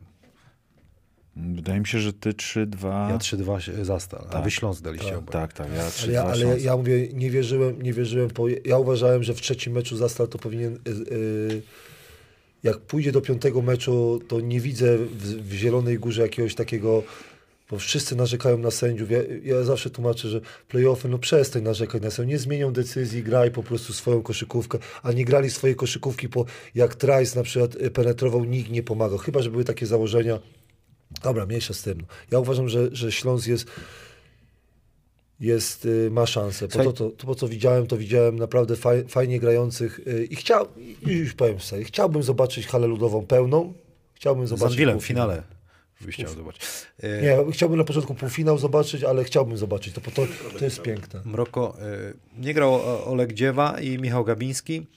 S3: Wydaje mi się, że ty 3-2.
S1: Ja 3-2 się- Zastal, a
S3: Tak.
S1: wy Śląsk daliście
S2: Tak.
S1: oboje.
S3: Tak, tak, ja 3-2.
S2: Ale ja, ale ja, ja mówię, nie wierzyłem, nie wierzyłem, po, ja uważałem, że w trzecim meczu Zastal to powinien, y, y, jak pójdzie do piątego meczu, to nie widzę w, w Zielonej Górze jakiegoś takiego, bo wszyscy narzekają na sędziów. Ja, ja zawsze tłumaczę, że playoffy, no przestań narzekać na sędziów, nie zmienią decyzji, graj po prostu swoją koszykówkę, a nie grali swojej koszykówki, po, jak Trice na przykład y, penetrował, nikt nie pomagał, chyba, że były takie założenia. Dobra, mniejsza z tym. Ja uważam, że, że Śląsk jest jest, y, ma szansę. Po to, to, to, po co widziałem, to widziałem naprawdę faj, fajnie grających y, i chciał, już powiem sobie, chciałbym zobaczyć halę ludową pełną. Chciałbym
S1: Z
S2: zobaczyć
S1: Anwilem w finale. Byś chciał zobaczyć. E,
S2: Nie, chciałbym na początku półfinał zobaczyć, ale chciałbym zobaczyć. To, to, to jest piękne.
S1: Mroko, e, nie grał o- Oleg Dziewa i Michał Gabiński.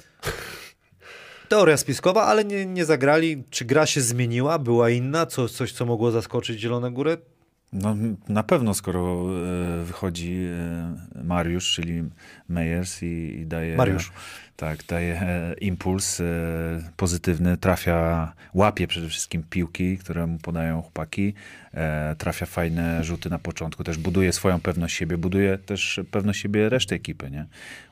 S1: Teoria spiskowa, ale nie, nie zagrali. Czy gra się zmieniła? Była inna? Co, coś, co mogło zaskoczyć Zielone Górę?
S3: No, na pewno, skoro e, wychodzi e, Mariusz, czyli Meyers i, i daje,
S1: Mariusz.
S3: Tak, daje e, impuls e, pozytywny, trafia, łapie przede wszystkim piłki, które mu podają chłopaki, e, trafia fajne rzuty na początku, też buduje swoją pewność siebie, buduje też pewność siebie reszty ekipy, nie?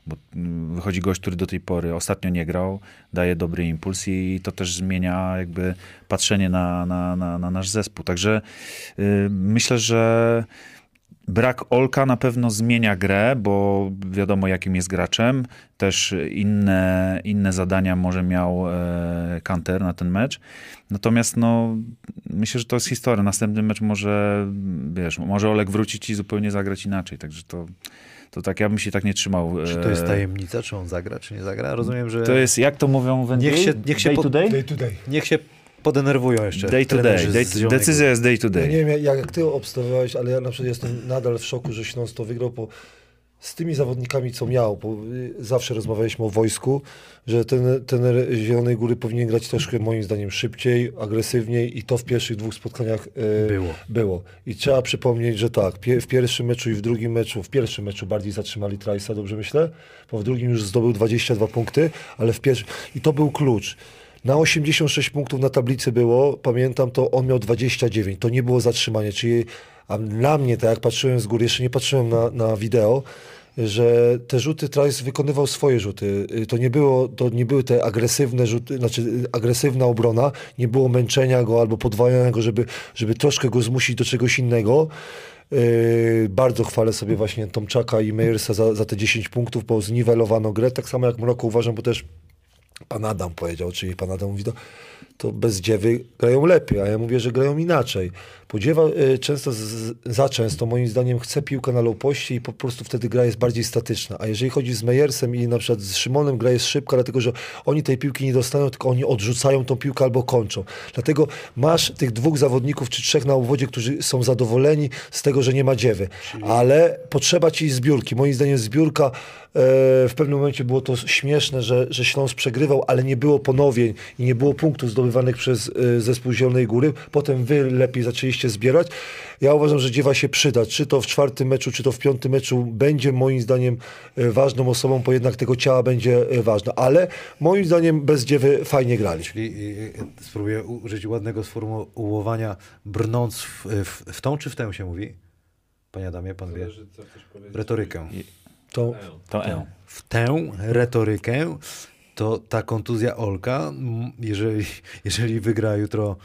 S3: Bo mm, wychodzi gość, który do tej pory ostatnio nie grał, daje dobry impuls i to też zmienia jakby patrzenie na, na, na, na nasz zespół. Także y, myślę, że Brak Olka na pewno zmienia grę, bo wiadomo jakim jest graczem. Też inne, inne zadania może miał e, Kanter na ten mecz. Natomiast no, myślę, że to jest historia. Następny mecz może, wiesz, może Olek wrócić i zupełnie zagrać inaczej. Także to, to tak, ja bym się tak nie trzymał.
S1: Czy to jest
S3: e,
S1: tajemnica, czy on zagra, czy nie zagra? Rozumiem, że
S3: To jest, jak to mówią w NBA?
S1: Niech się- niech się
S3: day
S1: po-
S3: to day?
S2: Day to day.
S1: niech się podenerwują jeszcze.
S3: Day to day. day
S1: Zielonej
S3: decyzja jest day to
S2: Ja
S3: day.
S2: nie wiem, jak, jak ty obstawiałeś, ale ja na przykład jestem nadal w szoku, że Śląsk to wygrał, bo z tymi zawodnikami, co miał, bo y, zawsze rozmawialiśmy o wojsku, że ten, ten Zielonej Góry powinien grać troszkę moim zdaniem szybciej, agresywniej i to w pierwszych dwóch spotkaniach y,
S1: Było.
S2: było. I trzeba przypomnieć, że tak, pie, w pierwszym meczu i w drugim meczu, w pierwszym meczu bardziej zatrzymali Trajsa, dobrze myślę, bo w drugim już zdobył 22 punkty, ale w pierwszym, i to był klucz. Na 86 punktów na tablicy było, pamiętam to, on miał 29, to nie było zatrzymanie, czyli a dla mnie, tak jak patrzyłem z góry, jeszcze nie patrzyłem na, na wideo, że te rzuty Trice wykonywał swoje rzuty. Y, To nie, było, to nie były te agresywne rzuty, znaczy y, agresywna obrona, nie było męczenia go albo podwajania go, żeby, żeby troszkę go zmusić do czegoś innego. Yy, bardzo chwalę sobie właśnie Tomczaka i Meyersa za, za te 10 punktów, bo zniwelowano grę. Tak samo jak Mroko uważam, bo też pan Adam powiedział, czyli pan Adam mówi, to, to bez dziewy grają lepiej, a ja mówię, że grają inaczej. Bo dziewa y, często, z, za często moim zdaniem chce piłkę na low i po prostu wtedy gra jest bardziej statyczna. A jeżeli chodzi z Mejersem i na przykład z Szymonem gra jest szybka, dlatego że oni tej piłki nie dostają, tylko oni odrzucają tą piłkę albo kończą. Dlatego masz tych dwóch zawodników czy trzech na obwodzie, którzy są zadowoleni z tego, że nie ma dziewy. Ale potrzeba ci zbiórki. Moim zdaniem zbiórka e, w pewnym momencie było to śmieszne, że, że Śląsk przegrywał, ale nie było ponowień i nie było punktów zdobywanych przez e, zespół Zielonej Góry. Potem wy lepiej zaczęliście zbierać. Ja uważam, że dziewa się przyda. Czy to w czwartym meczu, czy to w piątym meczu będzie moim zdaniem e, ważną osobą, bo jednak tego ciała będzie e, ważne. Ale moim zdaniem bez dziewy fajnie grali.
S1: Czyli y, spróbuję użyć ładnego sformułowania, brnąc w, w, w tą czy w tę się mówi? Panie Adamie, pan wie? Retorykę.
S2: To,
S3: To E.
S1: W tę retorykę to ta kontuzja Olka, m, jeżeli, jeżeli wygra jutro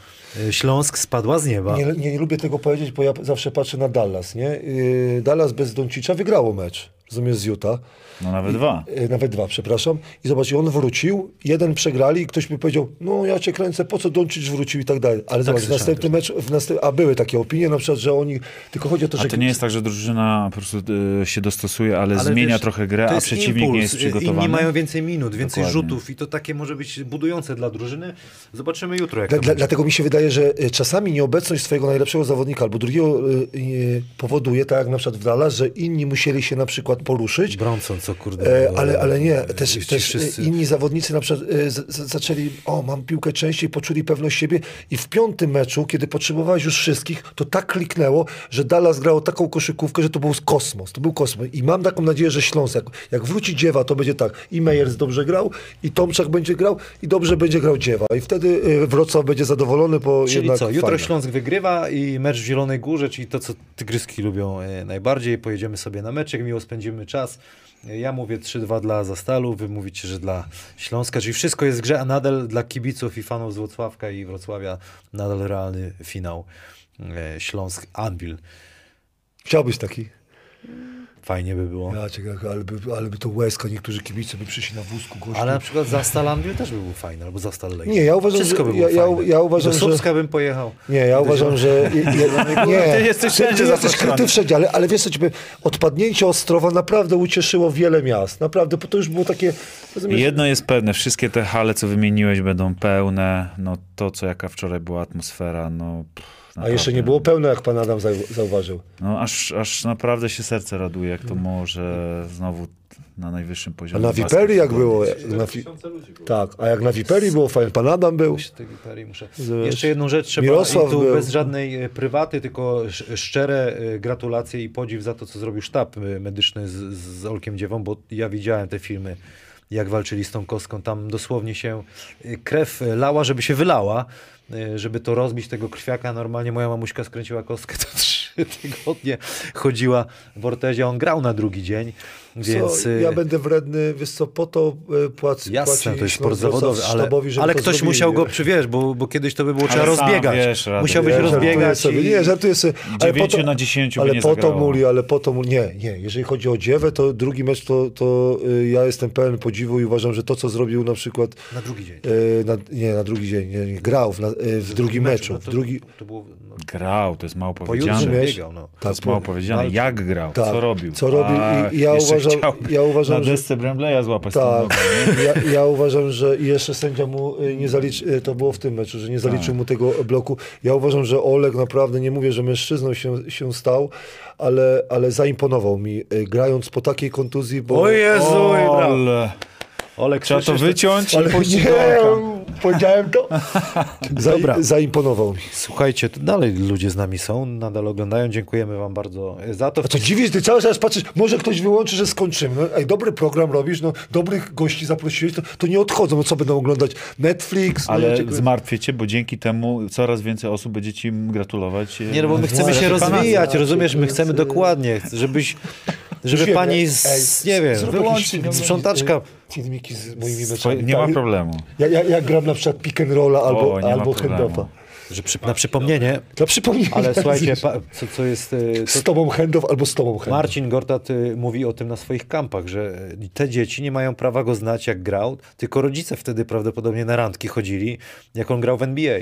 S1: y, Śląsk, spadła z nieba.
S2: Nie, nie, nie lubię tego powiedzieć, bo ja zawsze patrzę na Dallas, nie? Yy, Dallas bez Doncicza wygrało mecz, rozumiesz, z Utah.
S3: No nawet dwa.
S2: Yy, nawet dwa, przepraszam. I zobacz, i on wrócił, jeden przegrali i ktoś mi powiedział, no ja cię kręcę, po co Doncic wrócił i tak dalej. Ale zobacz, w następny mecz, w następ... a były takie opinie na przykład, że oni, tylko chodzi o to,
S3: A
S2: że...
S3: to nie jest tak, że drużyna po prostu y, się dostosuje, ale,
S1: Ale
S3: zmienia
S1: wiesz,
S3: trochę grę, a przeciwnik
S1: impuls.
S3: nie jest przygotowany.
S1: Inni mają więcej minut, więcej
S3: Dokładnie.
S1: rzutów i to takie może być budujące dla drużyny. Zobaczymy jutro, jak
S2: Dla,
S1: to
S2: dla,
S1: będzie.
S2: dlatego mi się wydaje, że y, czasami nieobecność swojego najlepszego zawodnika albo drugiego y, y, powoduje, tak jak na przykład w Dallas, że inni musieli się na przykład poruszyć,
S1: Bronson, co kurde.
S2: E, ale, ale nie, też, też
S1: wszyscy-
S2: inni zawodnicy na przykład e, zaczęli, o mam piłkę częściej, poczuli pewność siebie i w piątym meczu, kiedy potrzebowałeś już wszystkich, to tak kliknęło, że Dallas grało taką koszykówkę, że to był kosmos, to był kosmos i mam taką nadzieję, że Śląsk, jak, jak wróci Dziewa, to będzie tak, i Meyers dobrze grał, i Tomczak będzie grał, i dobrze będzie grał Dziewa i wtedy e, Wrocław będzie zadowolony, bo
S1: Czyli
S2: jednak
S1: co, jutro
S2: fajne.
S1: Śląsk wygrywa i mecz w Zielonej Górze, czyli to, co tygryski lubią najbardziej. Pojedziemy sobie na meczek, miło spędzimy czas. Ja mówię 3-2 dla Zastalu, wy mówicie, że dla Śląska, czyli wszystko jest w grze, a nadal dla kibiców i fanów z Wrocławka i Wrocławia nadal realny finał e, Śląsk-Anvil.
S2: Chciałbyś taki?
S1: Fajnie by było.
S2: Ja ale, by, ale by to łezka, niektórzy kibice by przyszli na wózku gościu.
S1: Ale na przykład Zastal Anvil też by był fajny, albo Zastal Lejk.
S2: Nie, ja uważam,
S1: Wszystko
S2: że-
S1: by było
S2: ja- ja-
S1: fajne.
S2: ja uważam,
S1: Do
S2: że-
S1: Słupska bym pojechał.
S2: Nie, ja uważam, że. Je, je, nie,
S3: Ty jesteś wszędzie
S2: ty, jesteś,
S3: zaproszony.
S2: ty wszędzie, ale, ale wiesz co, ciebie, odpadnięcie Ostrowa naprawdę ucieszyło wiele miast. Naprawdę, bo to już było takie. rozumiesz,
S3: Jedno jest pewne, wszystkie te hale, co wymieniłeś, będą pełne. No to, co jaka wczoraj była atmosfera, no... Pff,
S2: A jeszcze nie było pełne, jak pan Adam zau- zauważył.
S3: No aż, aż naprawdę się serce raduje, jak to może znowu na najwyższym
S2: A
S3: poziomie.
S2: na Wiperii jak było? Jak na,
S4: było.
S2: tak, a jak na Wiperii było fajnie, pan Adam był.
S1: Muszę. Jeszcze jedną rzecz trzeba,
S2: Mirosław
S1: i tu
S2: był.
S1: bez żadnej e, prywaty, tylko sz- szczere e, gratulacje i podziw za to, co zrobił sztab e, medyczny z, z Olkiem Dziewą, bo ja widziałem te filmy jak walczyli z tą kostką. Tam dosłownie się krew lała, żeby się wylała, żeby to rozbić tego krwiaka. Normalnie moja mamuśka skręciła kostkę, to trzy tygodnie chodziła w ortezie. On grał na drugi dzień, więc...
S2: co,
S1: y,
S2: ja będę wredny, wiesz co, po to y, płacę.
S1: Jasne, to jest sport
S2: no,
S1: zawodowy, ale, ale
S2: to
S1: ktoś
S2: zrobili.
S1: musiał go przywiesz, bo, bo kiedyś to by było trzeba rozbiegać.
S3: wiesz, Ja
S2: żartuję
S1: rozbiegać.
S2: sobie.
S1: i-
S2: Nie, żartuję sobie. Ale po to,
S3: na dziesięciu by
S2: ale
S3: nie
S2: po to muli, ale po to muli. Nie, nie. Jeżeli chodzi o dziewę, to drugi mecz to, to y, ja jestem pełen podziwu i uważam, że to, co zrobił na przykład
S1: Na drugi dzień.
S2: na, nie, na drugi dzień, nie, nie, grał w, na, w drugim meczu.
S1: No
S2: W
S1: to,
S2: drugi,
S1: to było no,
S3: Grał, to jest mało
S1: po
S3: powiedziane.
S1: Biegał. No.
S3: To jest mało powiedziane.
S2: walczył.
S3: Jak grał?
S2: Tak.
S3: Co robił?
S2: Co robił i- i ja uważam- ja uważam,
S3: na
S2: że-
S3: desce Brembleya złapać
S2: Tak,
S3: nie?
S2: ja, ja uważam, że i jeszcze sędzia mu y, nie zaliczył, to było w tym meczu, że nie zaliczył
S3: Tak.
S2: mu tego bloku. Ja uważam, że Oleg naprawdę, nie mówię, że mężczyzną się, się stał, ale, ale zaimponował mi, y, grając po takiej kontuzji, bo...
S1: O Jezu, brawo.
S3: Ale
S1: Olek,
S3: trzeba to wyciąć i
S2: Ale
S3: puścić
S2: nie,
S3: do oka.
S2: powiedziałem to.
S1: Dobra.
S2: Zaimponował mi.
S1: Słuchajcie, to dalej ludzie z nami są, nadal oglądają. Dziękujemy wam bardzo za to.
S2: A to dziwisz, ty cały czas patrzysz, może ktoś wyłączy, że skończymy. No, ej, dobry program robisz, no, dobrych gości zaprosiłeś, to, to nie odchodzą, no co będą oglądać? Netflix? no,
S3: Ale zmartwię cię, bo dzięki temu coraz więcej osób będzie ci gratulować. e,
S1: Nie, no bo my chcemy się
S2: to
S1: rozwijać,
S2: znaczy,
S1: rozumiesz? My
S2: to
S1: chcemy
S2: y,
S1: dokładnie, żebyś, żeby pani,
S2: ej,
S1: z, nie wiem, wyłączyć, sprzątaczka.
S2: y, Filmiki z moimi
S3: Swoje,
S2: meczami.
S3: nie ma
S2: Tak,
S3: problemu.
S2: Ja, ja, ja gram na przykład pick and rolla albo,
S3: O,
S2: albo handoff'a.
S1: Że przy, na przypomnienie,
S2: Dla przypomnienia.
S1: ale słuchajcie, pa, co, co jest... y,
S2: Z
S1: To,
S2: tobą handoff albo z tobą handoff.
S1: Marcin Gortat y, mówi o tym na swoich kampach, że y, te dzieci nie mają prawa go znać jak grał, tylko rodzice wtedy prawdopodobnie na randki chodzili, jak on grał w NBA.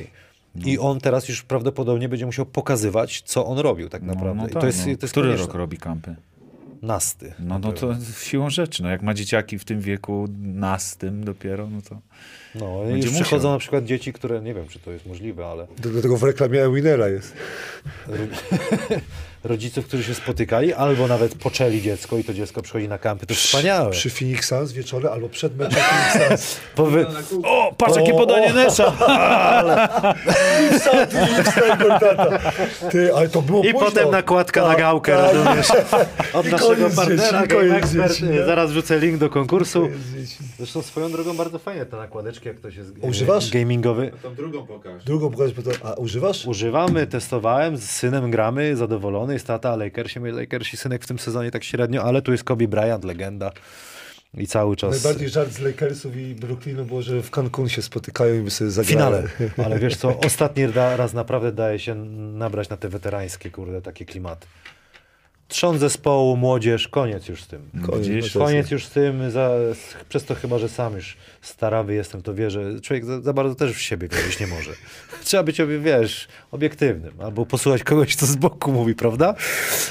S1: I on teraz już prawdopodobnie będzie musiał pokazywać, co on robił tak
S3: No,
S1: naprawdę.
S3: no
S1: I
S3: tak,
S1: to jest,
S3: no.
S1: to jest
S3: Który
S1: konieczne.
S3: rok robi kampy?
S1: Nasty.
S3: No, no to siłą rzeczy. No, jak ma dzieciaki w tym wieku, nastym dopiero, no to...
S1: No i
S3: Będzie
S1: już
S3: musiał.
S1: przychodzą na przykład dzieci, które, nie wiem, czy to jest możliwe, ale
S2: Do, do tego w reklamie Winera jest.
S1: rodziców, którzy się spotykali, albo nawet poczęli dziecko i to dziecko przychodzi na kampy, to wspaniałe.
S2: Przy Phoenix Suns wieczorem albo przed meczem Phoenix Suns.
S1: Powy...
S3: O, patrz jakie podanie Nesa!
S2: Ty, ale to było
S1: I
S2: późno.
S1: potem nakładka na
S2: Tak,
S1: gałkę,
S2: tak.
S1: rozumiesz? Od
S2: I
S1: naszego partnera
S2: dzieci, dzieci, nie?
S1: Zaraz wrzucę link do konkursu. Zresztą swoją drogą bardzo fajnie te nakładeczki, jak ktoś jest
S2: Używasz?
S1: gamingowy.
S4: Tą drugą pokaż.
S2: Drugą to- a używasz?
S1: Używamy, testowałem, z synem gramy, zadowolony, jest tata, a Lakersi, synek w tym sezonie tak średnio, ale tu jest Kobe Bryant, legenda. I cały czas
S2: Najbardziej żart z Lakersów i Brooklynu było, że w Cancun się spotykają i by sobie
S1: w
S2: zagrali.
S1: finale. Ale wiesz co, ostatni ra- raz naprawdę daje się nabrać na te weterańskie, kurde, takie klimaty. Trząs zespołu, młodzież, koniec już z tym.
S2: No
S1: Koniec
S2: jest-
S1: już z tym, za, przez to chyba, że sam już starawy jestem, to wie, że człowiek za, za bardzo też w siebie wierzyć nie może. Trzeba być, obie- wiesz, obiektywnym, albo posłuchać kogoś, kto z boku mówi, prawda?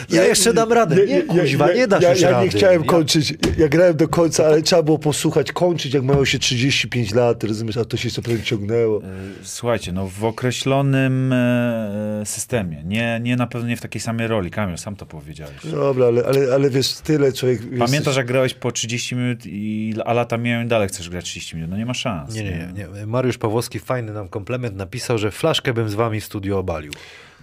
S1: Ja jeszcze dam radę. Nie, kuźwa, nie dasz
S2: ja,
S1: już
S2: ja
S1: rady.
S2: nie chciałem
S1: Ja-
S2: kończyć. Ja grałem do końca, ale trzeba było posłuchać, kończyć, jak mają się 35 lat, rozumiesz, a to się co prawda ciągnęło.
S3: Słuchajcie, no w określonym e, systemie, nie, nie na pewno nie w takiej samej roli. Kamil, sam to powiedziałeś.
S2: Dobra, ale, ale, ale wiesz, tyle człowiek...
S3: Pamiętasz, jak grałeś po 30 minut, i, a lata miałem i dalej chcesz grać 30 minut? No nie ma szans.
S1: Nie, nie, nie. Mariusz Pawłowski fajny nam komplement napisał, że flaszkę bym z wami w studio obalił.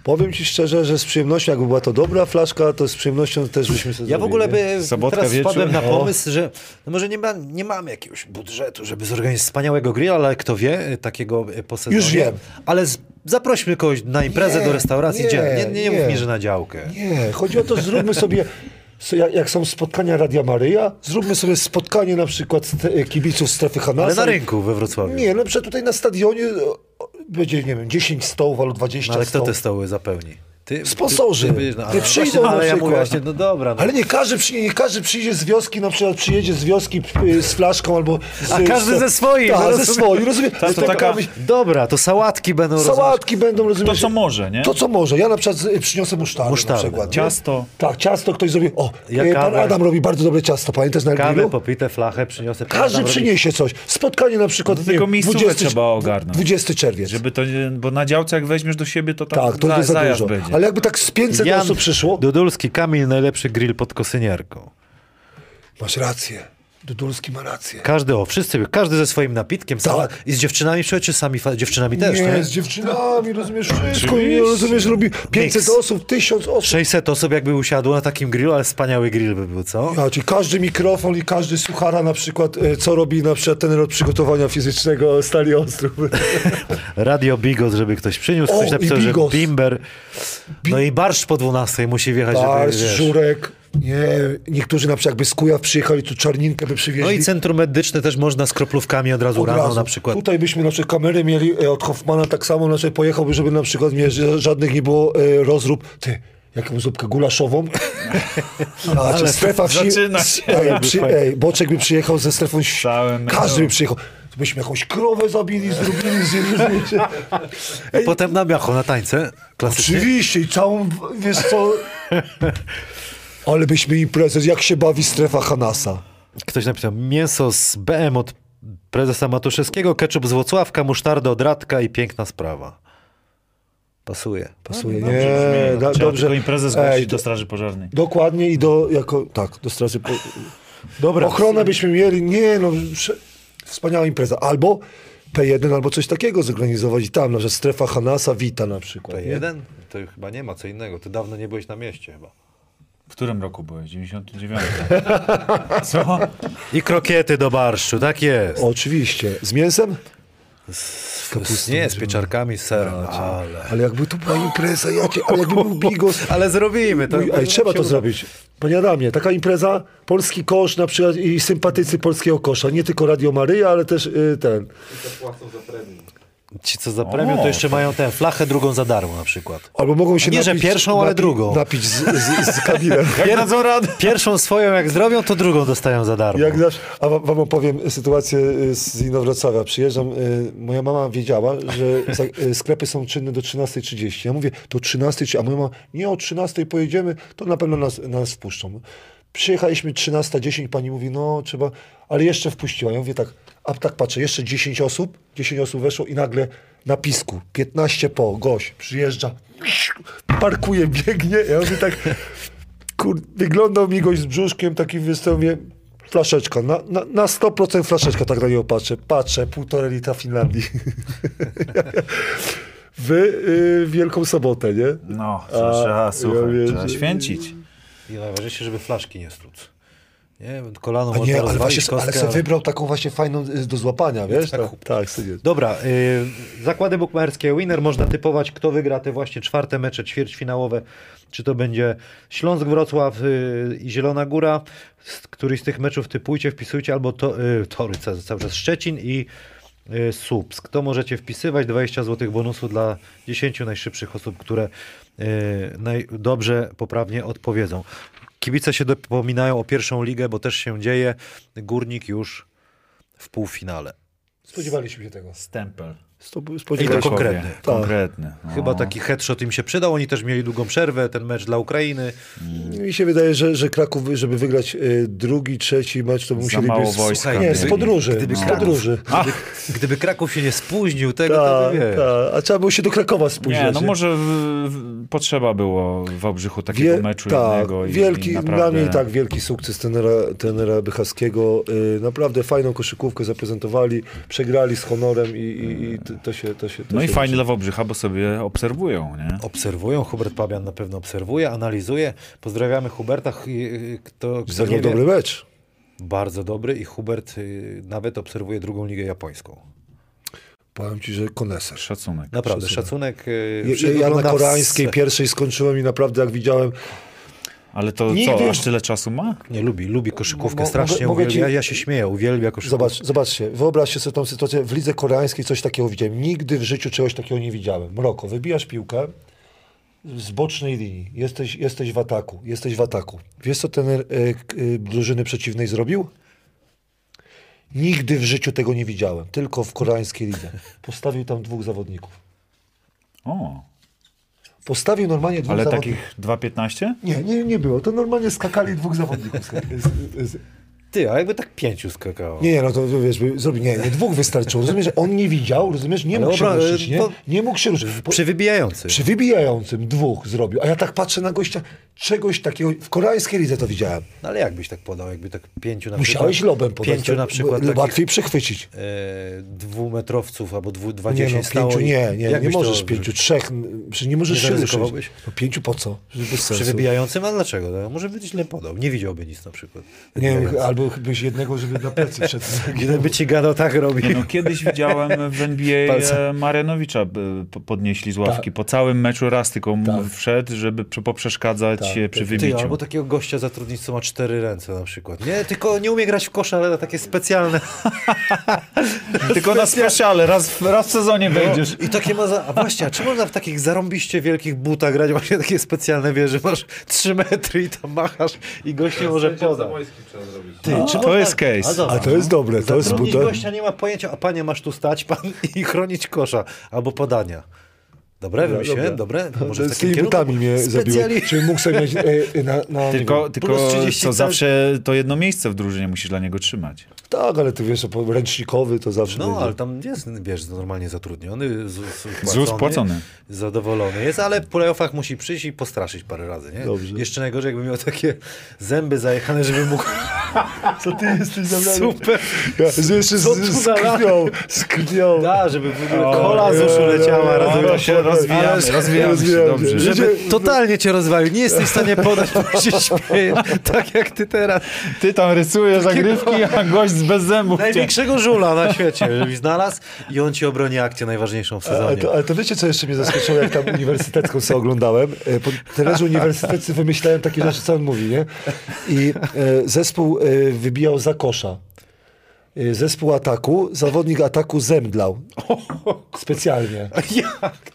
S2: Powiem ci szczerze, że z przyjemnością, jakby była to dobra flaszka, to z przyjemnością też byśmy sobie
S1: Ja w ogóle by
S3: Sobotka
S1: teraz
S3: wieczór?
S1: wpadłem na
S2: O.
S1: pomysł, że no może nie, ma, nie mamy jakiegoś budżetu, żeby zorganizować wspaniałego grilla, ale kto wie, y, takiego y, po sezonie.
S2: Już wiem.
S1: Ale z, zaprośmy kogoś na imprezę
S2: Nie,
S1: do restauracji.
S2: nie?
S1: Nie, nie, nie mów mi, że na działkę.
S2: Nie, chodzi o to, zróbmy sobie, so- jak, jak są spotkania Radia Maryja, zróbmy sobie spotkanie na przykład ste- kibiców strefy Hanasa.
S1: Ale na rynku we Wrocławiu.
S2: Nie, na przykład tutaj na stadionie będzie, nie wiem, 10 stołów albo 20
S1: No, ale kto
S2: stołów.
S1: te stoły zapełni? Ty,
S2: Sponsorzy.
S1: wiesz,
S2: Ty
S1: ale,
S2: przyjdą
S1: właśnie,
S2: na
S1: ale ja mówię właśnie, no dobra. No.
S2: Ale nie każdy, przy, nie każdy przyjdzie z wioski, na przykład przyjedzie z wioski y, z flaszką albo... Z,
S1: A każdy
S2: z,
S1: ze swoim,
S2: Tak, ze
S1: rozumiem.
S2: swoim, rozumiem.
S3: to
S2: Z tego,
S3: taka-
S1: Dobra, to sałatki będą.
S2: Sałatki będą, rozumiesz?
S3: To co może, nie?
S2: To co może. Ja na przykład przyniosę musztardę,
S1: Musztardę,
S2: na przykład.
S1: no.
S2: nie?
S3: Ciasto.
S2: Tak, ciasto ktoś zrobi. O,
S1: Ja
S2: e, pan. Adam robi bardzo dobre ciasto, pamiętasz na
S1: Kawę, popite, flachę przyniosę.
S2: Każdy
S1: Adam robi-
S2: przyniesie coś. Spotkanie na przykład,
S3: No
S2: nie
S3: tylko
S2: wiem,
S3: miejscówkę
S2: 20
S3: trzeba ogarnąć.
S2: 20 czerwiec.
S3: Żeby to, nie- bo na działce jak weźmiesz do siebie, to tam
S2: tak, to
S3: za,
S2: za dużo.
S3: będzie.
S2: Ale jakby tak z 500 osób przyszło,
S1: Dudulski, Kamil, najlepszy grill pod kosyniarką.
S2: masz rację. Dudulski ma rację.
S1: Każdy, o, wszyscy, każdy ze swoim napitkiem. Sama,
S2: Tak.
S1: I z dziewczynami czy sami dziewczynami też,
S2: nie,
S1: nie?
S2: z dziewczynami, rozumiesz wszystko, nie, rozumiesz, robi 500
S1: Miks.
S2: osób, 1000 osób.
S1: 600 osób jakby usiadło na takim grillu, ale wspaniały grill by był, co?
S2: Ja, czyli każdy mikrofon i każdy suchara na przykład, e, co robi na przykład ten rok przygotowania fizycznego Stali Ostrów.
S1: Radio Bigos, żeby ktoś przyniósł,
S2: O,
S1: ktoś napisał, że bimber. No i barszcz po 12 musi wjechać,
S2: Barsz,
S1: żeby, wiesz.
S2: żurek, nie, niektórzy na przykład jakby z Kujaw przyjechali, tu czarninkę by przywieźli.
S1: No i centrum medyczne też można z kroplówkami od razu
S2: Od
S1: rano
S2: razu.
S1: na przykład.
S2: Tutaj byśmy na przykład kamery mieli e, od Hoffmana tak samo, znaczy pojechałby, żeby na przykład nie, żadnych nie było e, rozrób. Ty, jaką zupkę gulaszową? A, czy strefa wsi...
S3: zaczyna się.
S2: Ej, przy, ej, Boczek by przyjechał ze strefą wsi.
S3: Całym-
S2: Każdy by przyjechał. To byśmy jakąś krowę zabili, zrobili, zjedli.
S1: Potem na miacho, na tańce, klasycznie.
S2: Oczywiście i całą, wiesz co... Ale byśmy imprezę, jak się bawi strefa Hanasa.
S1: Ktoś napisał, mięso z BM od prezesa Matuszewskiego, ketchup z Włocławka, musztarda od Radka i piękna sprawa. Pasuje.
S2: Pasuje,
S3: Dobrze
S2: nie,
S3: brzmi.
S2: da,
S3: Trzeba
S2: dobrze.
S3: tylko imprezę zgłosić
S2: Ej,
S3: do Straży Pożarnej.
S2: Dokładnie i do, jako, tak, do straży. Po...
S1: Dobra.
S2: Ochronę byśmy mieli, nie no, prze... wspaniała impreza. Albo P1, albo coś takiego zorganizować i tam, że strefa Hanasa wita na przykład. nie?
S1: P1? To chyba nie ma co innego. Ty dawno nie byłeś na mieście chyba.
S3: W którym roku byłeś? 99. Co?
S1: I krokiety do barszczu, tak jest.
S2: Oczywiście. Z mięsem?
S1: Z,
S2: kapustą
S1: nie, z pieczarkami, z serem. Ale...
S2: Ale jakby to była impreza, jakie, ale jakby był bigos.
S1: ale zrobimy to.
S2: Ej, trzeba to zrobić. Panie Adamie, taka impreza, polski kosz na przykład i sympatycy polskiego kosza. Nie tylko Radio Maryja, ale też y, ten.
S4: I to płacą za premium.
S1: Ci, co za premium,
S3: O,
S1: to jeszcze mają tę flachę drugą za darmo na przykład.
S2: Albo mogą się
S1: Nie, że
S2: napić,
S1: pierwszą, ale drugą.
S2: Napić z, z, z kabinem.
S1: Radę? Pierwszą swoją jak zrobią, to drugą dostają za darmo.
S2: Jak zawsze, a wam, opowiem sytuację y, z Inowrocławia. Przyjeżdżam, y, moja mama wiedziała, że za, y, sklepy są czynne do 13.30. Ja mówię, to 13.30, a moja mama, nie o 13.00 pojedziemy, to na pewno nas, nas wpuszczą. Przyjechaliśmy 13.10, pani mówi, no trzeba, ale jeszcze wpuściła. Ja mówię tak, a tak patrzę, jeszcze 10 osób, 10 osób weszło i nagle na pisku, 15 po, gość przyjeżdża, parkuje, biegnie. Ja mówię tak, kur, wyglądał mi gość z brzuszkiem, takim występie, flaszeczka, na, na, na 100% flaszeczka, tak na niego patrzę. Patrzę, półtorej litra Finlandii. W y, Wielką Sobotę, nie?
S3: No, trzeba,
S2: ja
S3: słuchaj,
S2: wiem,
S3: trzeba święcić.
S1: I najważniejsze, żeby flaszki nie struc. Nie, kolano
S2: A nie, ale właśnie,
S1: kostkę,
S2: ale sobie wybrał taką właśnie fajną y, do złapania, wiesz?
S1: Tak,
S2: Tak, tak, sobie.
S1: Dobra, y, zakłady bukmacherskie Winner można typować, kto wygra te właśnie czwarte mecze ćwierćfinałowe. Czy to będzie Śląsk Wrocław y, i Zielona Góra. Z któryś z tych meczów typujcie, wpisujcie albo to, y, Tory, ca- cały czas Szczecin i y, Słupsk. To możecie wpisywać, 20 zł bonusu dla 10 najszybszych osób, które y, dobrze, poprawnie odpowiedzą. Kibice się dopominają o pierwszą ligę, bo też się dzieje. Górnik już w półfinale.
S2: Spodziewaliśmy się tego.
S3: Stempel.
S1: I to
S2: się.
S1: konkretny.
S3: Konkretny. No.
S1: Chyba taki headshot im się przydał. Oni też mieli długą przerwę, ten mecz dla Ukrainy.
S2: Mi się wydaje, że, że Kraków, żeby wygrać y, drugi, trzeci mecz, to musieli
S3: mało
S2: być...
S3: wojska.
S2: Nie,
S3: Gdyby-
S2: z podróży.
S1: gdyby
S2: z
S1: Kraków-
S2: podróży.
S1: Gdyby, gdyby Kraków się nie spóźnił tego, to
S2: Tak,
S1: by wiesz.
S2: tak. A trzeba było się do Krakowa spóźnić.
S3: Nie, no może w, w, potrzeba było w Obrzychu takiego
S2: Wie-
S3: meczu
S2: tak,
S3: jednego. I,
S2: wielki,
S3: i naprawdę...
S2: Dla mnie i tak wielki sukces tenera, tenera Bychaskiego. Y, naprawdę fajną koszykówkę zaprezentowali, przegrali z honorem i, i, i to, się to się to
S3: No i
S2: się
S3: fajnie dla Wałbrzycha, bo sobie obserwują, nie?
S1: Obserwują, Hubert Pabian na pewno obserwuje, analizuje. Pozdrawiamy Huberta. Ch- y, Kto, kto
S2: Zagrał dobry mecz.
S1: Bardzo dobry i Hubert y, nawet obserwuje drugą ligę japońską.
S2: Powiem ci, że koneser.
S3: Szacunek.
S1: Naprawdę,
S2: Szacunek.
S1: szacunek. y,
S2: Ja, ja na koreańskiej pierwszej skończyłem i naprawdę jak widziałem,
S3: Ale to
S2: Nigdy-
S3: co, aż tyle czasu ma?
S1: Nie, lubi, lubi koszykówkę,
S2: Mo-
S1: strasznie
S2: mogę-
S1: uwielbia.
S2: ci-
S1: Ja się śmieję, uwielbia koszykówkę.
S2: zobacz, zobaczcie, wyobraźcie sobie tą sytuację, w lidze koreańskiej coś takiego widziałem. Nigdy w życiu czegoś takiego nie widziałem. Mroko, wybijasz piłkę z bocznej linii, jesteś, jesteś w ataku, jesteś w ataku. Wiesz co ten y, y, drużyny przeciwnej zrobił? Nigdy w życiu tego nie widziałem, tylko w koreańskiej lidze. Postawił tam dwóch zawodników.
S3: O,
S2: Postawił normalnie dwóch
S3: ale
S2: zawodników.
S3: takich 2,15?
S2: Nie, nie, nie było. To normalnie skakali dwóch zawodników. Z- z- z-
S1: Ty, a jakby tak pięciu skakało.
S2: Nie, nie, no to wiesz, zrobi, nie, nie, dwóch wystarczyło. Rozumiesz, że on nie widział, rozumiesz, nie mógł się
S1: obra-
S2: ruszyć, nie? Nie mógł się ruszyć. Po-
S1: Przy wybijający.
S2: Przy wybijającym dwóch zrobił, a ja tak patrzę na gościa, czegoś takiego, w koreańskiej lidze to widziałem.
S1: No ale jakbyś tak podał, jakby tak pięciu na
S2: Musiałeś
S1: przykład...
S2: lobem podać,
S1: Pięciu
S2: tak,
S1: na przykład takich,
S2: łatwiej przechwycić.
S1: e, dwumetrowców albo dwu,
S2: Nie,
S1: dwadzieścia
S2: no,
S1: stało
S2: pięciu nie, nie, nie
S1: byś to
S2: możesz pięciu, trzech, przecież nie możesz
S1: Nie
S2: się ruszyć. No pięciu po co?
S1: Przy wybijającym, a dlaczego? No, może by źle podał. Nie widziałby nic na przykład.
S2: Nie wiem, Albo byś jednego, żeby na plecy wszedł.
S1: Jeden by ci gadał, tak robi.
S3: No, kiedyś widziałem w NBA
S1: Palce.
S3: e, Marianowicza e, po- podnieśli z ławki.
S2: Tak.
S3: Po całym meczu raz tylko mu
S2: Tak.
S3: wszedł, żeby poprzeszkadzać
S2: Tak,
S3: e, przy
S2: tak.
S1: Ty,
S3: wybiciu.
S1: albo takiego gościa zatrudnić, co ma cztery ręce na przykład. Nie, tylko nie umie grać w kosza, ale na takie specjalne.
S3: Tylko na specjale, raz, w- raz w sezonie wejdziesz.
S1: I takie ma za... A właśnie, a czy można w takich zarąbiście wielkich butach grać właśnie takie specjalne, wiesz, że masz trzy metry i tam machasz i gość nie może podać. Ty,
S3: No,
S1: czy
S3: to
S1: można-
S3: jest case.
S1: dobra,
S2: A to jest dobre, to jest
S1: gościa nie ma pojęcia, a panie masz tu stać pan i chronić kosza albo podania. Dobre, wymyśliłem? Dobre?
S2: Może z tymi butami mnie zabiły.
S1: Specjali...
S2: Czy mógł sobie mieć e, na, na nie
S3: Tylko, tylko
S1: plus 30
S3: co zawsze to jedno miejsce w drużynie musisz dla niego trzymać.
S2: Tak, ale ty wiesz, po- ręcznikowy to zawsze
S1: No,
S2: będzie.
S1: ale tam jest, wiesz, normalnie zatrudniony, z, z,
S3: ZUS płacony.
S1: zadowolony jest, ale w playoffach musi przyjść i postraszyć parę razy, nie?
S2: Dobrze.
S1: Jeszcze najgorzej, jakby miał takie zęby zajechane, żeby mógł...
S2: Co ty jesteś za mną?
S1: Super!
S2: Ja, że jeszcze z, z krwią, z krwią.
S1: Da, żeby w ogóle kola z uszu leciała. rozumiesz?
S3: Rozwijamy,
S1: Ale-
S3: rozwijamy się
S2: rozwijamy
S3: dobrze.
S2: się.
S1: Żeby
S2: Żeby-
S1: totalnie cię rozwalił. Nie jesteś w stanie podać, bo się śmiejesz, tak jak ty teraz.
S3: Ty tam rysujesz zagrywki, a gość z bez zębów.
S1: Największego żula na świecie, żebyś znalazł i on ci obroni akcję najważniejszą w
S2: Ale
S1: sezonie.
S2: to, ale to wiecie, co jeszcze mnie zaskoczyło, jak tam uniwersytecką sobie oglądałem? E, Po trenerze uniwersyteccy wymyślałem takie rzeczy, co on mówi, nie? I e, zespół e, wybijał za kosza. E, zespół ataku, zawodnik ataku zemdlał. Specjalnie.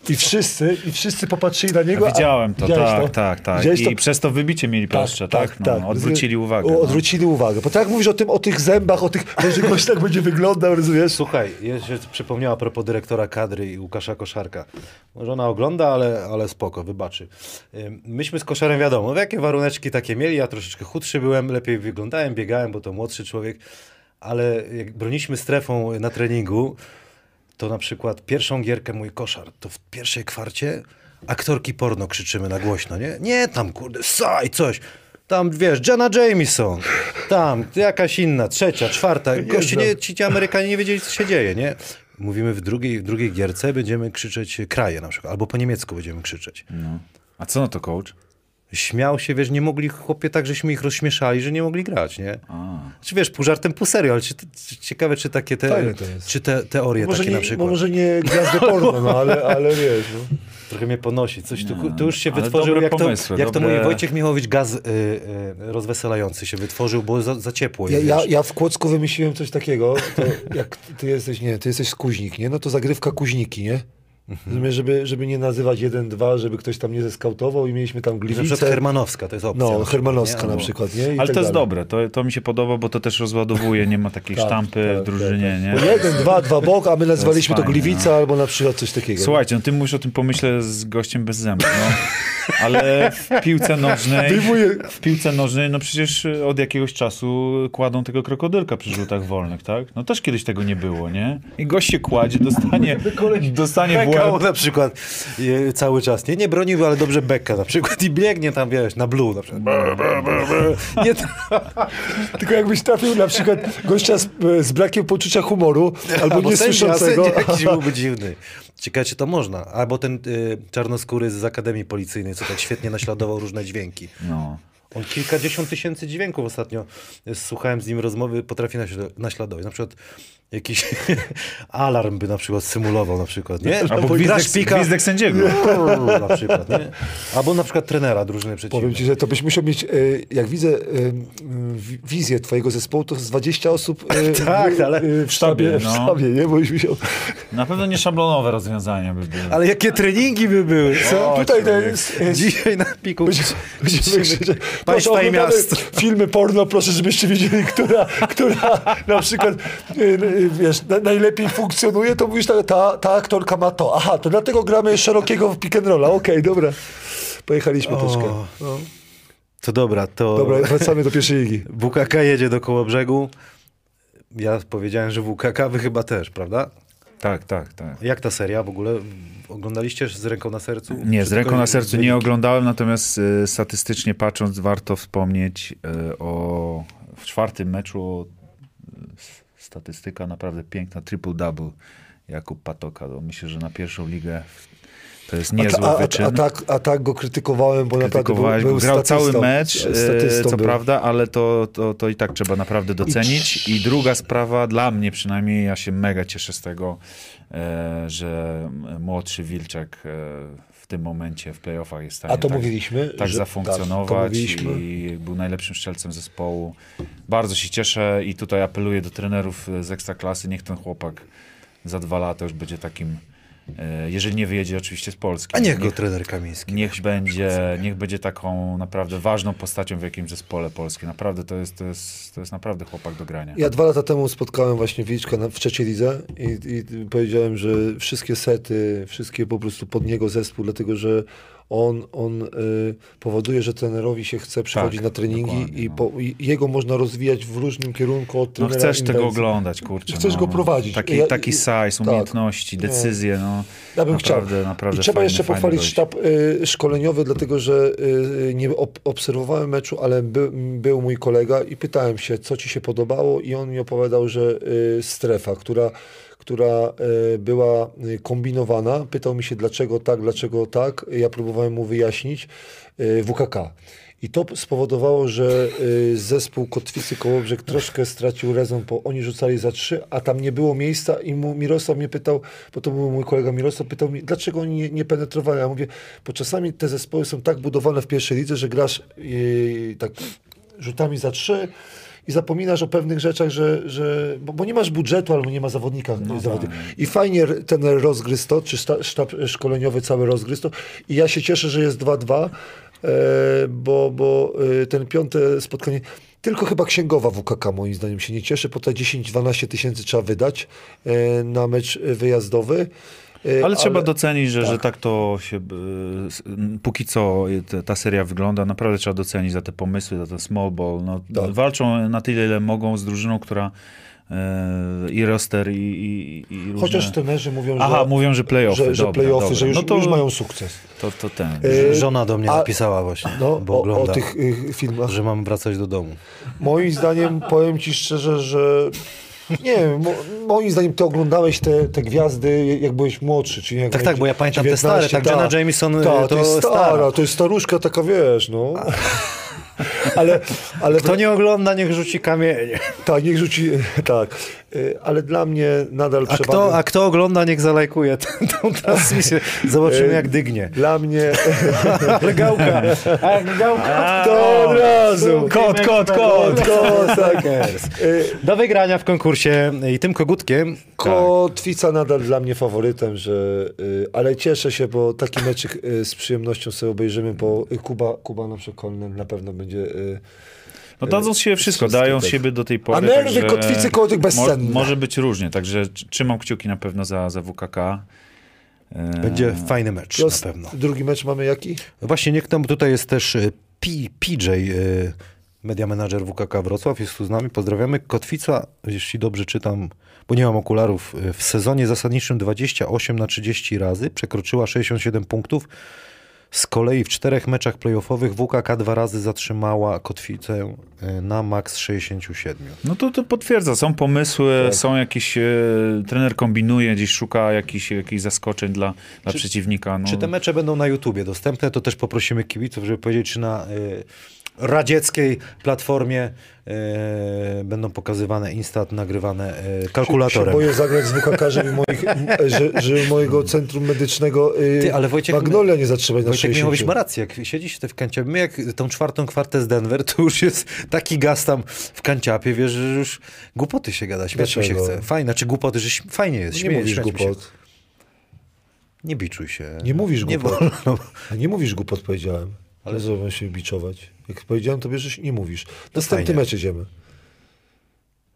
S2: I wszyscy, i wszyscy popatrzyli na niego. a-
S3: Widziałem to, tak, tak, tak.
S2: Widziałeś
S3: I
S2: to?
S3: przez to wybicie mieli prostsze, tak? no, Odwrócili uwagę.
S2: O,
S3: no.
S2: Odwrócili uwagę. Bo tak jak mówisz o tym, o tych zębach, o tych, że gość tak będzie wyglądał, rozumiesz?
S1: Słuchaj, jeszcze przypomniała a propos dyrektora kadry i Łukasza Koszarka. Może ona ogląda, ale, ale spoko, wybaczy. Myśmy z Koszarem wiadomo, jakie waruneczki takie mieli, ja troszeczkę chudszy byłem, lepiej wyglądałem, biegałem, bo to młodszy człowiek, ale jak broniliśmy strefą na treningu, to na przykład pierwszą gierkę mój koszar, to w pierwszej kwarcie aktorki porno krzyczymy na głośno, nie? Nie tam, kurde, saj, coś. Tam, wiesz, Jenna Jameson, tam, jakaś inna, trzecia, czwarta. Goście, nie, ci, ci Amerykanie nie wiedzieli, co się dzieje, nie? Mówimy w drugiej, w drugiej gierce będziemy krzyczeć kraje na przykład, albo po niemiecku będziemy krzyczeć.
S3: No. A co no to coach?
S1: Śmiał się, wiesz, nie mogli, chłopie, tak żeśmy ich rozśmieszali, że nie mogli grać, nie?
S3: A.
S1: Czy wiesz, pół żartem, pół serio, ale czy, czy, ciekawe, czy takie te,
S2: to
S1: czy te teorie
S2: Może
S1: takie
S2: nie,
S1: na przykład.
S2: może nie gwiazdy porno, no ale, ale wiesz. No.
S1: Trochę mnie ponosi. Coś tu, tu już się wytworzył, jak,
S3: pomysły,
S1: to, jak to
S3: dobre-
S1: mówi Wojciech Michałowicz, gaz y, y, rozweselający się wytworzył, bo za, za ciepło
S2: Ja,
S1: jest.
S2: ja, ja w Kłodzku wymyśliłem coś takiego, to jak ty jesteś, nie, ty jesteś z Kuźnik, nie? No to zagrywka Kuźniki, nie? Rozumiesz, żeby, żeby nie nazywać 1-2, żeby ktoś tam nie zeskautował i mieliśmy tam
S1: Na przykład
S2: Gliwice.
S1: Hermanowska, to jest opcja.
S2: No, Hermanowska
S1: nie?
S2: na przykład, nie? I
S3: Ale
S2: tak
S3: to jest
S2: dalej.
S3: dobre, to, to mi się podoba, bo to też rozładowuje, nie ma takiej
S2: Tak,
S3: sztampy
S2: tak,
S3: w drużynie,
S2: tak,
S3: nie?
S2: tak. Bo jeden, dwa, dwa bok, a my nazwaliśmy to,
S3: fajne,
S2: Gliwica albo na przykład coś takiego.
S3: Słuchajcie, no ty mówisz o tym pomyśle z gościem bez zębów, no. Ale w piłce nożnej,
S2: Wyjmuję-
S3: w piłce nożnej, no przecież od jakiegoś czasu kładą tego krokodylka przy rzutach wolnych, tak? No też kiedyś tego nie było, nie? I gość się kładzie, dostanie, dostanie w Łeb.
S1: na przykład e, cały czas. Nie, nie bronił, ale dobrze Beka na przykład i biegnie tam, wiesz, na blue na przykład. Brr, brr, brr. Nie,
S2: Tylko jakbyś trafił na przykład gościa z, z brakiem poczucia humoru albo, niesłyszącego.
S1: sędzia jakiś byłby dziwny. Ciekawe, czy to można. Albo ten y, czarnoskóry z Akademii Policyjnej, co tak świetnie naśladował różne dźwięki.
S3: No.
S1: On kilkadziesiąt tysięcy dźwięków ostatnio, y, słuchałem z nim rozmowy, potrafi naśl- naśladować. Na przykład jakiś alarm by na przykład symulował na przykład, nie?
S3: Albo
S1: Gra
S3: gwizdek,
S1: szpika,
S3: gwizdek sędziego.
S1: na przykład, nie? Albo na przykład trenera drużyny
S2: Powiem
S1: przeciwnej.
S2: ci, że to byś musiał mieć, e, jak widzę e, wi- wizję twojego zespołu, to z 20 osób e,
S1: Tak,
S2: w,
S1: ale-
S2: e, w sztabie, w
S3: no.
S2: sztabie, nie? Bo już musiał...
S3: Na pewno nie szablonowe rozwiązania by były.
S1: Ale jakie treningi by były, co?
S3: O,
S2: Tutaj ten, jest, jest,
S1: Dzisiaj na piku
S2: Będziemy krzyczeć,
S1: Państwa
S2: proszę,
S1: i miasto.
S2: filmy porno, proszę, żebyście wiedzieli, która, która na przykład y, y, wiesz, na, najlepiej funkcjonuje, to mówisz, ta, ta, ta aktorka ma to. Aha, to dlatego gramy szerokiego w pick and rolla. Okej, dobra. Pojechaliśmy troszkę.
S1: O.
S2: No.
S1: To dobra, to
S2: Dobra, wracamy do pierwszej ligi.
S1: WKK jedzie do Kołobrzegu. Ja powiedziałem, że WKK, wy chyba też, prawda?
S3: Tak, tak, tak.
S1: Jak ta seria w ogóle? Oglądaliście z ręką na sercu?
S3: Nie, z ręką na sercu
S1: wyniki?
S3: nie oglądałem, natomiast e, statystycznie patrząc warto wspomnieć e, o w czwartym meczu s- statystyka naprawdę piękna, triple-double Jakub Patoka. To myślę, że na pierwszą ligę to jest
S2: A,
S3: niezły
S2: ta, a,
S3: wyczyn.
S2: a, tak, a tak go krytykowałem, bo naprawdę był, był
S3: grał cały
S2: statystą.
S3: mecz, e, co
S2: był.
S3: prawda, ale to, to, to i tak trzeba naprawdę docenić. I druga sprawa, dla mnie przynajmniej, ja się mega cieszę z tego, e, że młodszy Wilczek e, w tym momencie w playoffach jest w stanie
S2: A to
S3: tak,
S2: mówiliśmy,
S3: tak
S2: że-
S3: zafunkcjonować
S2: tak,
S3: i był najlepszym strzelcem zespołu. Bardzo się cieszę i tutaj apeluję do trenerów z Ekstraklasy, niech ten chłopak za dwa lata już będzie takim, jeżeli nie wyjedzie oczywiście z Polski.
S1: A niech go trener Kamiński.
S3: Niech będzie, niech będzie taką naprawdę ważną postacią w jakimś zespole polskim. Naprawdę to jest, to jest, to jest naprawdę chłopak do grania.
S2: Ja dwa lata temu spotkałem właśnie Wilczka w trzeciej lidze i, i powiedziałem, że wszystkie sety, wszystkie po prostu pod niego zespół, dlatego że on, on y, powoduje, że trenerowi się chce przychodzić
S3: Tak,
S2: na treningi i,
S3: no.
S2: po, i jego można rozwijać w różnym kierunku od
S3: No
S2: trenera.
S3: chcesz tego oglądać, kurczę.
S2: Chcesz
S3: no.
S2: go prowadzić.
S3: Taki,
S2: Ja-
S3: taki size,
S2: tak.
S3: umiejętności,
S2: Nie.
S3: decyzje, no.
S2: Ja bym
S3: naprawdę,
S2: chciał.
S3: Naprawdę
S2: I trzeba
S3: fajny,
S2: jeszcze pochwalić sztab y, szkoleniowy, dlatego że y, nie ob obserwowałem meczu, ale by, był mój kolega i pytałem się, co ci się podobało i on mi opowiadał, że y, strefa, która, która y, była y, kombinowana, pytał mi się dlaczego tak, dlaczego tak. Ja próbowałem mu wyjaśnić y, WKK. I to spowodowało, że zespół Kotwicy Kołobrzeg troszkę stracił rezon, bo oni rzucali za trzy, a tam nie było miejsca i mu Mirosław mnie pytał, bo to był mój kolega Mirosław, pytał mnie, dlaczego oni nie, nie penetrowali. Ja mówię, bo czasami te zespoły są tak budowane w pierwszej lidze, że grasz y, tak rzutami za trzy i zapominasz o pewnych rzeczach, że, że bo, bo nie masz budżetu albo nie ma zawodnika. zawodnika. I fajnie ten rozgryz to, czy szta, sztab szkoleniowy cały rozgryz to. I ja się cieszę, że jest 2-2, e, bo, bo e, ten piąte spotkanie, tylko chyba księgowa WKK moim zdaniem się nie cieszy, po te 10-12 tysięcy trzeba wydać e, na mecz wyjazdowy. E,
S3: Ale trzeba docenić, że, że tak to się y, póki co y, ta seria wygląda. Naprawdę trzeba docenić za te pomysły, za ten small ball. No,
S2: Tak.
S3: Walczą na tyle, ile mogą z drużyną, która y, i roster, i, i, i różne...
S2: Chociaż trenerzy mówią, że,
S3: Aha, mówią, że playoffy.
S2: że, że playoffy, że już,
S3: no to,
S2: już mają sukces.
S3: To, to ten.
S1: Żona do mnie
S2: a-
S1: napisała właśnie,
S2: No,
S1: bo
S2: o,
S1: ogląda,
S2: o tych y, filmach.
S1: że mam wracać do domu.
S2: Moim zdaniem, powiem ci szczerze, że nie wiem, mo, moim zdaniem ty oglądałeś te, te gwiazdy, jak byłeś młodszy. Czyli jak
S1: Tak, tak, bo ja pamiętam te
S2: 19,
S1: stare, tak, Jenna Jameson, y,
S2: ta,
S1: to
S2: jest stara,
S1: stara.
S2: to jest staruszka taka, wiesz, no. Ale, ale
S1: Kto nie ogląda, niech rzuci kamienie.
S2: tak, niech rzuci, tak. Y, Ale dla mnie nadal
S1: A
S2: przewaga.
S1: kto, a kto ogląda, niech zalajkuje tę tą transmisję. Zobaczymy,
S2: E,
S1: jak dygnie.
S2: Dla mnie...
S1: Ale gałka, a gałka,
S2: To od razu.
S1: Kot, kot, kot,
S2: Kot, tak. Y,
S1: Do wygrania w konkursie i tym kogutkiem
S2: Kotwica nadal dla mnie faworytem, że, y, ale cieszę się, bo taki meczyk y, z przyjemnością sobie obejrzymy, bo y, Kuba, Kuba na przykład na pewno będzie...
S3: No dadzą z siebie wszystko, dają z siebie do tej pory.
S2: A nerwy kotwicy koło tych bezcenne.
S3: Mo, może być różnie, także tr- trzymam kciuki na pewno za, za WKK. E,
S1: będzie fajny mecz na
S2: Los-
S1: pewno.
S2: Drugi mecz mamy jaki?
S1: Właśnie niech tam tutaj jest też y, P, PJ, y, media manager WKK Wrocław, jest tu z nami. Pozdrawiamy. Kotwica, jeśli dobrze czytam, bo nie mam okularów, w sezonie zasadniczym 28 na 30 razy przekroczyła 67 punktów. Z kolei w czterech meczach playoffowych WKK dwa razy zatrzymała Kotwicę y, na maks 67.
S3: No to, to potwierdza, są pomysły,
S2: Tak.
S3: są jakieś, e, trener kombinuje, gdzieś szuka jakichś, jakichś zaskoczeń dla, dla przeciwnika. No,
S1: Czy te mecze będą na YouTubie dostępne, to też poprosimy kibiców, żeby powiedzieć, czy na y, radzieckiej platformie y, będą pokazywane instat, nagrywane y,
S2: Się
S1: kalkulatorem.
S2: boję zagrać z WKK, żeby, moich, że, żeby mojego centrum medycznego y,
S1: Ty, ale Wojciech-
S2: Magnolia nie zatrzymać na
S1: Wojciek
S2: 60.
S1: Michałowicz ma rację, jak siedzisz w kanciapie, my jak tą czwartą kwartę z Denver, to już jest taki gaz tam w kanciapie, wiesz, że już głupoty się gada, śmiać mi się chce. Fajne, czy głupoty, że fajnie jest,
S2: Nie
S1: śmieje,
S2: mówisz
S1: się.
S2: głupot.
S1: Nie biczuj się.
S2: Nie mówisz
S1: nie
S2: głupot. A Nie mówisz głupot, powiedziałem. Ale zrobię się biczować. Jak powiedziałem, to bierzesz nie mówisz. Następny
S1: fajnie.
S2: mecz idziemy.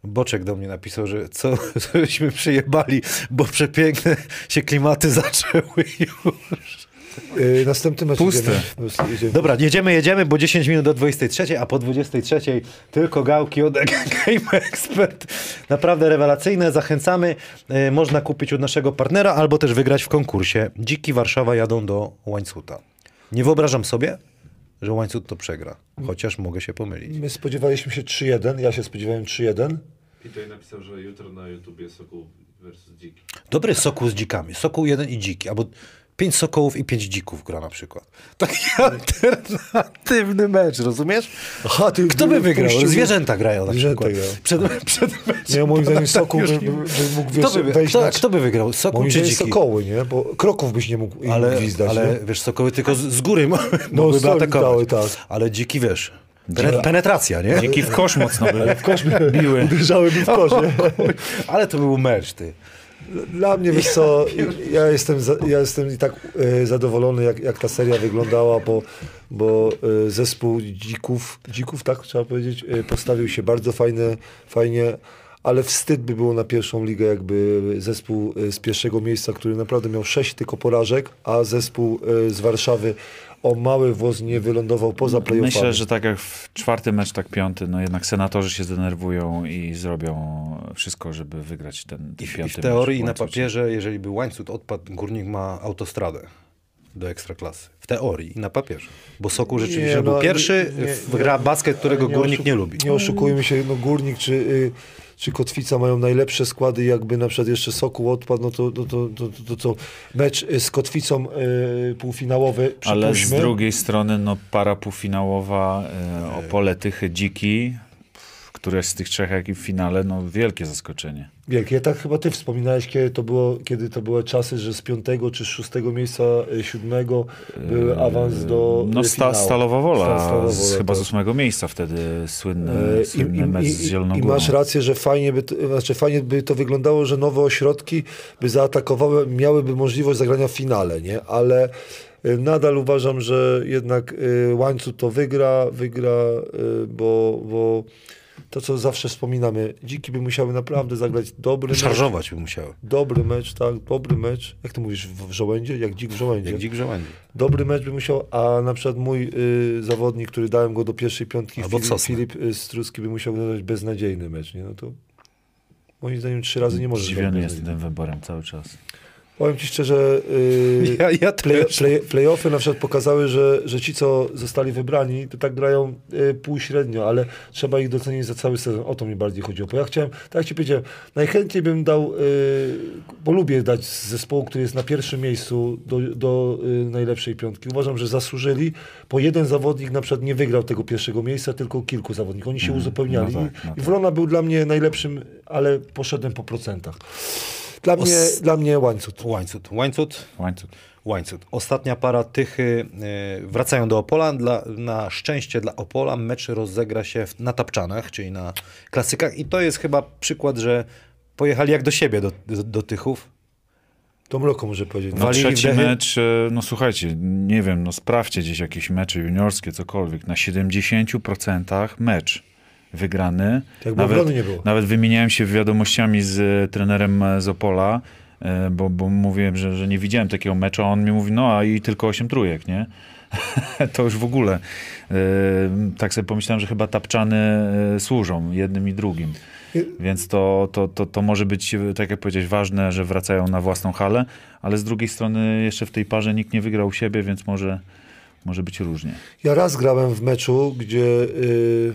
S1: Boczek do mnie napisał, że co, cośmy przyjebali, bo przepiękne się klimaty zaczęły już.
S2: Yy, następny mecz
S3: Pusty.
S2: idziemy. Idziemy.
S1: Dobra, jedziemy, jedziemy, bo 10 minut do 23, a po 23 tylko gałki od Game Expert. Naprawdę rewelacyjne, zachęcamy. E, można kupić od naszego partnera albo też wygrać w konkursie. Dziki Warszawa jadą do Łańcuta. Nie wyobrażam sobie, że Łańcut to przegra, chociaż mogę się pomylić.
S2: My spodziewaliśmy się 3-1, ja się spodziewałem 3-1.
S4: I tutaj napisał, że jutro na YouTubie Sokół versus Dziki.
S1: Dobry sokół z dzikami. Sokół jeden i dziki, albo pięć sokołów i pięć dzików gra na przykład. Taki alternatywny mecz, rozumiesz?
S2: Aha, ty
S1: Kto by wygrał?
S2: puścił-
S1: Zwierzęta grają na
S2: Zwierzęta
S1: przykład.
S2: grają.
S1: Przed, przed meczem.
S2: Nie, moim zdaniem Sokół by,
S1: już
S2: by, by mógł
S1: Kto
S2: wiesz,
S1: by,
S2: wejść
S1: kto,
S2: na...
S1: kto by wygrał? Sokół
S2: Moim
S1: czy dziki?
S2: Sokoły, nie? Bo Kroków byś nie mógł im
S1: Ale,
S2: gwizdać,
S1: ale
S2: nie?
S1: wiesz, sokoły tylko z, z góry
S2: No,
S1: mogłyby
S2: sorry,
S1: atakować.
S2: dały, tak.
S1: Ale dziki, wiesz, pene, penetracja, nie?
S3: Dziki w kosz mocno by
S2: W kosz
S3: biły.
S2: uderzałyby w kosz, nie?
S1: Ale to był mecz, ty.
S2: Dla mnie, wiesz co, ja jestem, za, ja jestem i tak e, zadowolony, jak, jak ta seria wyglądała, bo, bo e, zespół dzików, dzików, tak trzeba powiedzieć, e, postawił się bardzo fajne, fajnie, ale wstyd by było na pierwszą ligę, jakby zespół z pierwszego miejsca, który naprawdę miał sześć tylko porażek, a zespół z Warszawy o mały włos nie wylądował poza playoffami.
S3: Myślę, że tak jak w czwarty mecz, tak piąty, no jednak senatorzy się zdenerwują i zrobią wszystko, żeby wygrać ten, ten
S1: I, w-
S3: piąty
S1: I w teorii i
S3: mecz
S1: na
S3: w łańcucie.
S1: papierze, jeżeli by łańcuch odpadł, górnik ma autostradę do ekstraklasy. W teorii i na papierze. Bo Sokół rzeczywiście
S2: Nie,
S1: był
S2: no,
S1: pierwszy,
S2: nie- nie-
S1: w gra basket, którego
S2: nie
S1: górnik nie lubi.
S2: Nie oszukujmy się, no Górnik czy, y, czy Kotwica mają najlepsze składy, jakby na przykład jeszcze Sokół odpadł, no to, to, to, to, to co, mecz y, z Kotwicą y, półfinałowy,
S3: Ale z
S2: przypuśćmy.
S3: drugiej strony, no para półfinałowa, e, Opole, Tychy, Dziki, któreś z tych trzech ekip w finale, no wielkie zaskoczenie.
S2: Wielkie, tak chyba ty wspominałeś, kiedy to, było, kiedy to były czasy, że z piątego czy z szóstego miejsca, y, siódmego był awans do
S3: No
S2: y,
S3: sta. Stalowa Wola,
S2: Sta- Stalowa
S3: z,
S2: Wola,
S3: chyba
S2: tak.
S3: z ósmego miejsca wtedy słynny,
S2: E,
S3: słynny mecz z Zieloną
S2: i
S3: Górą.
S2: masz rację, że fajnie by, to, znaczy fajnie by to wyglądało, że nowe ośrodki by zaatakowały, miałyby możliwość zagrania w finale, nie? Ale nadal uważam, że jednak y, łańcuch to wygra, wygra, y, bo, bo to, co zawsze wspominamy, dziki by musiały naprawdę zagrać dobry mecz.
S1: Szarżować by musiały.
S2: Dobry mecz, tak, dobry mecz. Jak ty mówisz, w, w żołędzie? Jak dzik w żołędzie.
S1: Jak dzik żołędzi.
S2: Dobry mecz by musiał, a na przykład mój y, zawodnik, który dałem go do pierwszej piątki,
S1: Albo
S2: Filip. Filip y, Struski by musiał dać beznadziejny mecz, nie? No to moim zdaniem trzy razy nie może
S3: Zdziwiony
S2: grać
S3: jest
S2: beznadziejny.
S3: tym wyborem cały czas.
S2: Powiem ci szczerze, y,
S1: Ja, ja
S2: play, play, playoffy na przykład pokazały, że, że ci, co zostali wybrani, to tak grają y, półśrednio, ale trzeba ich docenić za cały sezon. O to mi bardziej chodziło. Bo ja chciałem, tak jak ci powiedziałem, najchętniej bym dał, y, bo lubię dać zespołu, który jest na pierwszym miejscu do, do y, najlepszej piątki. Uważam, że zasłużyli, bo jeden zawodnik na przykład nie wygrał tego pierwszego miejsca, tylko kilku zawodników. Oni się uzupełniali.
S3: no tak, no
S2: I, I
S3: tak.
S2: Wrona był dla mnie najlepszym, ale poszedłem po procentach. Dla mnie,
S1: Os-
S2: dla mnie łańcuch.
S1: Łańcuch. Łańcuch.
S3: Łańcuch.
S1: Łańcuch. Ostatnia para Tychy e, wracają do Opola. Dla, na szczęście dla Opola mecz rozegra się w, na Tapczanach, czyli na klasykach. I to jest chyba przykład, że pojechali jak do siebie, do, do, do Tychów.
S2: To Mroko może powiedzieć.
S3: No
S1: Walili
S3: trzeci mecz, e, no słuchajcie, nie wiem, no sprawdźcie gdzieś jakieś mecze juniorskie, cokolwiek. Na 70% mecz wygrany.
S2: Jakby obrony nie było.
S3: Nawet wymieniałem się wiadomościami z e, trenerem e, z Opola, e, bo, bo mówiłem, że, że nie widziałem takiego meczu, a on mi mówi, no a i tylko 8 trójek, nie? to już w ogóle. Tak sobie pomyślałem, że chyba tapczany służą jednym i drugim. Więc to, to, to, to może być, tak jak powiedziałeś, ważne, że wracają na własną halę, ale z drugiej strony jeszcze w tej parze nikt nie wygrał u siebie, więc może, może być różnie.
S2: Ja raz grałem w meczu, gdzie y,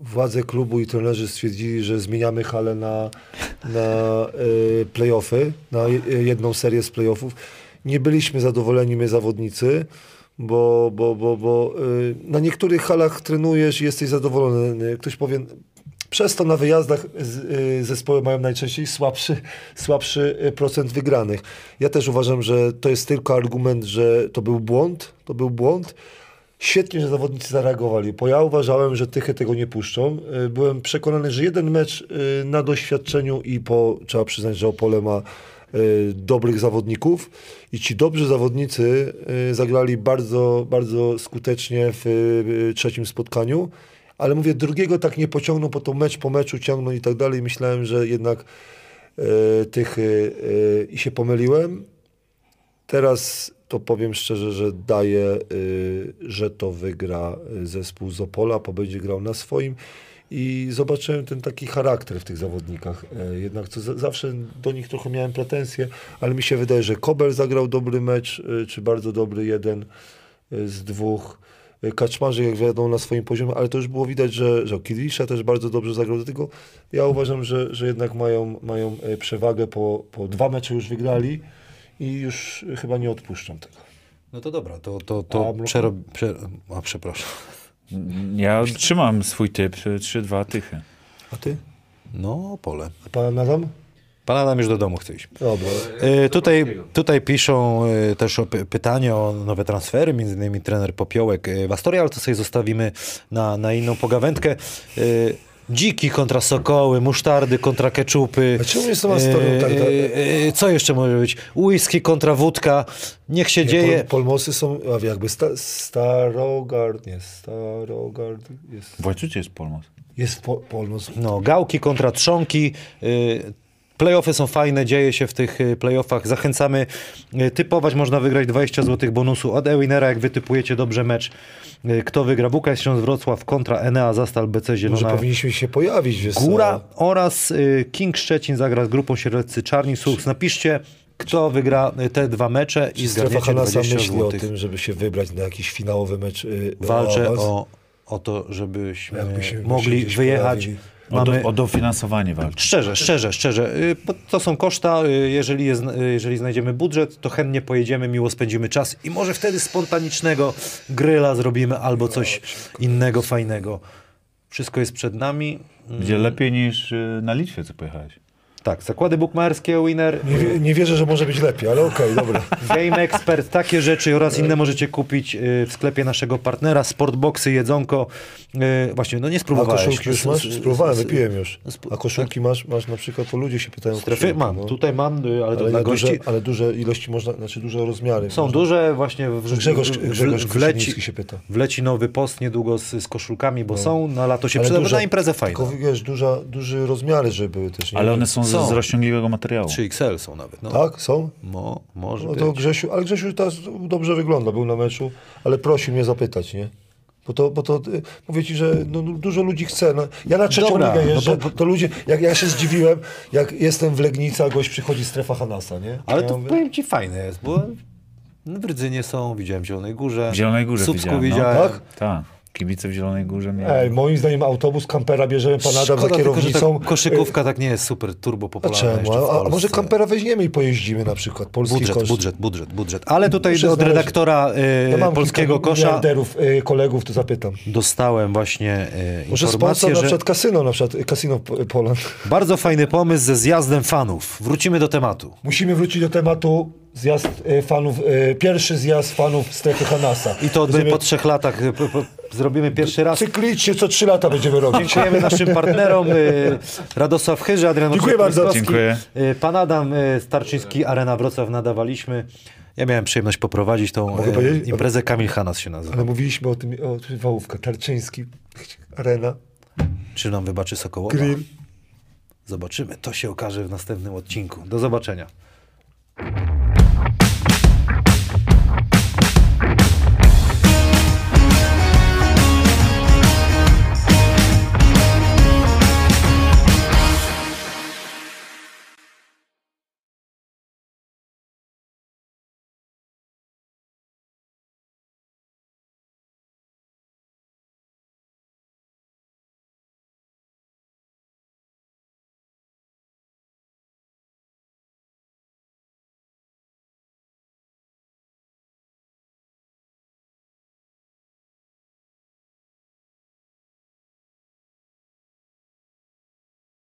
S2: władze klubu i trenerzy stwierdzili, że zmieniamy halę na, na y, playoffy, na je- jedną serię z playoffów. Nie byliśmy zadowoleni my zawodnicy, bo, bo, bo, bo y, na niektórych halach trenujesz i jesteś zadowolony. Ktoś powie, przez to na wyjazdach y, zespoły mają najczęściej słabszy, słabszy procent wygranych. Ja też uważam, że to jest tylko argument, że to był błąd, to był błąd. Świetnie, że zawodnicy zareagowali, bo ja uważałem, że Tychy tego nie puszczą. Y, Byłem przekonany, że jeden mecz y, na doświadczeniu i po, trzeba przyznać, że Opole ma y, dobrych zawodników i ci dobrzy zawodnicy zagrali bardzo, bardzo skutecznie w trzecim spotkaniu, ale mówię, drugiego tak nie pociągną, bo to mecz po meczu ciągną i tak dalej. Myślałem, że jednak Tychy i się pomyliłem. Teraz to powiem szczerze, że daję, y, że to wygra y, zespół z Opola, bo będzie grał na swoim. I zobaczyłem ten taki charakter w tych zawodnikach. E, Jednak co za- zawsze do nich trochę miałem pretensje, ale mi się wydaje, że Kobel zagrał dobry mecz, y, czy bardzo dobry jeden y, z dwóch. Y, Kaczmarzyk, jak wiadomo, na swoim poziomie, ale to już było widać, że, że Kilisza też bardzo dobrze zagrał. Dlatego ja uważam, że, że jednak mają, mają przewagę, po, po dwa mecze już wygrali i już chyba nie odpuszczą tego.
S1: No to dobra, to, to,
S2: A
S1: to
S2: Mleko?
S1: przerob... Prze... A, przepraszam.
S3: Ja trzymam swój typ, y, 3-2 tychy.
S2: A ty?
S1: No, pole.
S2: A pan Adam?
S1: Pan Adam już do domu chce iść.
S2: Dobra.
S1: E, tutaj, tutaj piszą e, też o py- pytanie o nowe transfery, między innymi trener Popiołek e, w Astorii, ale to sobie zostawimy na, na inną pogawędkę. E, Dziki kontra sokoły, musztardy kontra keczupy.
S2: A czemu jest Astorią tak- tak-
S1: e, co jeszcze może być? Whisky kontra wódka. Niech się dzieje.
S2: Pol, polmosy są, a jakby sta, Starogard, nie, Starogard jest,
S3: W jest Polmos.
S2: jest po, polmos.
S1: No, gałki kontra trzonki. y, Playoffy są fajne, dzieje się w tych y, playoffach. Zachęcamy y, typować, można wygrać 20 zł bonusu od Ewinera, jak wytypujecie dobrze mecz. Y, Kto wygra? WKS Śląsk Wrocław kontra Enea Zastal BC
S2: Może
S1: Zielona
S2: powinniśmy się pojawić, wiesz,
S1: Góra oraz King Szczecin zagra z grupą Sierleccy Czarni Słuchs. Napiszcie, kto wygra te dwa mecze i zgadniecie
S2: Hanasa
S1: 20
S2: myśli o tym, żeby się wybrać na jakiś finałowy mecz
S1: Walczę
S2: awans?
S1: o, o to, żebyśmy mogli wyjechać.
S3: O, do, o dofinansowanie walczy.
S1: Szczerze, szczerze, szczerze. y, To są koszta. y, Jeżeli, jest, y, jeżeli znajdziemy budżet, to chętnie pojedziemy, miło spędzimy czas i może wtedy spontanicznego gryla zrobimy albo coś innego fajnego. Wszystko jest przed nami.
S3: Będzie lepiej niż na Litwie, co pojechałeś.
S1: Tak, zakłady bukmacherskie, winner,
S2: Nie, nie wierzę, że może być lepiej, ale okej, dobra.
S1: Game Expert, takie rzeczy oraz inne możecie kupić y, w sklepie naszego partnera, Sportboxy, jedzonko. Y, Właśnie, no nie
S2: A
S1: spróbowałeś.
S2: koszulki już masz? Spróbowałem, wypiłem już. A koszulki masz, masz na przykład, bo ludzie się pytają o
S1: Strefy
S2: koszulki,
S1: mam,
S2: no.
S1: tutaj mam, y, ale to
S2: ale,
S1: dla gości.
S2: duże, ale duże ilości można, znaczy duże rozmiary.
S1: Są
S2: można.
S1: duże, właśnie w,
S2: Grzegorz, Grzegorz
S1: wleci,
S2: się pyta.
S1: wleci nowy post niedługo z, z koszulkami, bo są, na lato się
S2: Ale
S1: przyda, na imprezę fajną.
S2: Tylko wiesz, duża, duże rozmiary, żeby były też. Nie?
S3: Ale one są,
S1: Są.
S3: z rozciągliwego materiału.
S1: 3XL są nawet. No.
S2: Tak, są?
S1: Mo, może
S2: No
S1: być.
S2: to Grzesiu, ale Grzesiu teraz dobrze wygląda, był na meczu, ale prosił mnie zapytać, nie? Bo to, bo to y, mówię ci, że no, no, dużo ludzi chce. No, ja na trzecią
S1: Dobra,
S2: ligę
S1: no
S2: jeżdżę,
S1: to-
S2: to, ludzie, jak ja się zdziwiłem, jak jestem w Legnicy, a gość przychodzi strefa Hanasa, nie?
S1: Ale
S2: ja
S1: to
S2: mówię,
S1: powiem ci fajne jest, bo w Rydzynie są, widziałem w Zielonej Górze.
S3: W Zielonej Górze
S1: Słupsku
S3: widziałem, no.
S1: widziałem.
S2: Tak?
S3: Tak. Kibice w Zielonej Górze mieli.
S2: Ej, moim zdaniem autobus kampera bierzemy pan Adam za
S1: Szkoda tylko, że
S2: kierownicą.
S1: ta koszykówka tak nie jest super turbo popularna
S2: A, a może kampera weźmiemy i pojeździmy na przykład? Polski
S1: Budżet,
S2: koszt.
S1: budżet, budżet, budżet. Ale tutaj
S2: Muszę
S1: od
S2: znaleźć-
S1: redaktora y,
S2: Ja mam
S1: Polskiego
S2: kilka
S1: Kosza
S2: y, kolegów, to zapytam.
S1: dostałem właśnie y,
S2: Może sponsor
S1: informację,
S2: na
S1: że
S2: przykład kasyno, na przykład kasyno Poland.
S1: bardzo fajny pomysł ze zjazdem fanów. Wrócimy do tematu.
S2: Musimy wrócić do tematu zjazd y, fanów, y, pierwszy zjazd fanów strefy Hanasa.
S1: I to
S2: Będziemy
S1: po trzech latach. Zrobimy pierwszy raz.
S2: Cyklicznie co trzy lata będziemy robić.
S1: Dziękujemy naszym partnerom y, Radosław Chyży, Adrian
S2: Dziękuję bardzo.
S3: Dziękuję.
S1: y, Pan Adam y, Starczyński, Arena Wrocław nadawaliśmy. Ja miałem przyjemność poprowadzić tą
S2: powiedzieć?
S1: imprezę. Kamil Hanas się nazywa.
S2: Ale mówiliśmy o tym, o Wałówka, Tarczyński, Arena,
S1: Czy nam wybaczy Sokołowa?
S2: Grill.
S1: Zobaczymy. To się okaże w następnym odcinku. Do zobaczenia.